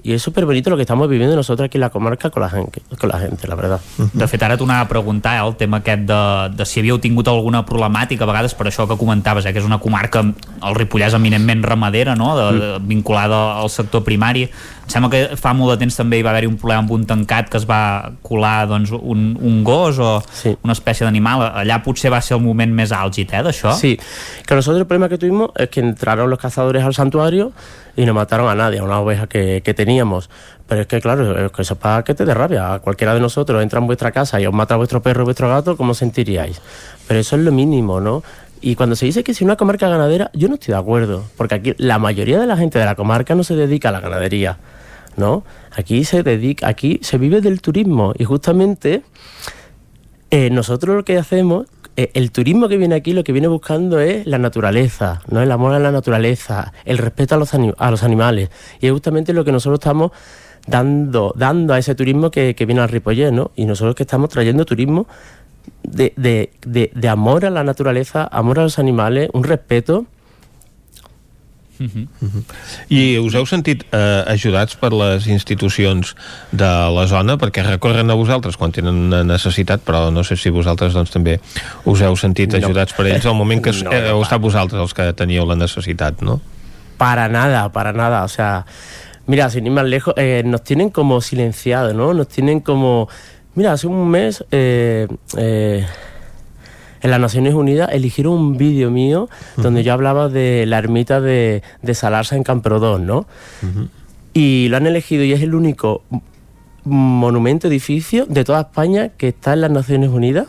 Y es súper bonito lo que estamos viviendo nosotros aquí en la comarca con la gente, con la, gente, la verdad. De fet, ara t'anava a preguntar eh, el tema aquest de, de si havíeu tingut alguna problemàtica, a vegades per això que comentaves, eh, que és una comarca, el Ripollès eminentment ramadera, no? de, de, vinculada al sector primari. Em sembla que fa molt de temps també hi va haver-hi un problema amb un tancat que es va colar doncs, un, un gos o sí. una espècie d'animal. Allà potser va ser el moment més àlgid eh, d'això. Sí, que nosotros el problema que tuvimos es que entraron los cazadores al santuario y no mataron a nadie, a una oveja que, que teníamos. Pero es que, claro, es que eso es para que te dé rabia. A cualquiera de nosotros entra en vuestra casa y os mata a vuestro perro o vuestro gato, ¿cómo sentiríais? Pero eso es lo mínimo, ¿no? Y cuando se dice que si una comarca ganadera, yo no estoy de acuerdo, porque aquí la mayoría de la gente de la comarca no se dedica a la ganadería, ¿no? Aquí se dedica, aquí se vive del turismo y justamente eh, nosotros lo que hacemos, eh, el turismo que viene aquí lo que viene buscando es la naturaleza, ¿no? El amor a la naturaleza, el respeto a los, a los animales y es justamente lo que nosotros estamos dando, dando a ese turismo que, que viene al Ripollé, ¿no? Y nosotros que estamos trayendo turismo de, de, de, de amor a la naturaleza, amor a los animales, un respeto. I us heu sentit eh, ajudats per les institucions de la zona perquè recorren a vosaltres quan tenen una necessitat, però no sé si vosaltres doncs, també us heu sentit No. ajudats per ells al moment que No, no, heu no, estat vosaltres els que teníeu la necessitat, no? Para nada, para nada. O sea, mira, sin ir más lejos, eh, nos tienen como silenciados, ¿no? Nos tienen como... Mira, hace un mes eh, eh, en las Naciones Unidas eligieron un vídeo mío donde yo hablaba de la ermita de, de Salarsa en Camprodón, ¿no? Y lo han elegido y es el único monumento, edificio de toda España que está en las Naciones Unidas.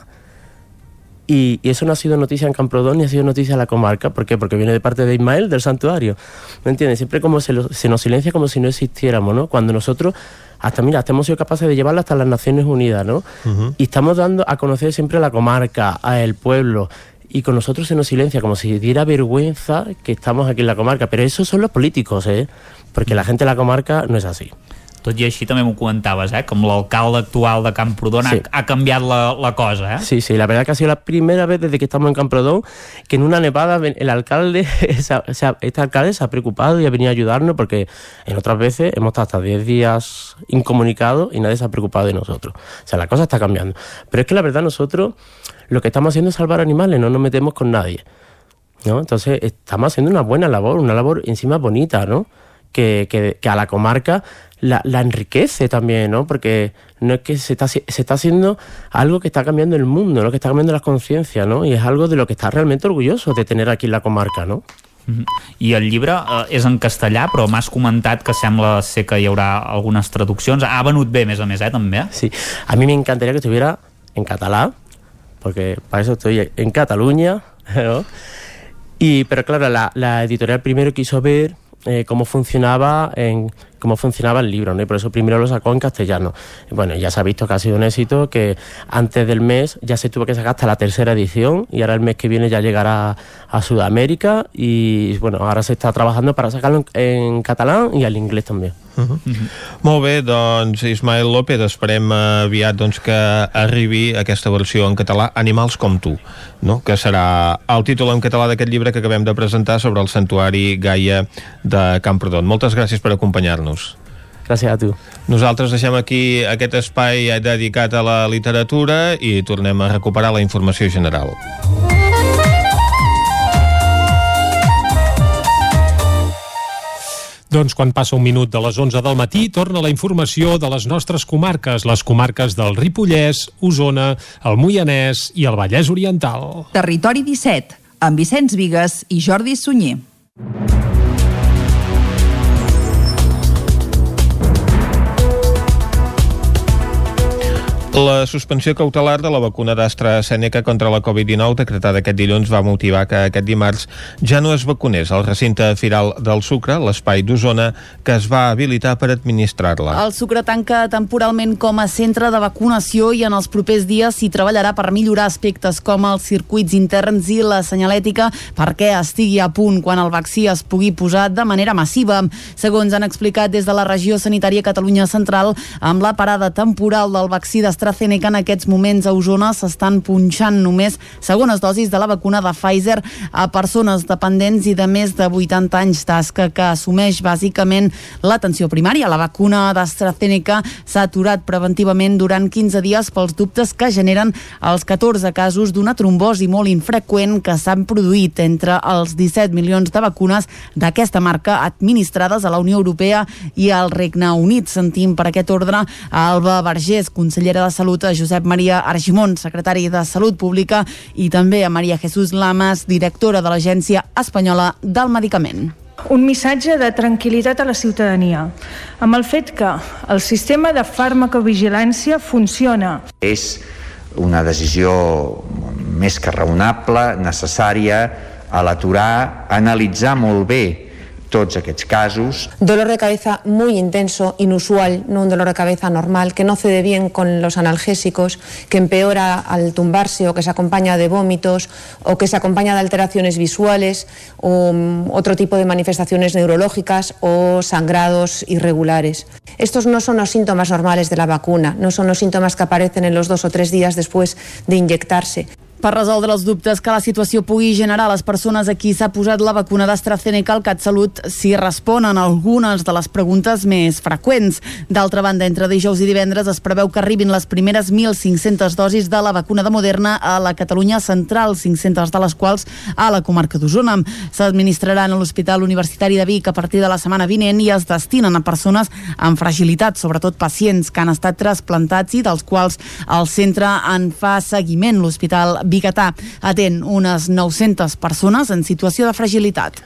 Y, y eso no ha sido noticia en Camprodón ni ha sido noticia en la comarca. ¿Por qué? Porque viene de parte de Ismael, del santuario. ¿Me entiendes? Siempre como se, lo- se nos silencia como si no existiéramos, ¿no? Cuando nosotros, hasta mira, hasta hemos sido capaces de llevarlo hasta las Naciones Unidas, ¿no? Y estamos dando a conocer siempre a la comarca, a el pueblo. Y con nosotros se nos silencia, como si diera vergüenza que estamos aquí en la comarca. Pero esos son los políticos, ¿eh? Porque la gente de la comarca no es así. Tot i així també m'ho comentaves, eh? Com l'alcalde actual de Camprodon Sí. ha, ha canviat la, la cosa, eh? Sí, sí, la verdad que ha sido la primera vez desde que estamos en Camprodón que en una nevada el alcalde, se ha- este alcalde se ha preocupado y ha venido a ayudarnos porque en otras veces hemos estado hasta 10 días incomunicados y nadie se ha preocupado de nosotros. O sea, la cosa está cambiando. Pero es que la verdad nosotros lo que estamos haciendo es salvar animales, no nos metemos con nadie. ¿no? Entonces estamos haciendo una buena labor, una labor encima bonita, ¿no? Que, que- que a la comarca la, la enriquece también, ¿no? Porque no es que se está, se está haciendo algo que está cambiando el mundo, ¿no? Que está cambiando las conciencias, ¿no? Y es algo de lo que está realmente orgulloso de tener aquí en la comarca, ¿no? I el llibre eh, és en castellà, però m'has comentat que sembla ser que hi haurà algunes traduccions. Ha venut bé, a més a més, eh, també? Sí, a mí me encantaría que estuviera en catalán, porque para eso estoy en Cataluña, ¿no? Y, pero claro, la, la editorial primero quiso ver eh, cómo funcionaba en cómo funcionaba el libro, ¿no? Y por eso primero lo sacó en castellano. Y bueno, ya se ha visto que ha sido un éxito, que antes del mes ya se tuvo que sacar hasta la tercera edición y ahora el mes que viene ya llegará a Sudamérica y bueno, ahora se está trabajando para sacarlo en, en catalán y al inglés también. Uh -huh. Molt bé, doncs Ismael López, esperem aviat doncs, que arribi aquesta versió en català Animals com tu, no? que serà el títol en català d'aquest llibre que acabem de presentar sobre el santuari Gaia de Camprodon. Moltes gràcies per acompanyar-nos. Gràcies a tu. Nosaltres deixem aquí aquest espai dedicat a la literatura i tornem a recuperar la informació general. Doncs quan passa un minut de les 11 del matí, torna la informació de les nostres comarques, les comarques del Ripollès, Osona, el Moianès i el Vallès Oriental. Territori 17, amb Vicenç Vigues i Jordi Sunyer. La suspensió cautelar de la vacuna d'AstraZeneca contra la Covid-19 decretada aquest dilluns va motivar que aquest dimarts ja no es vacunés al recinte firal del Sucre, l'espai d'Osona, que es va habilitar per administrar-la. El Sucre tanca temporalment com a centre de vacunació i en els propers dies s'hi treballarà per millorar aspectes com els circuits interns i la senyalètica perquè estigui a punt quan el vaccí es pugui posar de manera massiva. Segons han explicat des de la regió sanitària Catalunya Central, amb la parada temporal del vaccí d'AstraZeneca en aquests moments a Osona s'estan punxant només segones dosis de la vacuna de Pfizer a persones dependents i de més de 80 anys, tasca que assumeix bàsicament l'atenció primària. La vacuna d'AstraZeneca s'ha aturat preventivament durant 15 dies pels dubtes que generen els 14 casos d'una trombosi molt infreqüent que s'han produït entre els 17 milions de vacunes d'aquesta marca administrades a la Unió Europea i al Regne Unit. Sentim per aquest ordre Alba Vergés, consellera de Salut, a Josep Maria Argimon, secretari de Salut Pública, i també a Maria Jesús Lamas, directora de l'Agència Espanyola del Medicament un missatge de tranquil·litat a la ciutadania, amb el fet que el sistema de farmacovigilància funciona. És una decisió més que raonable, necessària, a l'aturar, analitzar molt bé casos. Dolor de cabeza muy intenso, inusual, no un dolor de cabeza normal, que no cede bien con los analgésicos, que empeora al tumbarse o que se acompaña de vómitos o que se acompaña de alteraciones visuales o um, otro tipo de manifestaciones neurológicas o sangrados irregulares. Estos no son los síntomas normales de la vacuna, no son los síntomas que aparecen en los dos o tres días después de inyectarse. Per resoldre els dubtes que la situació pugui generar a les persones a qui s'ha posat la vacuna d'AstraZeneca, el CatSalut s'hi responen algunes de les preguntes més freqüents. D'altra banda, entre dijous i divendres es preveu que arribin les primeres 1.500 dosis de la vacuna de Moderna a la Catalunya central, 500 de les quals a la comarca d'Osona. S'administraran a l'Hospital Universitari de Vic a partir de la setmana vinent i es destinen a persones amb fragilitat, sobretot pacients que han estat trasplantats i dels quals el centre en fa seguiment. L'Hospital Bigatà atén unes 900 persones en situació de fragilitat.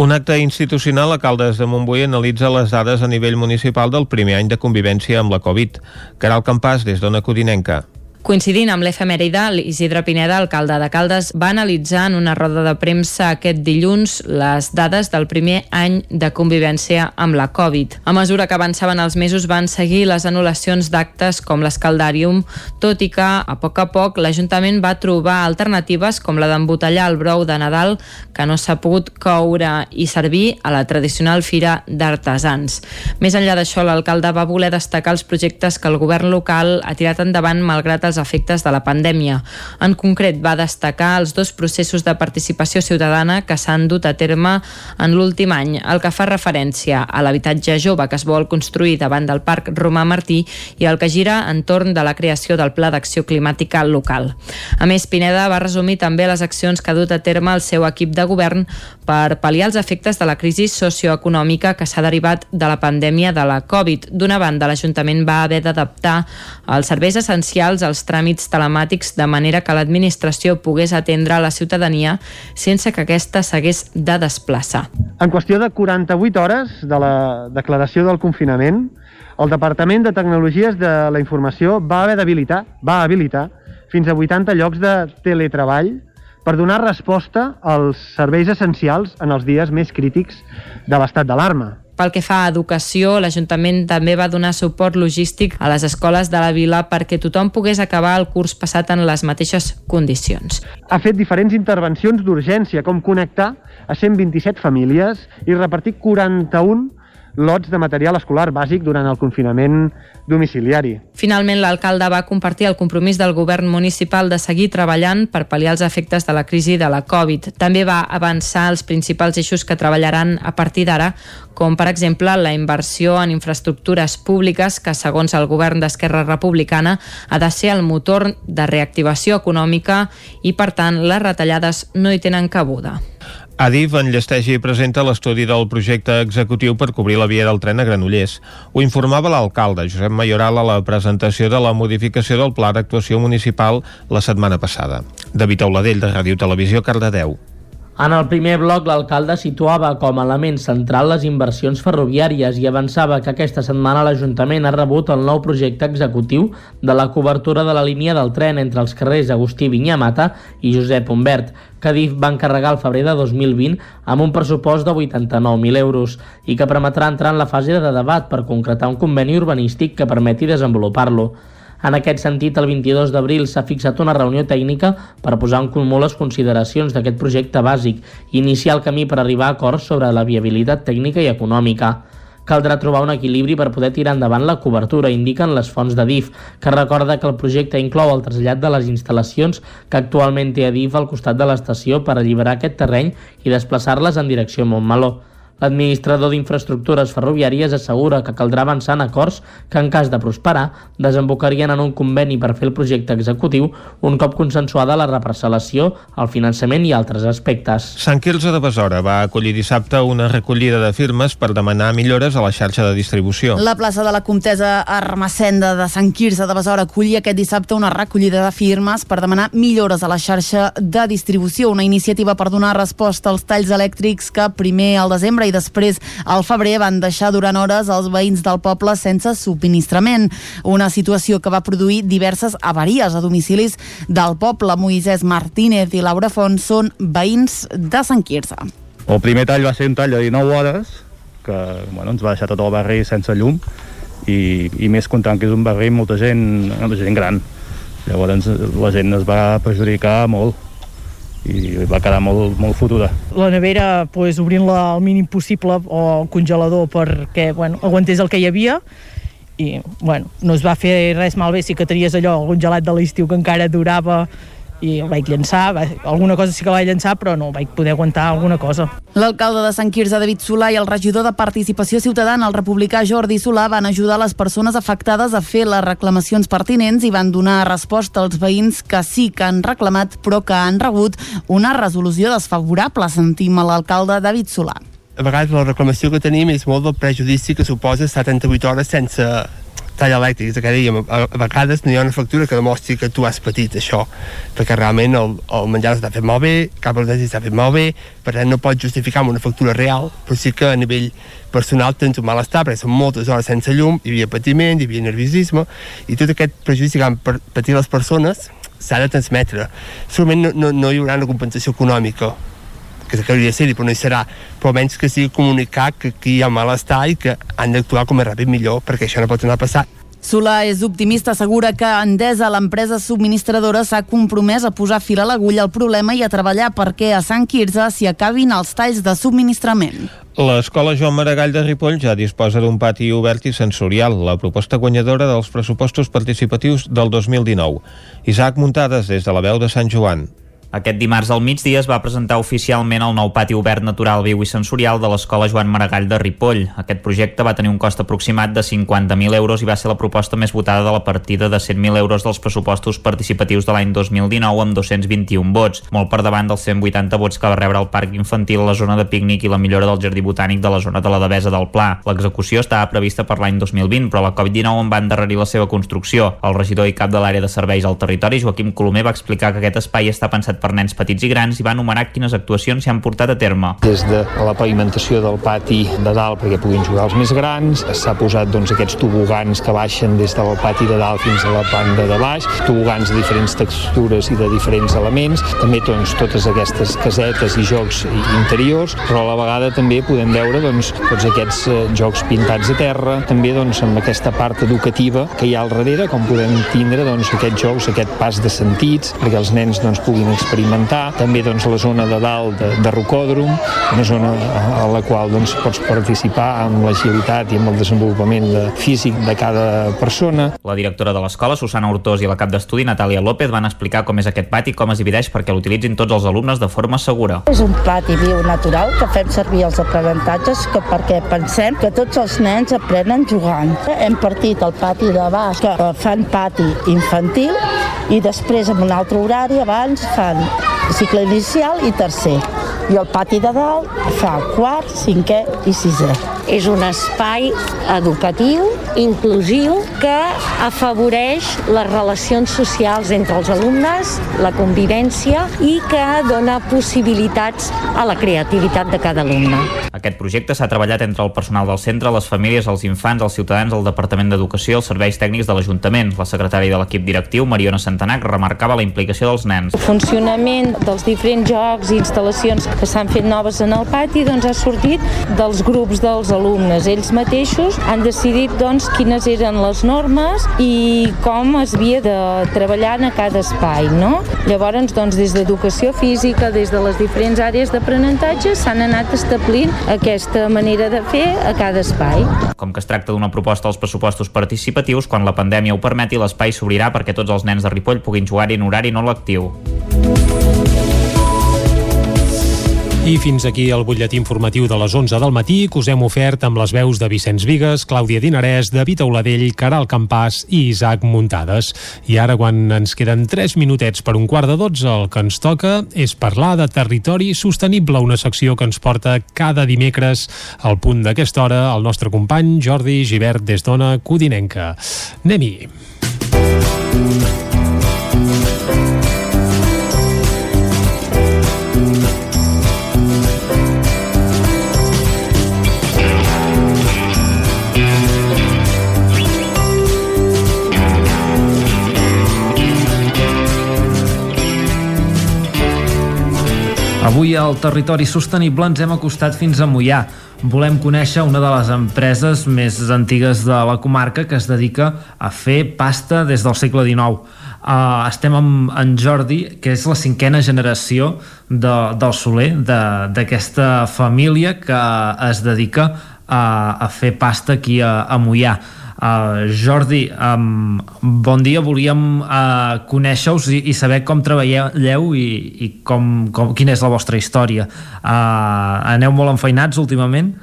Un acte institucional a Caldes de Montbui analitza les dades a nivell municipal del primer any de convivència amb la Covid. Caral Campàs, des d'Ona Codinenca. Coincidint amb l'efemèride, Isidre Pineda, alcalde de Caldes, va analitzar en una roda de premsa aquest dilluns les dades del primer any de convivència amb la Covid. A mesura que avançaven els mesos van seguir les anul·lacions d'actes com l'escaldàrium, tot i que, a poc a poc, l'Ajuntament va trobar alternatives com la d'embotellar el brou de Nadal, que no s'ha pogut coure i servir a la tradicional fira d'artesans. Més enllà d'això, l'alcalde va voler destacar els projectes que el govern local ha tirat endavant malgrat els efectes de la pandèmia. En concret, va destacar els dos processos de participació ciutadana que s'han dut a terme en l'últim any, el que fa referència a l'habitatge jove que es vol construir davant del Parc Romà Martí i el que gira entorn de la creació del Pla d'Acció Climàtica local. A més, Pineda va resumir també les accions que ha dut a terme el seu equip de govern per pal·liar els efectes de la crisi socioeconòmica que s'ha derivat de la pandèmia de la Covid. D'una banda, l'Ajuntament va haver d'adaptar els serveis essencials als tràmits telemàtics de manera que l'administració pogués atendre la ciutadania sense que aquesta s'hagués de desplaçar. En qüestió de 48 hores de la declaració del confinament, el Departament de Tecnologies de la Informació va haver d'habilitar, va habilitar fins a 80 llocs de teletreball per donar resposta als serveis essencials en els dies més crítics de l'estat d'alarma. Pel que fa a educació, l'Ajuntament també va donar suport logístic a les escoles de la vila perquè tothom pogués acabar el curs passat en les mateixes condicions. Ha fet diferents intervencions d'urgència, com connectar a 127 famílies i repartir 41 lots de material escolar bàsic durant el confinament domiciliari. Finalment, l'alcalde va compartir el compromís del govern municipal de seguir treballant per pal·liar els efectes de la crisi de la Covid. També va avançar els principals eixos que treballaran a partir d'ara, com per exemple la inversió en infraestructures públiques que, segons el govern d'Esquerra Republicana, ha de ser el motor de reactivació econòmica i, per tant, les retallades no hi tenen cabuda. Adif enllesteix i presenta l'estudi del projecte executiu per cobrir la via del tren a Granollers. Ho informava l'alcalde, Josep Mayoral, a la presentació de la modificació del Pla d'actuació municipal la setmana passada. David Auladell, de Ràdio Televisió, Cardedeu. En el primer bloc, l'alcalde situava com a element central les inversions ferroviàries i avançava que aquesta setmana l'Ajuntament ha rebut el nou projecte executiu de la cobertura de la línia del tren entre els carrers Agustí Vinyamata i Josep Humbert, que DIF va encarregar al febrer de 2020 amb un pressupost de 89.000 euros i que permetrà entrar en la fase de debat per concretar un conveni urbanístic que permeti desenvolupar-lo. En aquest sentit, el 22 d'abril s'ha fixat una reunió tècnica per posar en comú les consideracions d'aquest projecte bàsic i iniciar el camí per arribar a acords sobre la viabilitat tècnica i econòmica. Caldrà trobar un equilibri per poder tirar endavant la cobertura, indiquen les fonts de DIF, que recorda que el projecte inclou el trasllat de les instal·lacions que actualment té a DIF al costat de l'estació per alliberar aquest terreny i desplaçar-les en direcció a Montmeló. L'administrador d'infraestructures ferroviàries assegura que caldrà avançar en acords que, en cas de prosperar, desembocarien en un conveni per fer el projecte executiu un cop consensuada la reparcel·lació, el finançament i altres aspectes. Sant Quirze de Besora va acollir dissabte una recollida de firmes per demanar millores a la xarxa de distribució. La plaça de la Comtesa Armacenda de Sant Quirze de Besora acollia aquest dissabte una recollida de firmes per demanar millores a la xarxa de distribució, una iniciativa per donar resposta als talls elèctrics que primer al desembre i i després al febrer van deixar durant hores els veïns del poble sense subministrament. Una situació que va produir diverses avaries a domicilis del poble. Moisès Martínez i Laura Font són veïns de Sant Quirze. El primer tall va ser un tall de 19 hores, que bueno, ens va deixar tot el barri sense llum, i, i més comptant que és un barri amb molta gent, molta gent gran. Llavors la gent es va perjudicar molt i va quedar molt, molt fotuda. La nevera, pues, obrint-la al mínim possible o el congelador perquè bueno, aguantés el que hi havia i bueno, no es va fer res malbé, sí que tenies allò, algun gelat de l'estiu que encara durava i el vaig llançar, va, alguna cosa sí que vaig llançar però no vaig poder aguantar alguna cosa. L'alcalde de Sant Quirze, David Solà, i el regidor de Participació Ciutadana, el republicà Jordi Solà, van ajudar les persones afectades a fer les reclamacions pertinents i van donar resposta als veïns que sí que han reclamat però que han rebut una resolució desfavorable. Sentim a l'alcalde David Solà. A vegades la reclamació que tenim és molt del prejudici que suposa 78 hores sense, tall elèctric, que dèiem, a, a vegades no hi ha una factura que demostri que tu has patit això, perquè realment el, el menjar s'ha fet molt bé, cap dels s'ha fet molt bé, per tant no pots justificar amb una factura real, però sí que a nivell personal tens un malestar, perquè són moltes hores sense llum, hi havia patiment, hi havia nerviosisme, i tot aquest prejudici que han patit les persones s'ha de transmetre. Segurament no, no, no hi haurà una compensació econòmica, que hauria de ser però no hi serà, però almenys que sigui comunicar que aquí hi ha malestar i que han d'actuar com més ràpid millor, perquè això no pot tornar a passar. Solà és optimista, assegura que Endesa, l'empresa subministradora, s'ha compromès a posar fil a l'agulla al problema i a treballar perquè a Sant Quirze s'hi acabin els talls de subministrament. L'Escola Joan Maragall de Ripoll ja disposa d'un pati obert i sensorial, la proposta guanyadora dels pressupostos participatius del 2019. Isaac Muntades, des de la veu de Sant Joan. Aquest dimarts al migdia es va presentar oficialment el nou pati obert natural, viu i sensorial de l'Escola Joan Maragall de Ripoll. Aquest projecte va tenir un cost aproximat de 50.000 euros i va ser la proposta més votada de la partida de 100.000 euros dels pressupostos participatius de l'any 2019 amb 221 vots, molt per davant dels 180 vots que va rebre el Parc Infantil, la zona de pícnic i la millora del Jardí Botànic de la zona de la Devesa del Pla. L'execució estava prevista per l'any 2020, però la Covid-19 en va endarrerir la seva construcció. El regidor i cap de l'àrea de serveis al territori, Joaquim Colomer, va explicar que aquest espai està pensat per nens petits i grans i va enumerar quines actuacions s'hi han portat a terme. Des de la pavimentació del pati de dalt perquè puguin jugar els més grans, s'ha posat doncs, aquests tobogans que baixen des del pati de dalt fins a la banda de baix, tobogans de diferents textures i de diferents elements, també doncs, totes aquestes casetes i jocs interiors, però a la vegada també podem veure doncs, tots aquests eh, jocs pintats a terra, també doncs, amb aquesta part educativa que hi ha al darrere, com podem tindre doncs, aquests jocs, aquest pas de sentits, perquè els nens doncs, puguin experimentar també doncs, la zona de dalt de, de rocòdrom, una zona a la qual doncs, pots participar amb l'agilitat i amb el desenvolupament de, físic de cada persona. La directora de l'escola, Susana Hortós, i la cap d'estudi, Natàlia López, van explicar com és aquest pati i com es divideix perquè l'utilitzin tots els alumnes de forma segura. És un pati viu natural que fem servir els aprenentatges que perquè pensem que tots els nens aprenen jugant. Hem partit el pati de baix que fan pati infantil i després en un altre horari abans fan Thank you. Cicle inicial i tercer. I el pati de dalt fa quart, cinquè i sisè. És un espai educatiu, inclusiu, que afavoreix les relacions socials entre els alumnes, la convivència i que dona possibilitats a la creativitat de cada alumne. Aquest projecte s'ha treballat entre el personal del centre, les famílies, els infants, els ciutadans, el Departament d'Educació i els serveis tècnics de l'Ajuntament. La secretària de l'equip directiu, Mariona Santanac, remarcava la implicació dels nens. El funcionament dels diferents jocs i instal·lacions que s'han fet noves en el pati doncs, ha sortit dels grups dels alumnes. Ells mateixos han decidit doncs, quines eren les normes i com es havia de treballar en cada espai. No? Llavors, doncs, des d'educació física, des de les diferents àrees d'aprenentatge, s'han anat establint aquesta manera de fer a cada espai. Com que es tracta d'una proposta als pressupostos participatius, quan la pandèmia ho permeti, l'espai s'obrirà perquè tots els nens de Ripoll puguin jugar-hi en horari no lectiu. I fins aquí el butlletí informatiu de les 11 del matí que us hem ofert amb les veus de Vicenç Vigues, Clàudia Dinarès, David Auladell, Caral Campàs i Isaac Muntades. I ara, quan ens queden 3 minutets per un quart de 12, el que ens toca és parlar de territori sostenible, una secció que ens porta cada dimecres al punt d'aquesta hora el nostre company Jordi Givert des d'Ona Codinenca. Anem-hi! Avui al Territori Sostenible ens hem acostat fins a Mollà. Volem conèixer una de les empreses més antigues de la comarca que es dedica a fer pasta des del segle XIX. Uh, estem amb en Jordi, que és la cinquena generació de, del Soler, d'aquesta família que es dedica a, a fer pasta aquí a, a Mollà. Uh, Jordi, um, bon dia, volíem uh, conèixer-us i, i saber com treballeu i, i com, com, quina és la vostra història. Uh, aneu molt enfeinats últimament?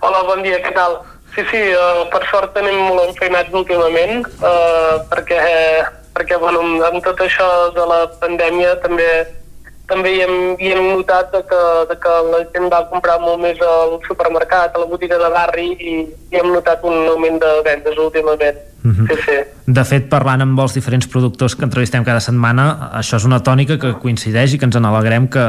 Hola, bon dia, què tal? Sí, sí, uh, per sort tenim molt enfeinats últimament uh, perquè, perquè bueno, amb tot això de la pandèmia també també hi hem, hi hem notat de que, de que la gent va comprar molt més al supermercat, a la botiga de barri i, i hem notat un augment de vendes últimament. Mhm. -huh. sí, sí. De fet, parlant amb els diferents productors que entrevistem cada setmana, això és una tònica que coincideix i que ens en alegrem que,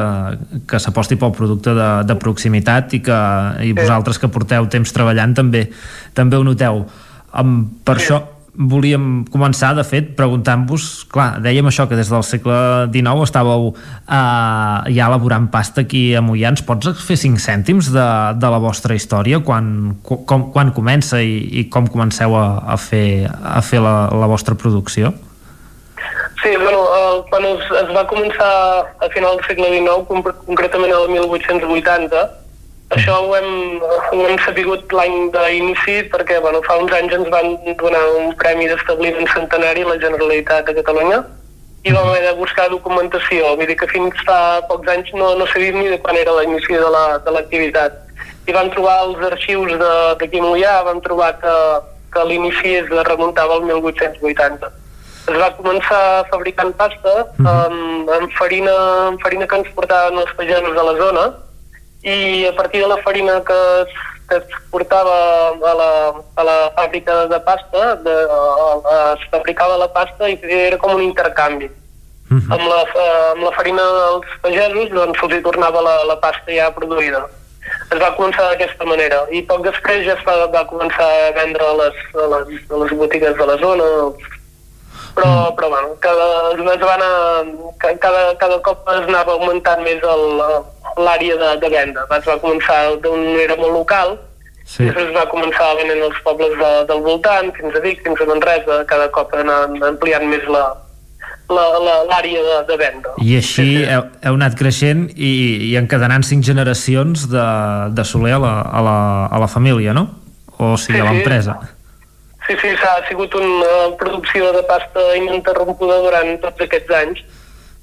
que s'aposti pel producte de, de proximitat i que i vosaltres que porteu temps treballant també també ho noteu. Um, per sí. això volíem començar, de fet, preguntant-vos, clar, dèiem això, que des del segle XIX estàveu eh, ja elaborant pasta aquí a Mollà. Ens pots fer cinc cèntims de, de la vostra història? Quan, com, quan comença i, i com comenceu a, a fer, a fer la, la vostra producció? Sí, bueno, el, quan es, es va començar a final del segle XIX, concretament el 1880, això ho hem, ho hem sabut l'any d'inici perquè bueno, fa uns anys ens van donar un premi d'establiment centenari a la Generalitat de Catalunya i vam haver de buscar documentació. Vull dir que fins fa pocs anys no, no sabíem ni de quan era l'inici de l'activitat. La, I vam trobar els arxius d'aquí Mollà, vam trobar que, que l'inici es remuntava al 1880. Es va començar fabricant pasta amb, amb, farina, amb farina que ens portaven els pagesos de la zona, i a partir de la farina que es, que es portava a la, a la fàbrica de pasta, de, a, a, es fabricava la pasta i era com un intercanvi. Uh -huh. amb, la, amb la farina dels pagesos doncs se'ls tornava la, la pasta ja produïda. Es va començar d'aquesta manera i poc després ja es va, va començar a vendre a les, a les, a les botigues de la zona, però, però bueno, cada, es va anar, cada, cada cop es anava augmentant més el, l'àrea de, de venda. Es va començar d'una manera molt local, sí. després es va començar venent els pobles de, del voltant, fins a Vic, fins a Manresa, cada cop anar ampliant més la, l'àrea de, de venda. I així sí, sí. Heu, heu anat creixent i, i encadenant cinc generacions de, de Soler a la, a, la, a la família, no? O sigui, sí, a l'empresa. Sí, sí, s'ha sigut una producció de pasta ininterrompuda durant tots aquests anys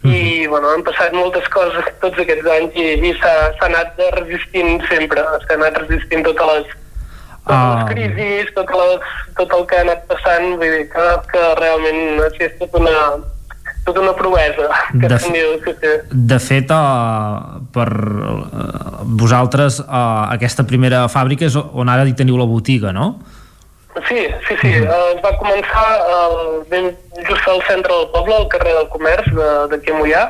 i bueno, han passat moltes coses tots aquests anys i, i s'ha anat resistint sempre, s'ha anat resistint totes les, totes les ah. crisis, totes les, tot el que ha anat passant, vull dir que, que realment ha tot una, tota una proesa. Que de, diu, sí, sí. de fet, uh, per uh, vosaltres, uh, aquesta primera fàbrica és on ara hi teniu la botiga, no? Sí, sí, sí. Uh, es va començar uh, ben just al centre del poble, al carrer del Comerç d'aquí a Mollà.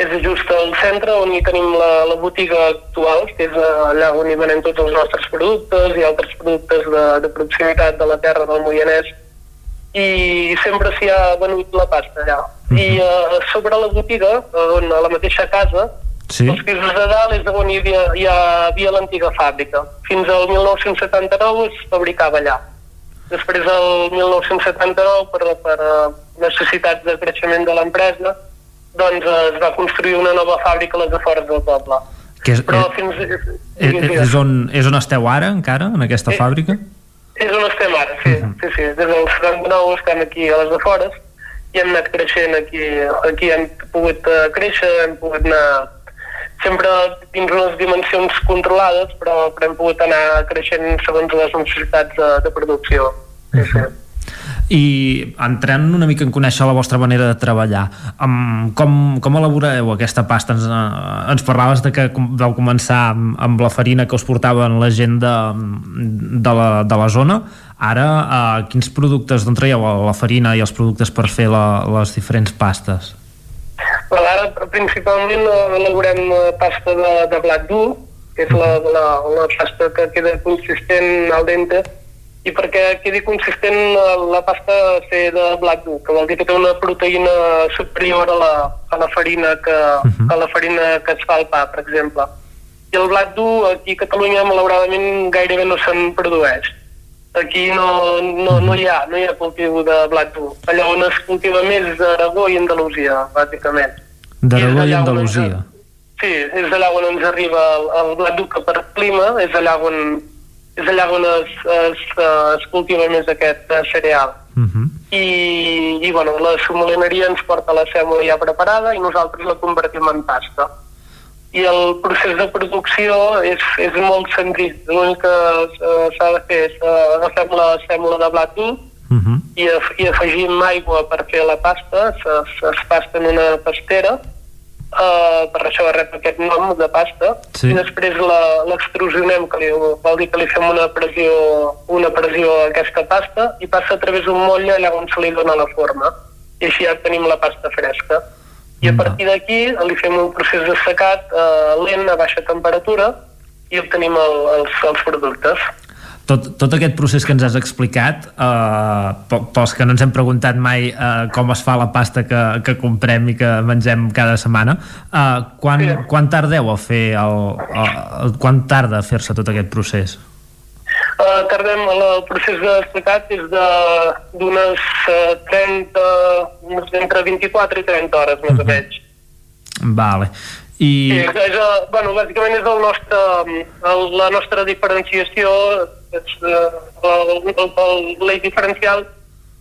És just al centre on hi tenim la, la botiga actual, que és uh, allà on hi venem tots els nostres productes i altres productes de, de proximitat de la terra del Moianès i sempre s'hi ha venut la pasta allà. Uh -huh. I uh, sobre la botiga, on, a la mateixa casa, Sí. Els pisos de dalt és on hi havia, hi havia l'antiga fàbrica. Fins al 1979 es fabricava allà. Després, el 1979, per, per eh, necessitats de creixement de l'empresa, doncs eh, es va construir una nova fàbrica a les afores del poble. Que és, Però fins... És, és, on, és on esteu ara, encara, en aquesta és, fàbrica? És on estem ara, sí. Uh -huh. sí, sí. Des del 79 estem aquí a les afores i hem anat creixent aquí. Aquí hem pogut créixer, hem pogut anar sempre dins unes dimensions controlades, però, però hem pogut anar creixent segons les necessitats de, de producció. Sí, sí. I entrant una mica en conèixer la vostra manera de treballar, um, com, com elaboreu aquesta pasta? Ens, uh, ens parlaves de que vau començar amb, amb la farina que us portaven la gent de, de, la, de la zona. Ara, uh, quins productes d'on traieu la farina i els productes per fer la, les diferents pastes? Well, ara principalment elaborem pasta de, de blat dur, que és la, la, la pasta que queda consistent al dente, i perquè quedi consistent eh, la pasta ser de blat dur, que vol dir que té una proteïna superior a la, a la farina que, uh -huh. a la farina que es fa al pa, per exemple. I el blat dur aquí a Catalunya malauradament gairebé no se'n produeix. Aquí no, no, no, hi ha, no hi ha cultiu de blat dur. Allà on es cultiva més és Aragó i Andalusia, bàsicament. D'Aragó i on Andalusia. Sí, és allà on ens arriba el, el blat dur que per clima és allà on, és allà on es, es, es cultiva més aquest eh, cereal. Uh -huh. I, i bueno, la somolineria ens porta la sèmola ja preparada i nosaltres la convertim en pasta. I el procés de producció és, és molt senzill. L'únic que eh, s'ha de fer és eh, agafem la sèmola de blat dur Uh -huh. i, af i afegim aigua per fer la pasta, es, es pasta en una pastera, uh, per això rep aquest nom de pasta, Sí. i després l'extrusionem, que li, vol dir que li fem una pressió, una pressió a aquesta pasta i passa a través d'un motlle allà on se li dona la forma. I així ja tenim la pasta fresca. I a partir d'aquí li fem un procés de secat uh, lent, a baixa temperatura, i obtenim el, els, els productes. Tot, tot aquest procés que ens has explicat, eh, pe- pels que no ens hem preguntat mai eh, com es fa la pasta que, que comprem i que mengem cada setmana, eh, quan, sí. quan tardeu a fer el, el, el, quan tarda a fer-se tot aquest procés? Uh, tardem, el, el procés d'explicat és de- d'unes uh, 30, unes entre 24 i 30 hores, més o menys. Vale. I... Sí, és, és, uh, bueno, bàsicament és el nostre, el, la nostra diferenciació, és, uh, el, el, el, l'eix diferencial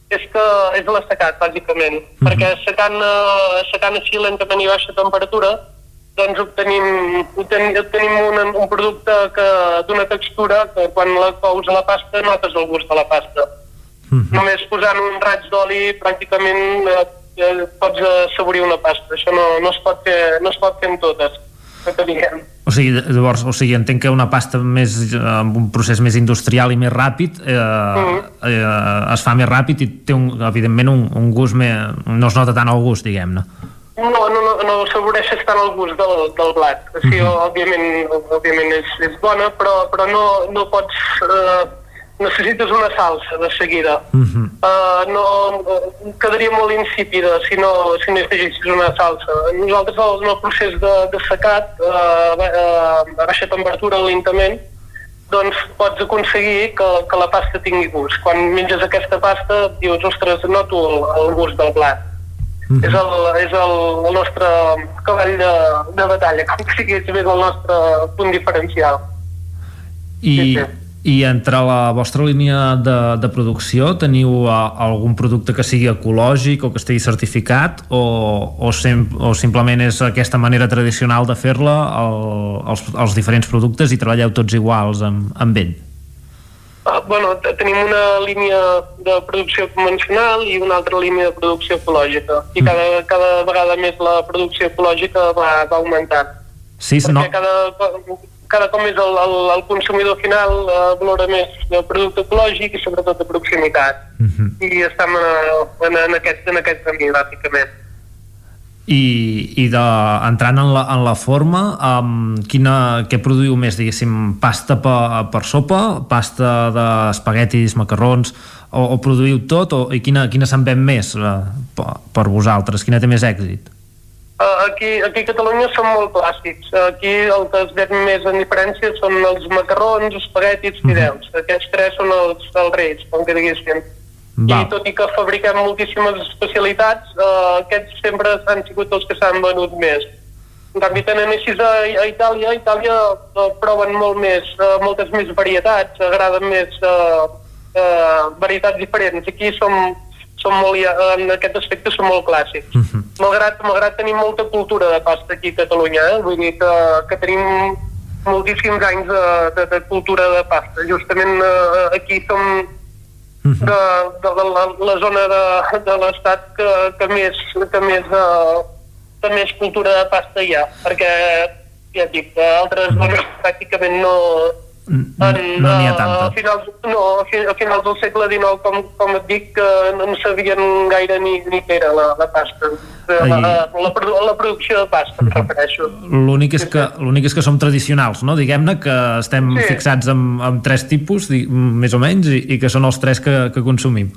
és que és l'assecat, bàsicament, perquè assecant, uh, assecant així lentament i baixa temperatura, doncs obtenim, obtenim, obtenim un, un producte que d'una textura que quan la cous a la pasta notes el gust de la pasta. Només posant un raig d'oli pràcticament eh, eh, pots assaborir una pasta. Això no, no, es pot fer, no es pot fer en totes. O sigui, llavors, o sigui, entenc que una pasta més, amb un procés més industrial i més ràpid eh, eh, es fa més ràpid i té, un, evidentment, un, un gust més... no es nota tant el gust, diguem-ne. No, no, no, no assaboreixes tant el gust del, del blat. O sigui, òbviament, òbviament és, és bona, però, però no, no pots... Eh, necessites una salsa de seguida. Uh, no, eh, quedaria molt insípida si no, si no afegissis una salsa. Nosaltres en el procés de, de secat uh, uh, a baixa temperatura lentament doncs pots aconseguir que, que la pasta tingui gust. Quan menges aquesta pasta dius, ostres, noto el, el gust del blat. Mm -hmm. És, el, és el, el nostre cavall de, de batalla, com que sigui, és el nostre punt diferencial. I, sí, sí. I entre la vostra línia de, de producció teniu uh, algun producte que sigui ecològic o que estigui certificat o, o, sem o simplement és aquesta manera tradicional de fer-la el, els, els diferents productes i treballeu tots iguals amb, amb ell? Uh, bueno, te- tenim una línia de producció convencional i una altra línia de producció ecològica. I cada, cada vegada més la producció ecològica va, va augmentant. Sí, perquè no, cada, cada cop més el, el, el consumidor final uh, valora més el producte ecològic i sobretot de proximitat. I estem en, en, en, aquest, en aquest camí bàsicament i, i de, entrant en la, en la forma um, quina, què produïu més diguéssim, pasta per, per sopa pasta d'espaguetis, macarrons o, o produïu tot o, i quina, quina se'n ven més uh, per, per vosaltres, quina té més èxit Uh, aquí, aquí a Catalunya són molt clàssics. Aquí el que es ven més en diferència són els macarrons, espaguetis, fideus. Aquests tres són els, els reis, com que diguéssim. Va. I tot i que fabriquem moltíssimes especialitats, uh, aquests sempre han sigut els que s'han venut més. En canvi, tenen així a, a Itàlia. A Itàlia uh, proven molt més, uh, moltes més varietats, agraden més uh, uh, varietats diferents. Aquí som, som molt, en aquest aspecte som molt clàssics. Mhm. Malgrat, malgrat tenim molta cultura de pasta aquí a Catalunya, eh? vull dir que, que tenim moltíssims anys de, de, de cultura de pasta. Justament eh, aquí som de, de la, la, la zona de, de l'estat que, que més, que més, eh, que més cultura de pasta hi ha, perquè ja et dic, a altres zones pràcticament no, no n'hi ha tanta. A finals, no, a fi- a finals del segle XIX, com, com et dic, que no en sabien gaire ni, ni què era la, la pasta. La, Ai. la, la, produ- la producció de pasta, em refereixo. L'únic és, que, l'únic és que som tradicionals, no? Diguem-ne que estem Sí. fixats en, en tres tipus, més o menys, i, i que són els tres que, que consumim.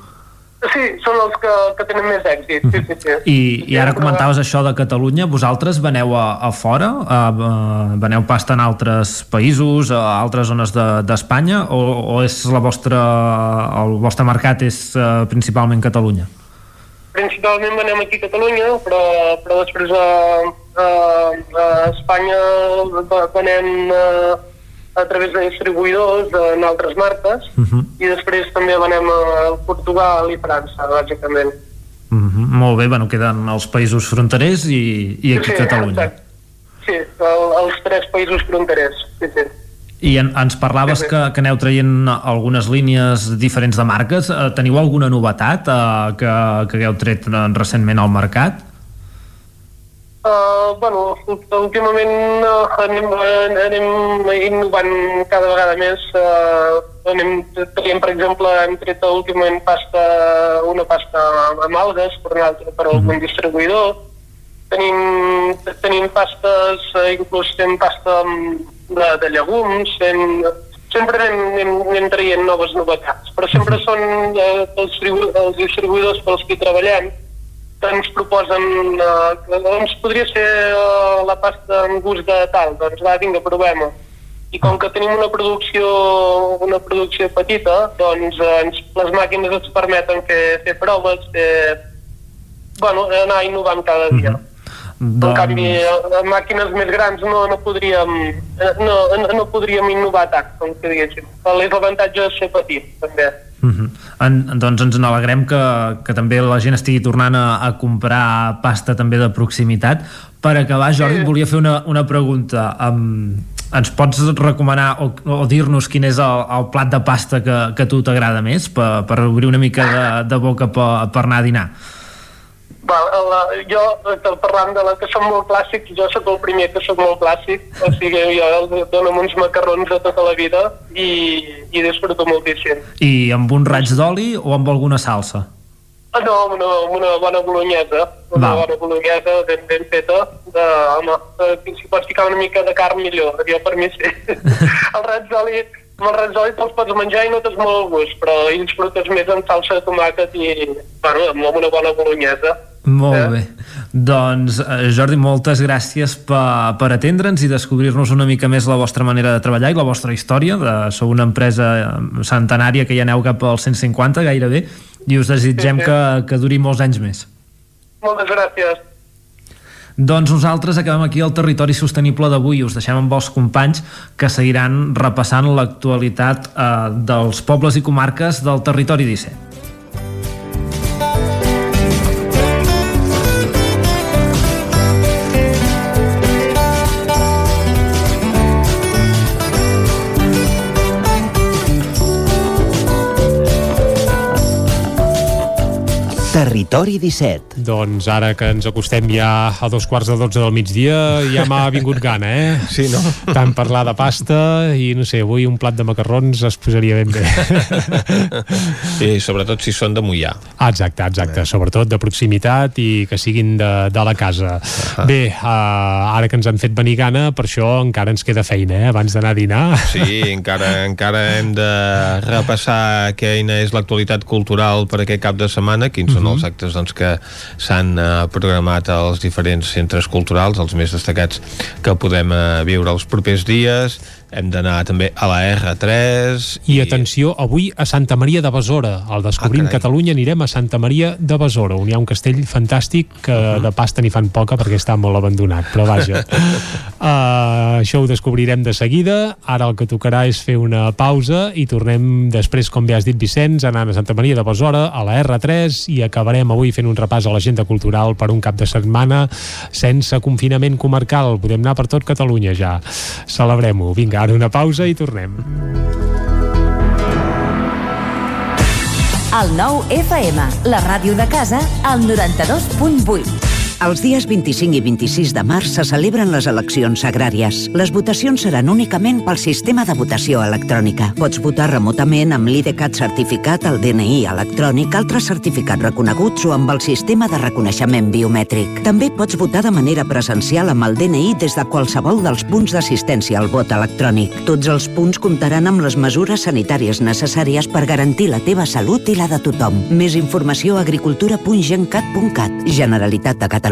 Sí, són els que, que tenen més èxit, sí, sí, sí. I, I ara comentaves això de Catalunya, vosaltres veneu a, a fora? A, a, veneu pasta en altres països, a altres zones de- d'Espanya, o, o és la vostra, el vostre mercat és uh, principalment Catalunya? Principalment venem aquí a Catalunya, però, però després a, a, a Espanya ve- venem a, a través de distribuïdors en altres marques Uh -huh. i després també venem a Portugal i França, bàsicament. Uh -huh. Molt bé, bueno, queden els països fronterers i, i aquí Sí, Catalunya. exacte. Sí, el, els tres països fronterers. Sí, sí. I en, ens parlaves que, que aneu traient algunes línies diferents de marques. Eh, teniu alguna novetat eh, que, que hagueu tret recentment al mercat? Uh, bueno, últimament uh, anem, uh, anem innovant cada vegada més. Uh, anem traient, per exemple, hem tret últimament pasta, una pasta amb algues per, un altre, per algun distribuïdor. Tenim, tenim pastes, uh, inclús tenim pasta de, de llegums, fem, sempre anem, anem, anem traient noves novetats, però sempre són eh, els, els distribuïdors pels que treballem ens proposen eh, doncs podria ser eh, la pasta amb gust de tal, doncs va, vinga, provem-ho. I com que tenim una producció una producció petita, doncs eh, les màquines ens permeten fer, fer proves, fer, bueno, anar innovant cada dia. Doncs... En canvi, amb màquines més grans no, no, podríem, eh, no, no, no podríem innovar tant, com que diguéssim. És l'avantatge de ser petit, també. Uh -huh. en, doncs ens n'alegrem que, que també la gent estigui tornant a, a comprar pasta també de proximitat. Per acabar, Jordi, et volia fer una, una pregunta. Um, ens pots recomanar o, o dir-nos quin és el, el plat de pasta que, que a tu t'agrada més per, per obrir una mica de, de boca per, per anar a dinar? Va, la, jo, parlant de la que són molt clàssics, jo sóc el primer que sóc molt clàssic, o sigui, jo dono uns macarrons de tota la vida i, i disfruto moltíssim. I amb un raig d'oli o amb alguna salsa? Ah, no, amb una, amb una bona bolognesa, una Val. bona bolognesa ben, ben feta, de, home, eh, si pots ficar una mica de carn millor, jo per mi sí. el raig d'oli, amb el raig d'oli te'ls pots menjar i no tens molt gust, però hi disfrutes més amb salsa de tomàquet i, bueno, amb una bona bolognesa. Molt bé. Doncs, eh, Jordi, moltes gràcies per, per atendre'ns i descobrir-nos una mica més la vostra manera de treballar i la vostra història. De, sou una empresa eh, centenària que ja aneu cap als 150 gairebé i us desitgem Sí, sí. que, que duri molts anys més. Moltes gràcies. Doncs nosaltres acabem aquí el territori sostenible d'avui us deixem amb els companys que seguiran repassant l'actualitat eh, dels pobles i comarques del territori 17. Territori 17. Doncs ara que ens acostem ja a dos quarts de dotze del migdia, ja m'ha vingut gana, eh? Sí, no? Tant parlar de pasta i, no sé, avui un plat de macarrons es posaria ben bé. I sobretot si són de mullar. Ah, exacte, exacte. Sobretot de proximitat i que siguin de, de la casa. Bé, uh, ara que ens han fet venir gana, per això encara ens queda feina, eh? Abans d'anar a dinar. Sí, encara, encara hem de repassar quina és l'actualitat cultural per aquest cap de setmana, quins són els actes doncs, que s'han eh, programat als diferents centres culturals, els més destacats que podem eh, viure els propers dies. Hem d'anar també a la R3 I atenció, avui a Santa Maria de Besora. Al Descobrim carai. Catalunya anirem a Santa Maria de Besora, on hi ha un castell fantàstic que de pasta n'hi fan poca perquè està molt abandonat, però vaja. uh, això ho descobrirem de seguida. Ara el que tocarà és fer una pausa i tornem després, com bé has dit, Vicenç, anant a Santa Maria de Besora, a la R3, i acabarem avui fent un repàs a l'agenda cultural per un cap de setmana sense confinament comarcal. Podem anar per tot Catalunya ja. Celebrem-ho. Vinga, ara una pausa i tornem. El nou FM, la ràdio de casa, al 92.8. Els dies 25 i 26 de març se celebren les eleccions agràries. Les votacions seran únicament pel sistema de votació electrònica. Pots votar remotament amb l'IDCAT certificat, el DNI electrònic, altres certificats reconeguts o amb el sistema de reconeixement biomètric. També pots votar de manera presencial amb el DNI des de qualsevol dels punts d'assistència al vot electrònic. Tots els punts comptaran amb les mesures sanitàries necessàries per garantir la teva salut i la de tothom. Més informació a agricultura.gencat.cat. Generalitat de Catalunya.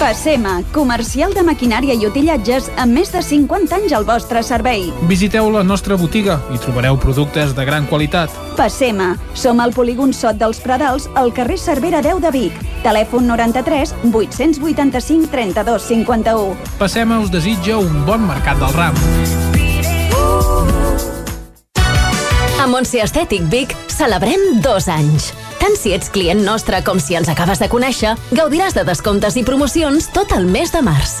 Passema, comercial de maquinària i utillatges amb més de 50 anys al vostre servei. Visiteu la nostra botiga i trobareu productes de gran qualitat. Passema, som al polígon Sot dels Pradals, al carrer Cervera 10 de Vic. Telèfon 93 885 32 51. Passema us desitja un bon mercat del ram. A Montse Estètic Vic celebrem dos anys. Tant si ets client nostre com si ens acabes de conèixer, gaudiràs de descomptes i promocions tot el mes de març.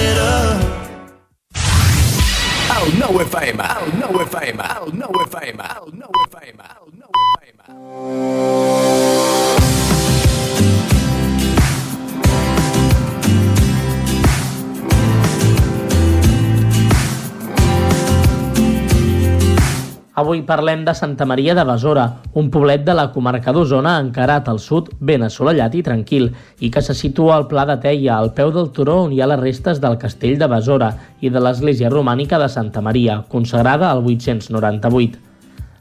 El nou FM, el nou FM, el nou FM, el nou FM, el nou FM. Avui parlem de Santa Maria de Besora, un poblet de la comarca d'Osona encarat al sud, ben assolellat i tranquil, i que se situa al Pla de Teia, al peu del turó on hi ha les restes del castell de Besora i de l'església romànica de Santa Maria, consagrada al 898.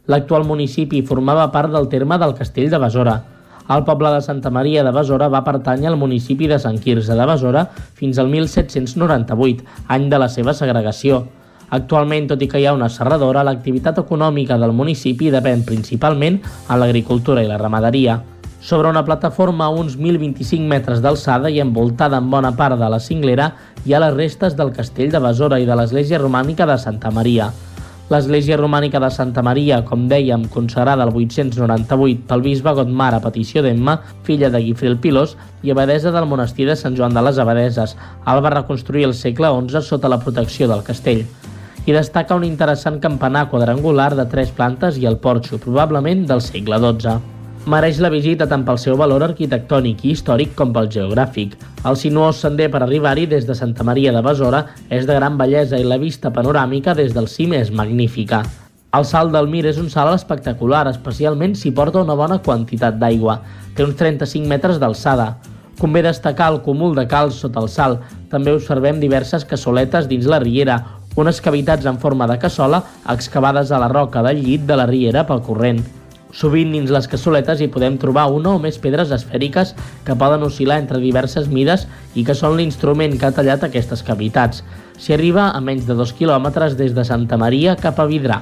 L'actual municipi formava part del terme del castell de Besora. El poble de Santa Maria de Besora va pertànyer al municipi de Sant Quirze de Besora fins al 1798, any de la seva segregació. Actualment, tot i que hi ha una serradora, l'activitat econòmica del municipi depèn principalment a l'agricultura i la ramaderia. Sobre una plataforma a uns 1.025 metres d'alçada i envoltada en bona part de la cinglera hi ha les restes del castell de Besora i de l'església romànica de Santa Maria. L'església romànica de Santa Maria, com dèiem, consagrada el 898 pel bisbe Godmar a petició d'Emma, filla de Guifré el Pilós i abadesa del monestir de Sant Joan de les Abadeses. El va reconstruir el segle XI sota la protecció del castell i destaca un interessant campanar quadrangular de tres plantes i el porxo, probablement del segle XII. Mereix la visita tant pel seu valor arquitectònic i històric com pel geogràfic. El sinuós sender per arribar-hi des de Santa Maria de Besora és de gran bellesa i la vista panoràmica des del cim és magnífica. El salt del Mir és un salt espectacular, especialment si porta una bona quantitat d'aigua. Té uns 35 metres d'alçada. Convé destacar el cúmul de calç sota el salt. També observem diverses cassoletes dins la riera, unes cavitats en forma de cassola excavades a la roca del llit de la riera pel corrent. Sovint dins les cassoletes hi podem trobar una o més pedres esfèriques que poden oscil·lar entre diverses mides i que són l'instrument que ha tallat aquestes cavitats. S'hi arriba a menys de 2 quilòmetres des de Santa Maria cap a Vidrà.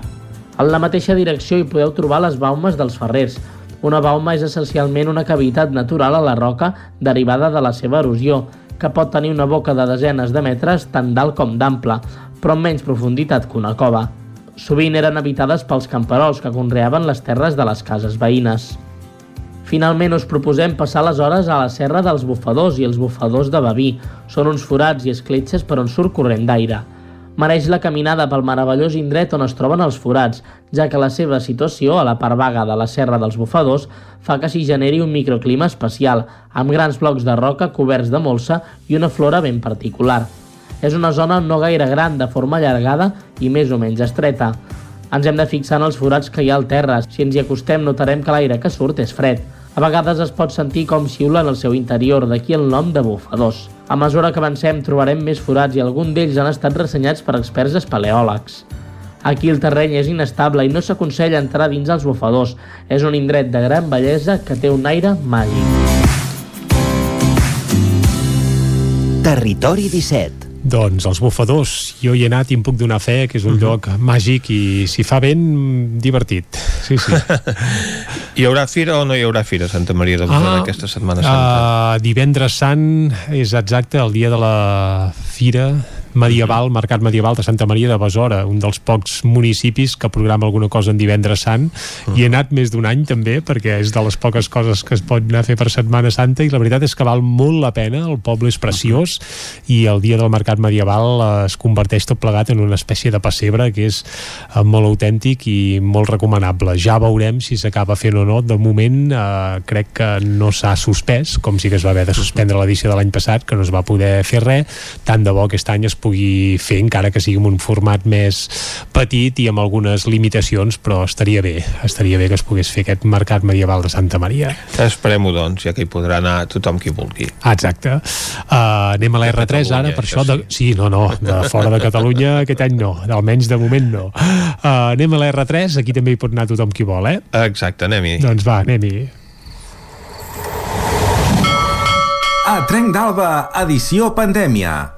En la mateixa direcció hi podeu trobar les baumes dels ferrers. Una bauma és essencialment una cavitat natural a la roca derivada de la seva erosió, que pot tenir una boca de desenes de metres tant d'alt com d'ample, però amb menys profunditat que una cova. Sovint eren habitades pels camperols que conreaven les terres de les cases veïnes. Finalment us proposem passar les hores a la serra dels bufadors i els bufadors de Baví. Són uns forats i escletxes per on surt corrent d'aire. Mereix la caminada pel meravellós indret on es troben els forats, ja que la seva situació a la part vaga de la serra dels bufadors fa que s'hi generi un microclima especial, amb grans blocs de roca coberts de molsa i una flora ben particular. És una zona no gaire gran, de forma allargada i més o menys estreta. Ens hem de fixar en els forats que hi ha al terra. Si ens hi acostem notarem que l'aire que surt és fred. A vegades es pot sentir com xiula en el seu interior, d'aquí el nom de bufadors. A mesura que avancem trobarem més forats i alguns d'ells han estat ressenyats per experts espeleòlegs. Aquí el terreny és inestable i no s'aconsella entrar dins els bufadors. És un indret de gran bellesa que té un aire màgic. Territori 17 doncs els bufadors, jo hi he anat i em puc donar fe que és un uh -huh. lloc màgic i si fa vent, divertit. Sí, sí. hi haurà fira o no hi haurà fira a Santa Maria de Besora ah, aquesta Setmana Santa? Uh, divendres sant és exacte el dia de la fira medieval, Mercat Medieval de Santa Maria de Besora, un dels pocs municipis que programa alguna cosa en divendres sant uh -huh. i he anat més d'un any també perquè és de les poques coses que es pot anar a fer per Setmana Santa i la veritat és que val molt la pena, el poble és preciós uh -huh. i el dia del Mercat Medieval eh, es converteix tot plegat en una espècie de pessebre que és eh, molt autèntic i molt recomanable. Ja veurem si s'acaba fent o no. De moment eh, crec que no s'ha suspès, com sí que es va haver de suspendre l'edició de l'any passat, que no es va poder fer res. Tant de bo aquest any es pugui fer, encara que sigui en un format més petit i amb algunes limitacions, però estaria bé, estaria bé que es pogués fer aquest mercat medieval de Santa Maria. Esperem-ho, doncs, ja que hi podrà anar tothom qui vulgui. Ah, exacte. Uh, anem a la R3 ara, per això... De... Sí, no, no, de fora de Catalunya aquest any no, almenys de moment no. Uh, anem a la R3, aquí també hi pot anar tothom qui vol, eh? Exacte, anem-hi. Doncs va, anem-hi. A Trenc d'Alba, edició pandèmia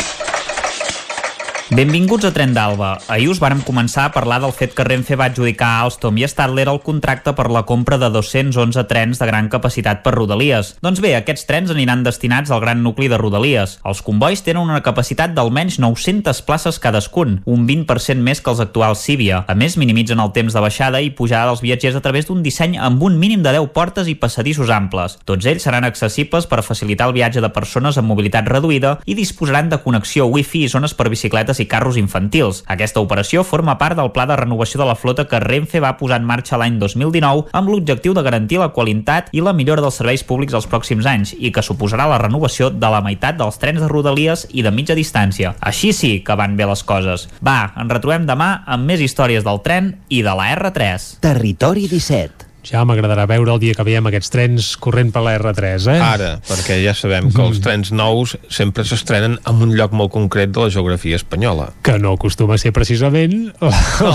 Benvinguts a Tren d'Alba. Ahir us vàrem començar a parlar del fet que Renfe va adjudicar a Alstom i Stadler el contracte per la compra de 211 trens de gran capacitat per Rodalies. Doncs bé, aquests trens aniran destinats al gran nucli de Rodalies. Els convois tenen una capacitat d'almenys 900 places cadascun, un 20% més que els actuals Civia. A més, minimitzen el temps de baixada i pujada dels viatgers a través d'un disseny amb un mínim de 10 portes i passadissos amples. Tots ells seran accessibles per facilitar el viatge de persones amb mobilitat reduïda i disposaran de connexió Wi-Fi i zones per bicicletes i carros infantils. Aquesta operació forma part del pla de renovació de la flota que Renfe va posar en marxa l'any 2019 amb l'objectiu de garantir la qualitat i la millora dels serveis públics els pròxims anys i que suposarà la renovació de la meitat dels trens de rodalies i de mitja distància. Així sí que van bé les coses. Va, ens retrobem demà amb més històries del tren i de la R3. Territori 17 ja m'agradarà veure el dia que veiem aquests trens corrent per la R3, eh? Ara, perquè ja sabem que els mm. trens nous sempre s'estrenen en un lloc molt concret de la geografia espanyola. Que no acostuma a ser precisament la,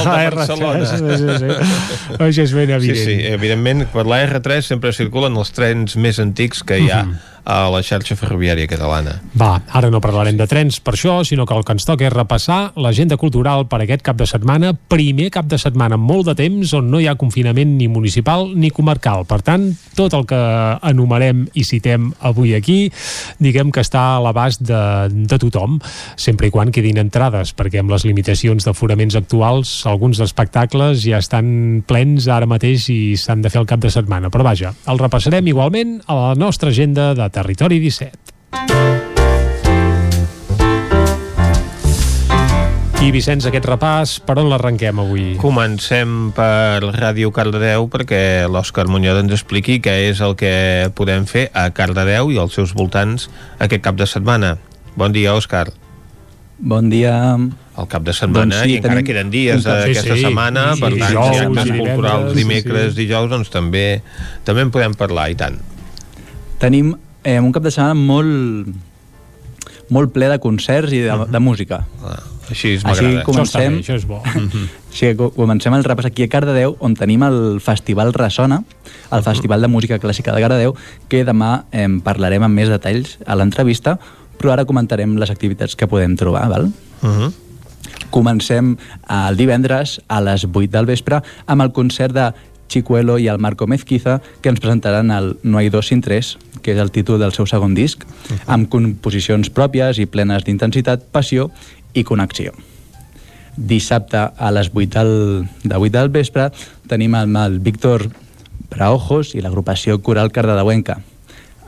la R3. Sí, sí, sí. Això és ben evident. Sí, sí, evidentment, per la R3 sempre circulen els trens més antics que hi ha. Mm -hmm a la xarxa ferroviària catalana. Va, ara no parlarem de trens per això, sinó que el que ens toca és repassar l'agenda cultural per aquest cap de setmana, primer cap de setmana en molt de temps on no hi ha confinament ni municipal ni comarcal. Per tant, tot el que enumerem i citem avui aquí, diguem que està a l'abast de, de tothom, sempre i quan quedin entrades, perquè amb les limitacions d'aforaments actuals, alguns espectacles ja estan plens ara mateix i s'han de fer el cap de setmana. Però vaja, el repassarem igualment a la nostra agenda de Territori 17. I Vicenç, aquest repàs, per on l'arrenquem avui? Comencem per Ràdio Cardedeu perquè l'Òscar Muñoz ens expliqui què és el que podem fer a Cardedeu i als seus voltants aquest cap de setmana. Bon dia, Òscar. Bon dia. El cap de setmana, doncs sí, i encara tenim... queden dies d'aquesta sí, sí. setmana, sí, per tant, dijous, si hi ha actes culturals dimecres, sí, sí. dijous, doncs també, també en podem parlar, i tant. Tenim eh, un cap de setmana molt, molt ple de concerts i de, uh -huh. de música. Ah, així m'agrada. comencem, això, bé, això és bo. Així que comencem el repàs aquí a Cardedeu, on tenim el Festival Ressona, el Festival de Música Clàssica de Cardedeu, que demà eh, parlarem amb més detalls a l'entrevista, però ara comentarem les activitats que podem trobar, val? Uh -huh. Comencem el divendres a les 8 del vespre amb el concert de Chicuelo i el Marco Mezquiza, que ens presentaran el No hay dos sin tres, que és el títol del seu segon disc, amb composicions pròpies i plenes d'intensitat, passió i connexió. Dissabte a les 8 del, de 8 del vespre tenim el, el Víctor Braojos i l'agrupació coral cardedeuenca.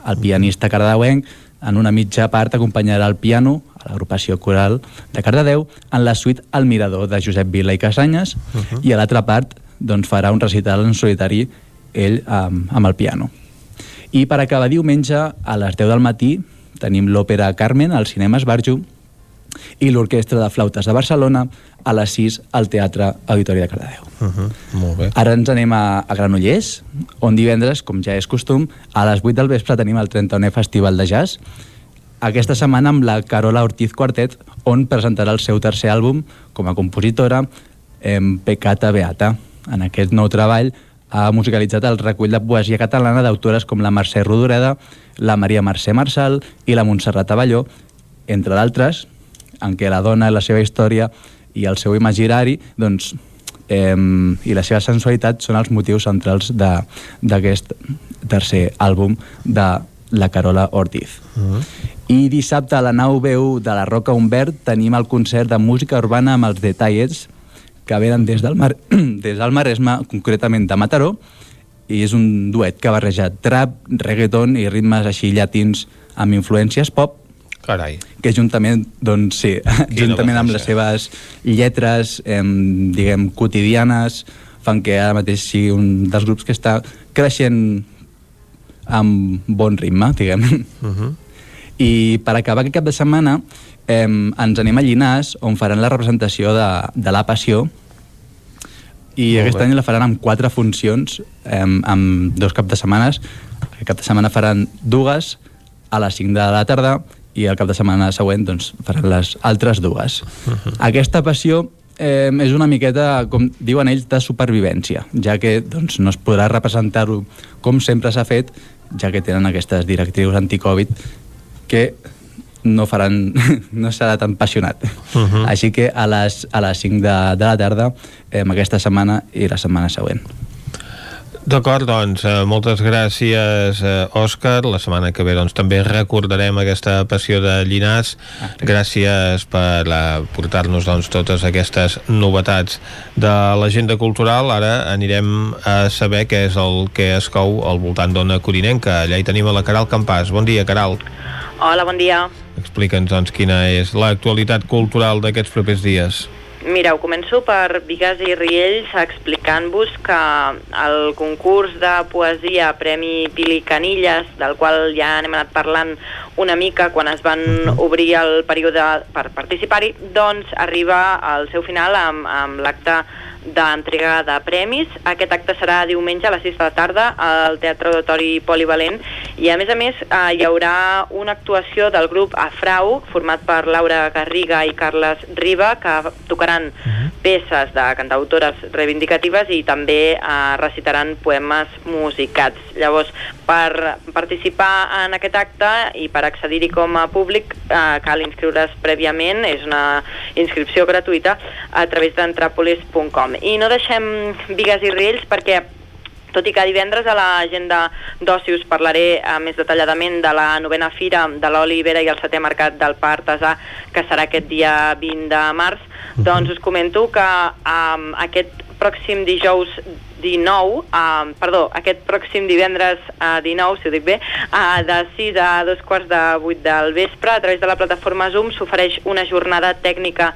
El pianista cardedeuenc en una mitja part acompanyarà el piano a l'agrupació coral de Cardedeu en la suite El Mirador de Josep Vila i Casanyes uh -huh. i a l'altra part doncs, farà un recital en solitari ell amb, amb el piano. I per acabar diumenge, a les 10 del matí, tenim l'òpera Carmen al cinema Esbarjo i l'Orquestra de Flautes de Barcelona a les 6 al Teatre Auditori de Cardedeu. Uh -huh. Molt bé. Ara ens anem a, a Granollers, on divendres, com ja és costum, a les 8 del vespre tenim el 31è Festival de Jazz, aquesta setmana amb la Carola Ortiz Quartet, on presentarà el seu tercer àlbum com a compositora, en Pecata Beata. En aquest nou treball ha musicalitzat el recull de poesia catalana d'autores com la Mercè Rodoreda, la Maria Mercè Marçal i la Montserrat Avalló, entre d'altres, en què la dona, la seva història i el seu imaginari doncs, eh, i la seva sensualitat són els motius centrals d'aquest tercer àlbum de la Carola Ortiz. Uh -huh. I dissabte a la nau veu de la Roca Humbert tenim el concert de música urbana amb els Detallets, que venen des del, Mar des del Maresme, concretament de Mataró, i és un duet que barreja trap, reggaeton i ritmes així llatins amb influències pop, Carai. que juntament, doncs sí, juntament amb les seves lletres, eh, diguem, quotidianes, fan que ara mateix sigui un dels grups que està creixent amb bon ritme, diguem. Uh -huh. I per acabar aquest cap de setmana eh, ens anem a Llinars, on faran la representació de, de la Passió, i Molt aquest bé. any la faran amb quatre funcions, eh, amb dos cap de setmanes. Aquest cap de setmana faran dues a les 5 de la tarda i el cap de setmana següent doncs, faran les altres dues. Uh -huh. Aquesta passió eh, és una miqueta, com diuen ells, de supervivència, ja que doncs, no es podrà representar-ho com sempre s'ha fet, ja que tenen aquestes directrius anticovid que no faran, no serà tan passionat. Uh -huh. Així que a les, a les 5 de, de la tarda, eh, aquesta setmana i la setmana següent. D'acord, doncs, eh, moltes gràcies, eh, Òscar. La setmana que ve doncs, també recordarem aquesta passió de Llinars. Gràcies per eh, portar-nos doncs, totes aquestes novetats de l'agenda cultural. Ara anirem a saber què és el que es cou al voltant d'Ona Corinenca. Allà hi tenim a la Caral Campàs. Bon dia, Caral. Hola, bon dia. Explica'ns doncs, quina és l'actualitat cultural d'aquests propers dies. Mireu, començo per Vigues i Riells explicant-vos que el concurs de poesia Premi Pili Canilles, del qual ja n'hem anat parlant una mica quan es van obrir el període per participar-hi, doncs arriba al seu final amb, amb l'acte d'entrega de premis. Aquest acte serà diumenge a les 6 de la tarda al Teatre Auditori Polivalent i a més a més eh, hi haurà una actuació del grup Afrau format per Laura Garriga i Carles Riba que tocaran peces de cantautores reivindicatives i també eh, recitaran poemes musicats. Llavors, per participar en aquest acte i per accedir-hi com a públic eh, cal inscriure's prèviament, és una inscripció gratuïta a través d'entrapolis.com. I no deixem Vigues i Riells perquè tot i que divendres a l'agenda d'oci us parlaré eh, més detalladament de la novena fira de l'Olivera i el setè mercat del pa artesà, que serà aquest dia 20 de març, doncs us comento que um, aquest pròxim dijous 19, uh, perdó, aquest pròxim divendres uh, 19, si ho dic bé, uh, de 6 a 2 quarts de 8 del vespre, a través de la plataforma Zoom s'ofereix una jornada tècnica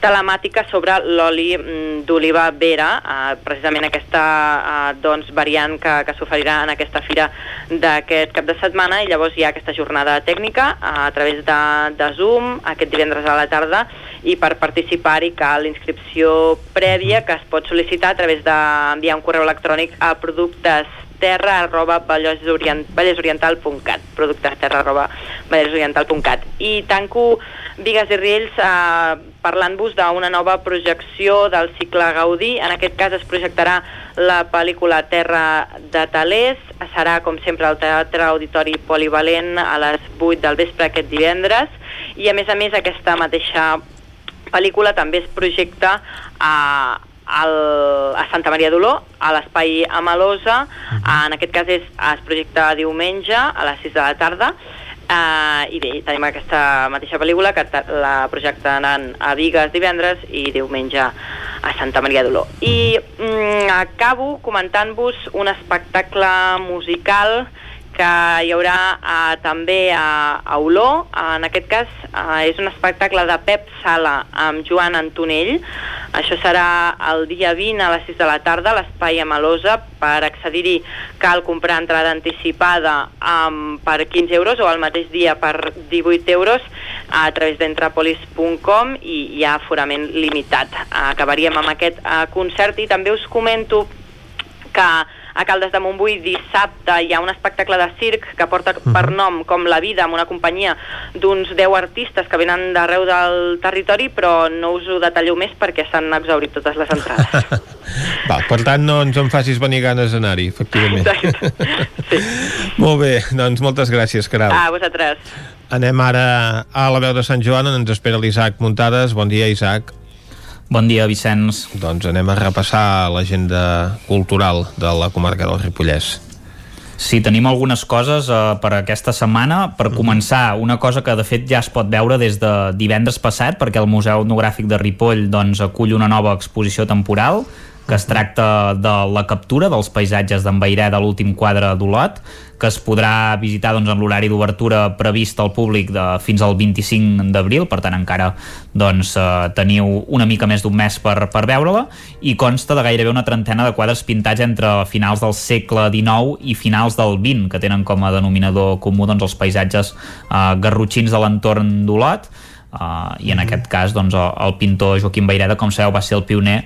telemàtica sobre l'oli mm, d'oliva vera, eh, precisament aquesta eh, doncs, variant que, que s'oferirà en aquesta fira d'aquest cap de setmana i llavors hi ha aquesta jornada tècnica eh, a través de, de Zoom aquest divendres a la tarda i per participar-hi cal inscripció prèvia que es pot sol·licitar a través d'enviar un correu electrònic a productes terra arroba vallesorient- vallesoriental.cat productes terra arroba vallesoriental.cat i tanco Vigues i Riells eh, parlant-vos d'una nova projecció del cicle Gaudí. En aquest cas es projectarà la pel·lícula Terra de Talers. Serà com sempre al Teatre Auditori Polivalent a les 8 del vespre aquest divendres. I a més a més aquesta mateixa pel·lícula també es projecta a, al, a Santa Maria d'Oló, a l'espai Amalosa, uh -huh. en aquest cas és, es projecta diumenge a les 6 de la tarda, Uh, I bé, tenim aquesta mateixa pel·lícula que la projectaran a Vigues divendres i diumenge a Santa Maria d'Oló. I mm, acabo comentant-vos un espectacle musical que hi haurà uh, també a, a Oló. Uh, en aquest cas uh, és un espectacle de Pep Sala amb Joan Antonell. Això serà el dia 20 a les 6 de la tarda a l'Espai Amalosa. Per accedir-hi cal comprar entrada anticipada um, per 15 euros o al mateix dia per 18 euros a través d'entrapolis.com i hi ha aforament limitat. Acabaríem amb aquest uh, concert i també us comento que a Caldes de Montbui dissabte hi ha un espectacle de circ que porta -huh. per nom com La vida amb una companyia d'uns 10 artistes que venen d'arreu del territori però no us ho detallo més perquè s'han exaurit totes les entrades. Va, per tant no ens en facis venir ganes d'anar-hi, efectivament. sí. Molt bé, doncs moltes gràcies, Caral. A vosaltres. Anem ara a la veu de Sant Joan on ens espera l'Isaac Muntades. Bon dia, Isaac. Bon dia, Vicenç. Doncs anem a repassar l'agenda cultural de la comarca del Ripollès. Sí, tenim algunes coses uh, per aquesta setmana. Per mm. començar, una cosa que de fet ja es pot veure des de divendres passat, perquè el Museu Etnogràfic de Ripoll doncs, acull una nova exposició temporal que es tracta de la captura dels paisatges d'en Bairé de l'últim quadre d'Olot, que es podrà visitar doncs, en l'horari d'obertura previst al públic de, fins al 25 d'abril, per tant encara doncs, eh, teniu una mica més d'un mes per, per veure-la, i consta de gairebé una trentena de quadres pintats entre finals del segle XIX i finals del XX, que tenen com a denominador comú doncs, els paisatges eh, garrotxins de l'entorn d'Olot, Uh, i en aquest cas doncs, el, el pintor Joaquim Baireda com sabeu va ser el pioner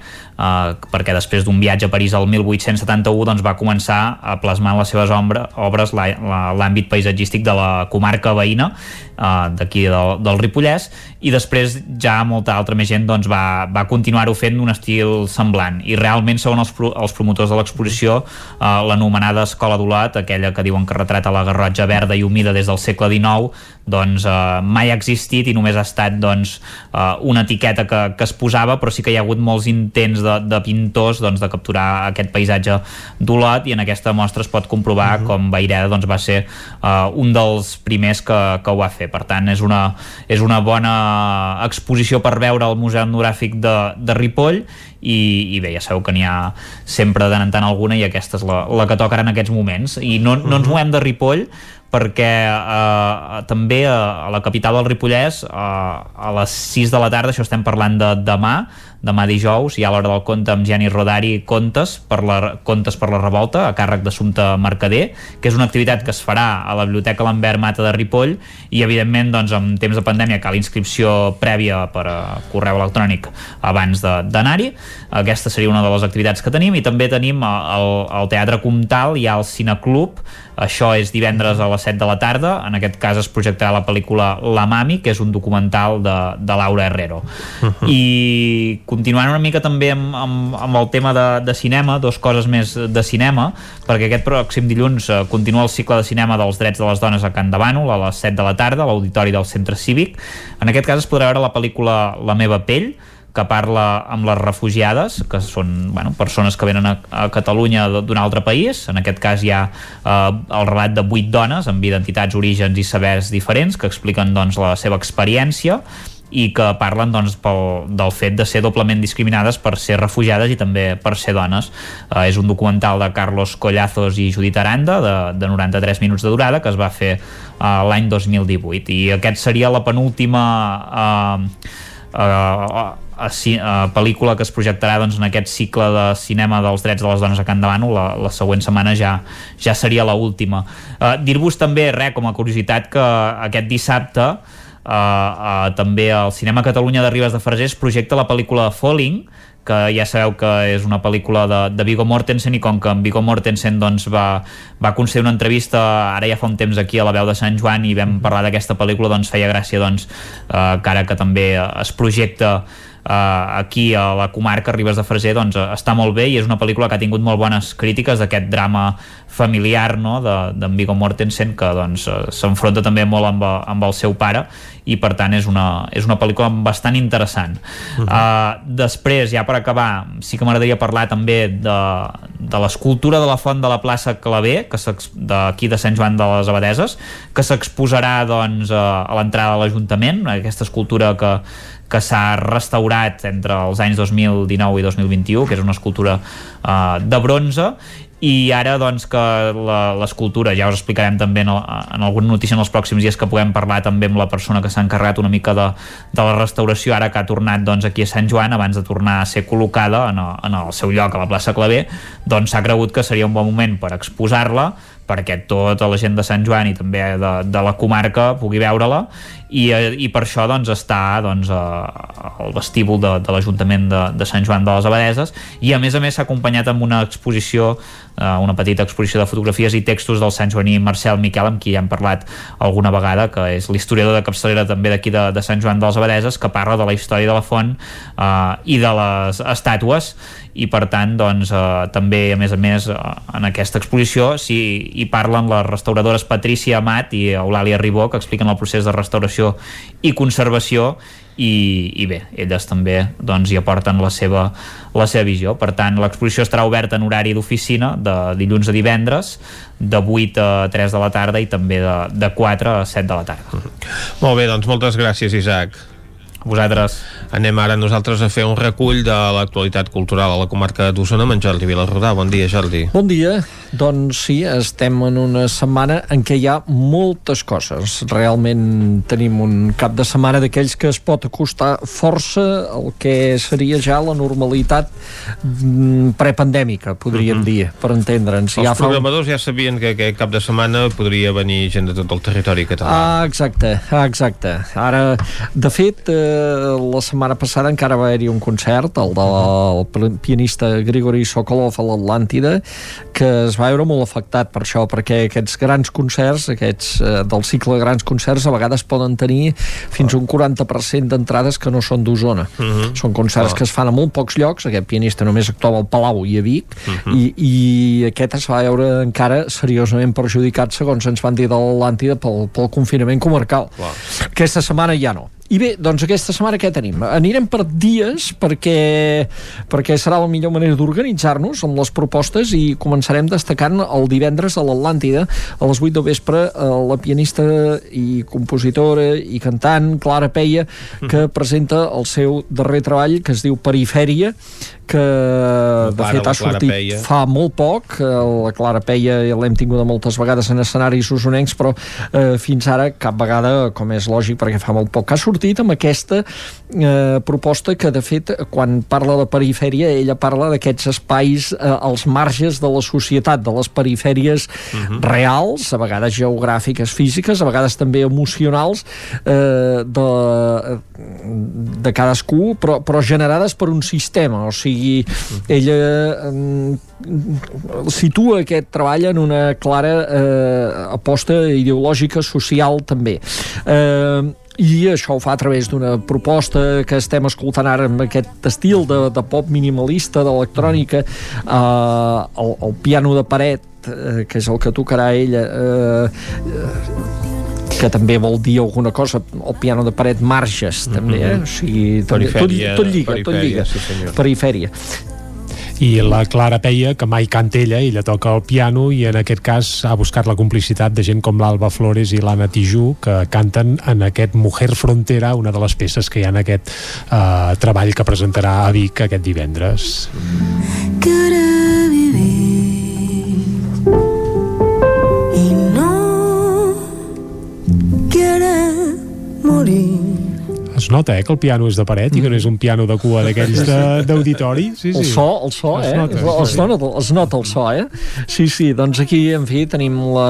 uh, perquè després d'un viatge a París el 1871 doncs, va començar a plasmar en les seves ombra, obres l'àmbit paisatgístic de la comarca veïna uh, d'aquí del, del Ripollès i després ja molta altra més gent doncs, va, va continuar-ho fent d'un estil semblant. I realment segons els, els promotors de l'exposició uh, l'anomenada Escola d'Olot aquella que diuen que retrata la garrotja verda i humida des del segle XIX doncs uh, mai ha existit i només ha estat doncs, uh, una etiqueta que, que es posava, però sí que hi ha hagut molts intents de, de pintors doncs, de capturar aquest paisatge d'Olot i en aquesta mostra es pot comprovar uh mhm. -huh. com Baireda doncs, va ser uh, un dels primers que, que ho va fer. Per tant, és una, és una bona exposició per veure al Museu Etnogràfic de, de Ripoll i, i bé, ja sabeu que n'hi ha sempre de tant alguna i aquesta és la, la que toca ara en aquests moments i no, no ens mhm. movem de Ripoll perquè eh, també a, a la capital del Ripollès eh, a les 6 de la tarda, això estem parlant de demà, demà dijous hi ha l'hora del conte amb Geni Rodari Contes per la, Contes per la Revolta a càrrec d'Assumpte Mercader que és una activitat que es farà a la Biblioteca Lambert Mata de Ripoll i evidentment doncs, en temps de pandèmia cal inscripció prèvia per a correu electrònic abans d'anar-hi. Aquesta seria una de les activitats que tenim i també tenim el, el Teatre Comtal i el Cineclub. Això és divendres a les 7 de la tarda. En aquest cas es projectarà la pel·lícula La Mami que és un documental de, de Laura Herrero. Uh -huh. i continuant una mica també amb, amb, amb el tema de, de cinema, dos coses més de cinema, perquè aquest pròxim dilluns eh, continua el cicle de cinema dels drets de les dones a Can de Bànol a les 7 de la tarda, a l'auditori del Centre Cívic. En aquest cas es podrà veure la pel·lícula La meva pell, que parla amb les refugiades, que són bueno, persones que venen a, a Catalunya d'un altre país. En aquest cas hi ha eh, el relat de vuit dones amb identitats, orígens i sabers diferents que expliquen doncs, la seva experiència i que parlen doncs, pel, del fet de ser doblement discriminades per ser refugiades i també per ser dones. Eh, és un documental de Carlos Collazos i Judit Aranda de, de 93 minuts de durada que es va fer eh, l'any 2018 i aquest seria la penúltima eh, eh, a, a pel·lícula que es projectarà doncs, en aquest cicle de cinema dels drets de les dones a Can Davano la, la següent setmana ja, ja seria la última. Uh, Dir-vos també, res, com a curiositat, que aquest dissabte Uh, també al Cinema Catalunya de Ribes de Freser es projecta la pel·lícula Falling que ja sabeu que és una pel·lícula de, de Viggo Mortensen i com que en Viggo Mortensen doncs, va, va concedir una entrevista ara ja fa un temps aquí a la veu de Sant Joan i vam parlar d'aquesta pel·lícula doncs feia gràcia doncs, uh, que ara que també es projecta aquí a la comarca Ribes de Freser doncs, uh, està molt bé i és una pel·lícula que ha tingut molt bones crítiques d'aquest drama familiar no? d'en de, Viggo Mortensen que doncs, uh, s'enfronta també molt amb, amb el seu pare i per tant és una, és una pel·lícula bastant interessant uh -huh. uh, després ja per acabar sí que m'agradaria parlar també de, de l'escultura de la font de la plaça Clavé que d'aquí de Sant Joan de les Abadeses que s'exposarà doncs, a l'entrada de l'Ajuntament aquesta escultura que, que s'ha restaurat entre els anys 2019 i 2021, que és una escultura uh, de bronze. I ara doncs que l'escultura ja us explicarem també en, en alguna notícia en els pròxims dies que puguem parlar també amb la persona que s'ha encarregat una mica de, de la restauració ara que ha tornat doncs, aquí a Sant Joan abans de tornar a ser col·locada en el, en el seu lloc a la plaça Clavé doncs s'ha cregut que seria un bon moment per exposar-la perquè tota la gent de Sant Joan i també de, de la comarca pugui veure-la i, eh, i per això doncs, està doncs, al vestíbul de, de l'Ajuntament de, de Sant Joan de les Abadeses i a més a més s'ha acompanyat amb una exposició eh, una petita exposició de fotografies i textos del Sant Joaní Marcel Miquel amb qui ja hem parlat alguna vegada que és l'historiador de capçalera també d'aquí de, de Sant Joan de les Abadeses que parla de la història de la font eh, i de les estàtues. I per tant doncs, eh, també a més a més eh, en aquesta exposició sí, hi parlen les restauradores Patricia Amat i Eulàlia Ribó que expliquen el procés de restauració i conservació i, i bé, elles també doncs, hi aporten la seva, la seva visió. Per tant, l'exposició estarà oberta en horari d'oficina de dilluns a divendres, de 8 a 3 de la tarda i també de, de 4 a 7 de la tarda. Mm -hmm. Molt bé, doncs moltes gràcies, Isaac. Vosaltres. Anem ara nosaltres a fer un recull de l'actualitat cultural a la comarca d'Osona amb en Jordi Vilarrodà. Bon dia, Jordi. Bon dia. Doncs sí, estem en una setmana en què hi ha moltes coses. Realment tenim un cap de setmana d'aquells que es pot acostar força al que seria ja la normalitat mm, prepandèmica, podríem uh mhm. -huh. dir, per entendre'ns. Els ja programadors fa... ja sabien que aquest cap de setmana podria venir gent de tot el territori català. Ah, exacte, exacte. Ara, de fet, eh, la setmana passada encara va haver-hi un concert, el del pianista Grigori Sokolov a l'Atlàntida, que es va veure molt afectat per això, perquè aquests grans concerts, aquests eh, del cicle de grans concerts, a vegades poden tenir fins un 40% d'entrades que no són d'Osona. Uh mhm. -huh. Són concerts uh -huh. que es fan a molt pocs llocs, aquest pianista només actuava al Palau i a Vic, uh mhm. -huh. i, i aquest es va veure encara seriosament perjudicat, segons ens van dir de l'Atlàntida, pel, pel confinament comarcal. Clar. Aquesta setmana ja no i bé, doncs aquesta setmana què tenim? Anirem per dies perquè, perquè serà la millor manera d'organitzar-nos amb les propostes i començarem destacant el divendres a l'Atlàntida a les 8 de vespre eh, la pianista i compositora i cantant Clara Peia que presenta el seu darrer treball que es diu Perifèria que de fet ha sortit Peia. fa molt poc la Clara Peia l'hem tingut moltes vegades en escenaris usonencs però eh, fins ara cap vegada com és lògic perquè fa molt poc ha sortit sortit amb aquesta eh, proposta que de fet quan parla de perifèria ella parla d'aquests espais eh, als marges de la societat, de les perifèries uh mhm. -huh. reals, a vegades geogràfiques físiques, a vegades també emocionals eh, de, de cadascú, però, però generades per un sistema, o sigui -huh. ella eh, situa aquest treball en una clara eh, aposta ideològica social també. Eh, i això ho fa a través d'una proposta que estem escoltant ara amb aquest estil de, de pop minimalista, d'electrònica eh, el, el piano de paret eh, que és el que tocarà ella eh, que també vol dir alguna cosa el piano de paret marges també, eh? o sigui, tot, tot, tot lliga, tot lliga. sí, perifèria. I la Clara Peia, que mai canta ella, ella toca el piano i en aquest cas ha buscat la complicitat de gent com l'Alba Flores i l'Anna Tijú que canten en aquest Mujer Frontera, una de les peces que hi ha en aquest uh, treball que presentarà a Vic aquest divendres. Quiero morir es nota, eh, que el piano és de paret i que no és un piano de cua d'aquells d'auditori. Sí, sí. El so, el so, es eh? Nota, es, es, nota, es nota el so, eh? Sí, sí, doncs aquí, en fi, tenim la,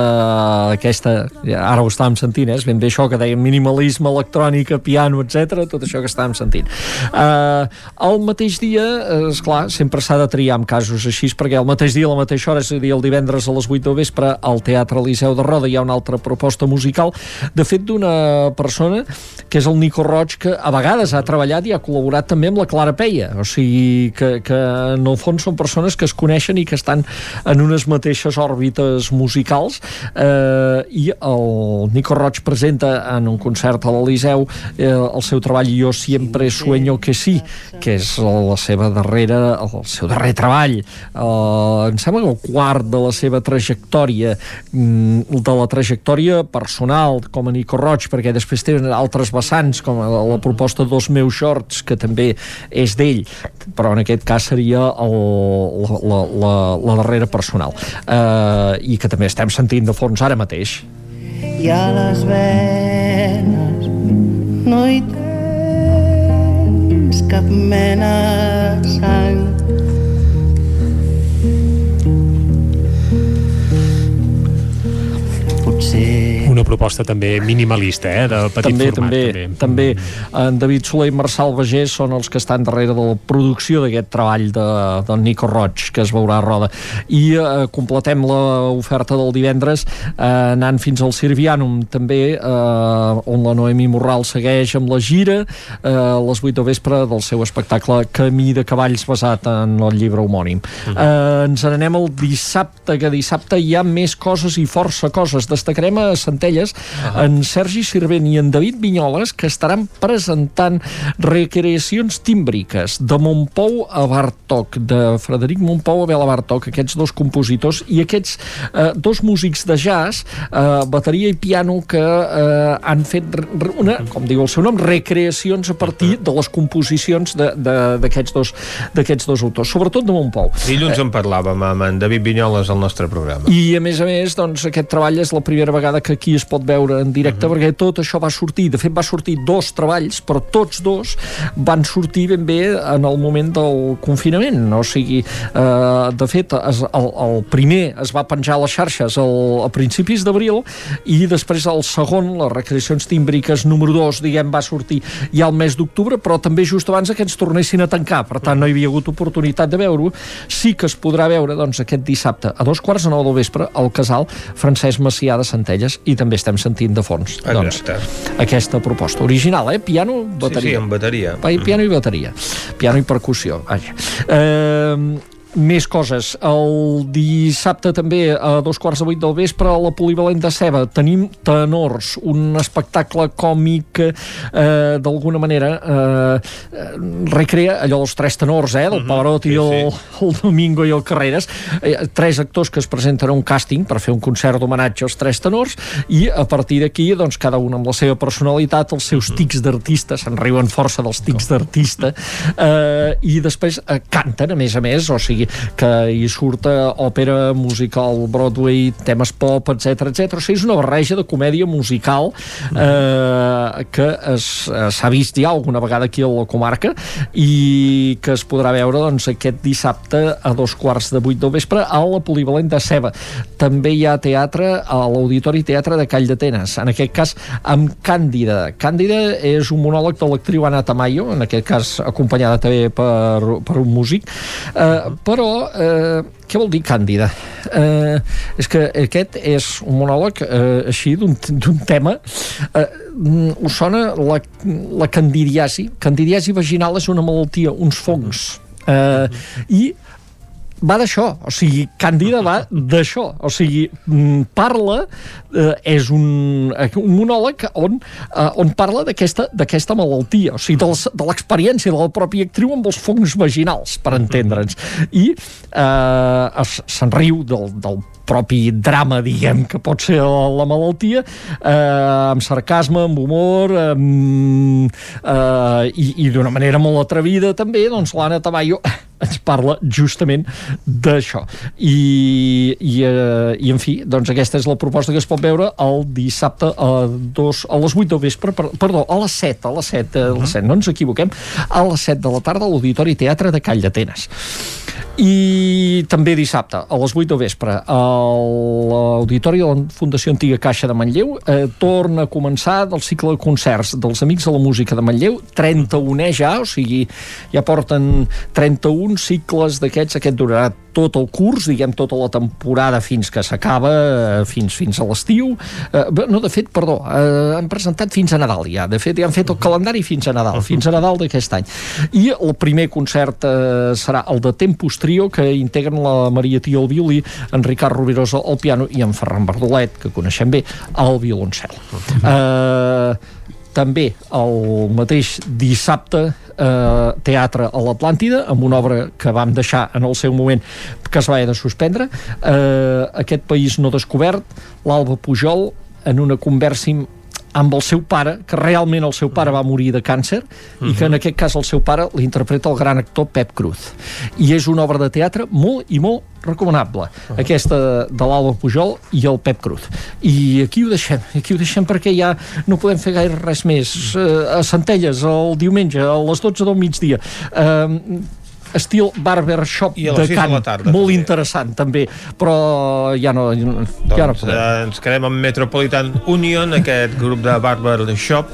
aquesta... Ara ho estàvem sentint, eh? És ben bé això que dèiem minimalisme, electrònica, piano, etc tot això que estàvem sentint. Uh, el mateix dia, és clar, sempre s'ha de triar en casos així, perquè el mateix dia, a la mateixa hora, és a dir, el divendres a les 8 de vespre, al Teatre Liceu de Roda hi ha una altra proposta musical, de fet, d'una persona que és el Nico Roig, que a vegades ha treballat i ha col·laborat també amb la Clara Peia, o sigui que, que en el fons són persones que es coneixen i que estan en unes mateixes òrbites musicals. Eh, i el Nico Roig presenta en un concert a l'Eliseu eh, el seu treball Jo siempre sueño que sí, que és la seva darrera, el seu darrer treball. Eh, em sembla que el quart de la seva trajectòria mm, de la trajectòria personal com a Nico Roig, perquè després té altres vessants com la, la proposta dos meus shorts que també és d'ell però en aquest cas seria el, la, la, la, la darrera personal. Eh, i que també estem sentint de fons ara mateix. I a les venes no hi tens cap mena de sang. Potser Una proposta també minimalista, eh, de petit també, format. també, també, en David Soler i Marçal Bagés són els que estan darrere de la producció d'aquest treball de, del Nico Roig, que es veurà a Roda. I eh, completem l'oferta del divendres eh, anant fins al Sirvianum, també, eh, on la Noemi Morral segueix amb la gira eh, a les 8 de vespre del seu espectacle Camí de cavalls basat en el llibre homònim. -huh. eh, ens n'anem al dissabte, que dissabte hi ha més coses i força coses. Destacarem a Centelles uh -huh. en Sergi Sirvent i en David Vinyoles que estaran presentant recreacions tímbriques de Montpou a Bartók, de Frederic Montpou a Bela Bartók, aquests dos compositors i aquests eh, dos músics de jazz, eh, bateria i piano que eh, han fet una, com diu el seu nom, recreacions a partir de les composicions d'aquests dos, d'aquests dos autors, sobretot de Montpou. Dilluns en parlàvem amb en David Vinyoles al nostre programa. I a més a més, doncs, aquest treball és la primera vegada que aquí es pot veure en directe, uh -huh. perquè tot això va sortir, de fet va sortir dos treballs, però tots dos van sortir ben bé en el moment del confinament, o sigui, eh, de fet, es, el, el primer es va penjar a les xarxes el, a principis d'abril i després el segon, les recreacions tímbriques número 2, diguem, va sortir ja al mes d'octubre, però també just abans que ens tornessin a tancar, per tant no hi havia hagut oportunitat de veure-ho, sí que es podrà veure doncs, aquest dissabte a dos quarts de nou del vespre al casal Francesc Macià de Centelles i també estem sentint de fons doncs, aquesta proposta original, eh? Piano, bateria. Sí, sí, amb bateria. Piano i bateria. Piano i percussió. Vaja. Eh, més coses. El dissabte també a dos quarts de vuit del vespre a la Polivalent de Ceba tenim Tenors, un espectacle còmic eh, d'alguna manera eh, recrea allò dels tres tenors, eh, del Pavarotti, uh -huh, sí, sí. El, el Domingo i el Carreras, eh, tres actors que es presenten a un càsting per fer un concert d'homenatge als tres tenors i a partir d'aquí, doncs, cada un amb la seva personalitat, els seus tics d'artista, se'n riuen força dels tics d'artista, eh, i després eh, canten, a més a més, o sigui, que hi surt òpera, musical, Broadway, temes pop, etc etc. O sigui, és una barreja de comèdia musical eh, que s'ha vist ja alguna vegada aquí a la comarca i que es podrà veure doncs, aquest dissabte a dos quarts de vuit del vespre a la Polivalent de Ceba. També hi ha teatre a l'Auditori Teatre de Call d'Atenes, en aquest cas amb Càndida. Càndida és un monòleg de l'actriu Anna Tamayo, en aquest cas acompanyada també per, per un músic, eh, però eh, què vol dir càndida? Eh, és que aquest és un monòleg eh, així d'un tema. Eh, us sona la, la candidiasi candidiasi vaginal és una malaltia uns fongs. Eh, i va d'això, o sigui, Càndida va d'això, o sigui, parla, eh, és un, un monòleg on, eh, on parla d'aquesta malaltia, o sigui, de l'experiència de la pròpia actriu amb els fongs vaginals, per entendre'ns, i eh, se'n riu del, del propi drama, diguem, que pot ser la, la malaltia, eh, amb sarcasme, amb humor, amb, eh, i, i d'una manera molt atrevida també, doncs l'Anna Tamayo ens parla justament d'això. I, i, eh, I, en fi, doncs aquesta és la proposta que es pot veure el dissabte a, dos, a les 8 del vespre, per, perdó, a les 7, a les 7, a les 7, no ens equivoquem, a les 7 de la tarda a l'Auditori Teatre de Call d'Atenes. I també dissabte, a les 8 del vespre, a l'Auditori de la Fundació Antiga Caixa de Manlleu eh, torna a començar del cicle de concerts dels Amics de la Música de Manlleu, 31è ja, o sigui, ja porten 31 cicles d'aquests, aquest durarà tot el curs, diguem, tota la temporada fins que s'acaba, eh, fins, fins a l'estiu. Eh, no, de fet, perdó, eh, han presentat fins a Nadal ja. De fet, ja han fet el calendari fins a Nadal, fins a Nadal d'aquest any. I el primer concert eh, serà el de Tempus Trio, que integren la Maria Tia al violí, en Ricard Rovirosa al piano i en Ferran Bardolet, que coneixem bé, al violoncel. Eh, també el mateix dissabte eh, teatre a l'Atlàntida amb una obra que vam deixar en el seu moment que es va haver de suspendre. Eh, aquest país no descobert l'Alba Pujol en una conversa amb el seu pare, que realment el seu pare va morir de càncer, uh -huh. i que en aquest cas el seu pare l'interpreta el gran actor Pep Cruz. I és una obra de teatre molt i molt recomanable, uh -huh. aquesta de l'Alba Pujol i el Pep Cruz. I aquí ho deixem, aquí ho deixem perquè ja no podem fer gaire res més. Uh, a Centelles, el diumenge, a les 12 del migdia. Uh, estil barbershop I a de Can, de la tarda, molt també. interessant també, però ja no, ja no Doncs podem. eh, ens quedem amb Metropolitan Union, aquest grup de Barber Shop,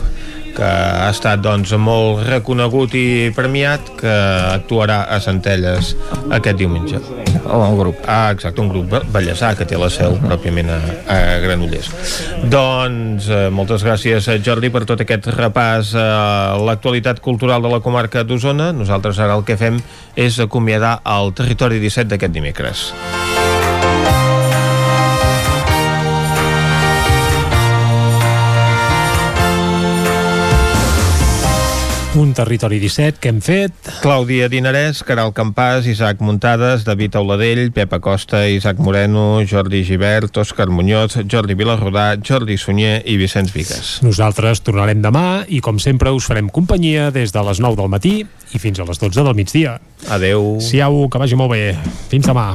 que ha estat doncs, molt reconegut i premiat, que actuarà a Centelles aquest diumenge. El grup. Ah, exacte, un grup ballesà que té la seu pròpiament a, a Granollers. Doncs eh, moltes gràcies, Jordi, per tot aquest repàs a l'actualitat cultural de la comarca d'Osona. Nosaltres ara el que fem és acomiadar el territori 17 d'aquest dimecres. Un territori 17 que hem fet. Clàudia Dinarès, Caral Campàs, Isaac Muntades, David Auladell, Pepa Costa, Isaac Moreno, Jordi Givert, Òscar Muñoz, Jordi Vilarrodà, Jordi Sunyer i Vicenç Vigues. Nosaltres tornarem demà i, com sempre, us farem companyia des de les 9 del matí i fins a les 12 del migdia. Adeu. Siau, que vagi molt bé. Fins demà.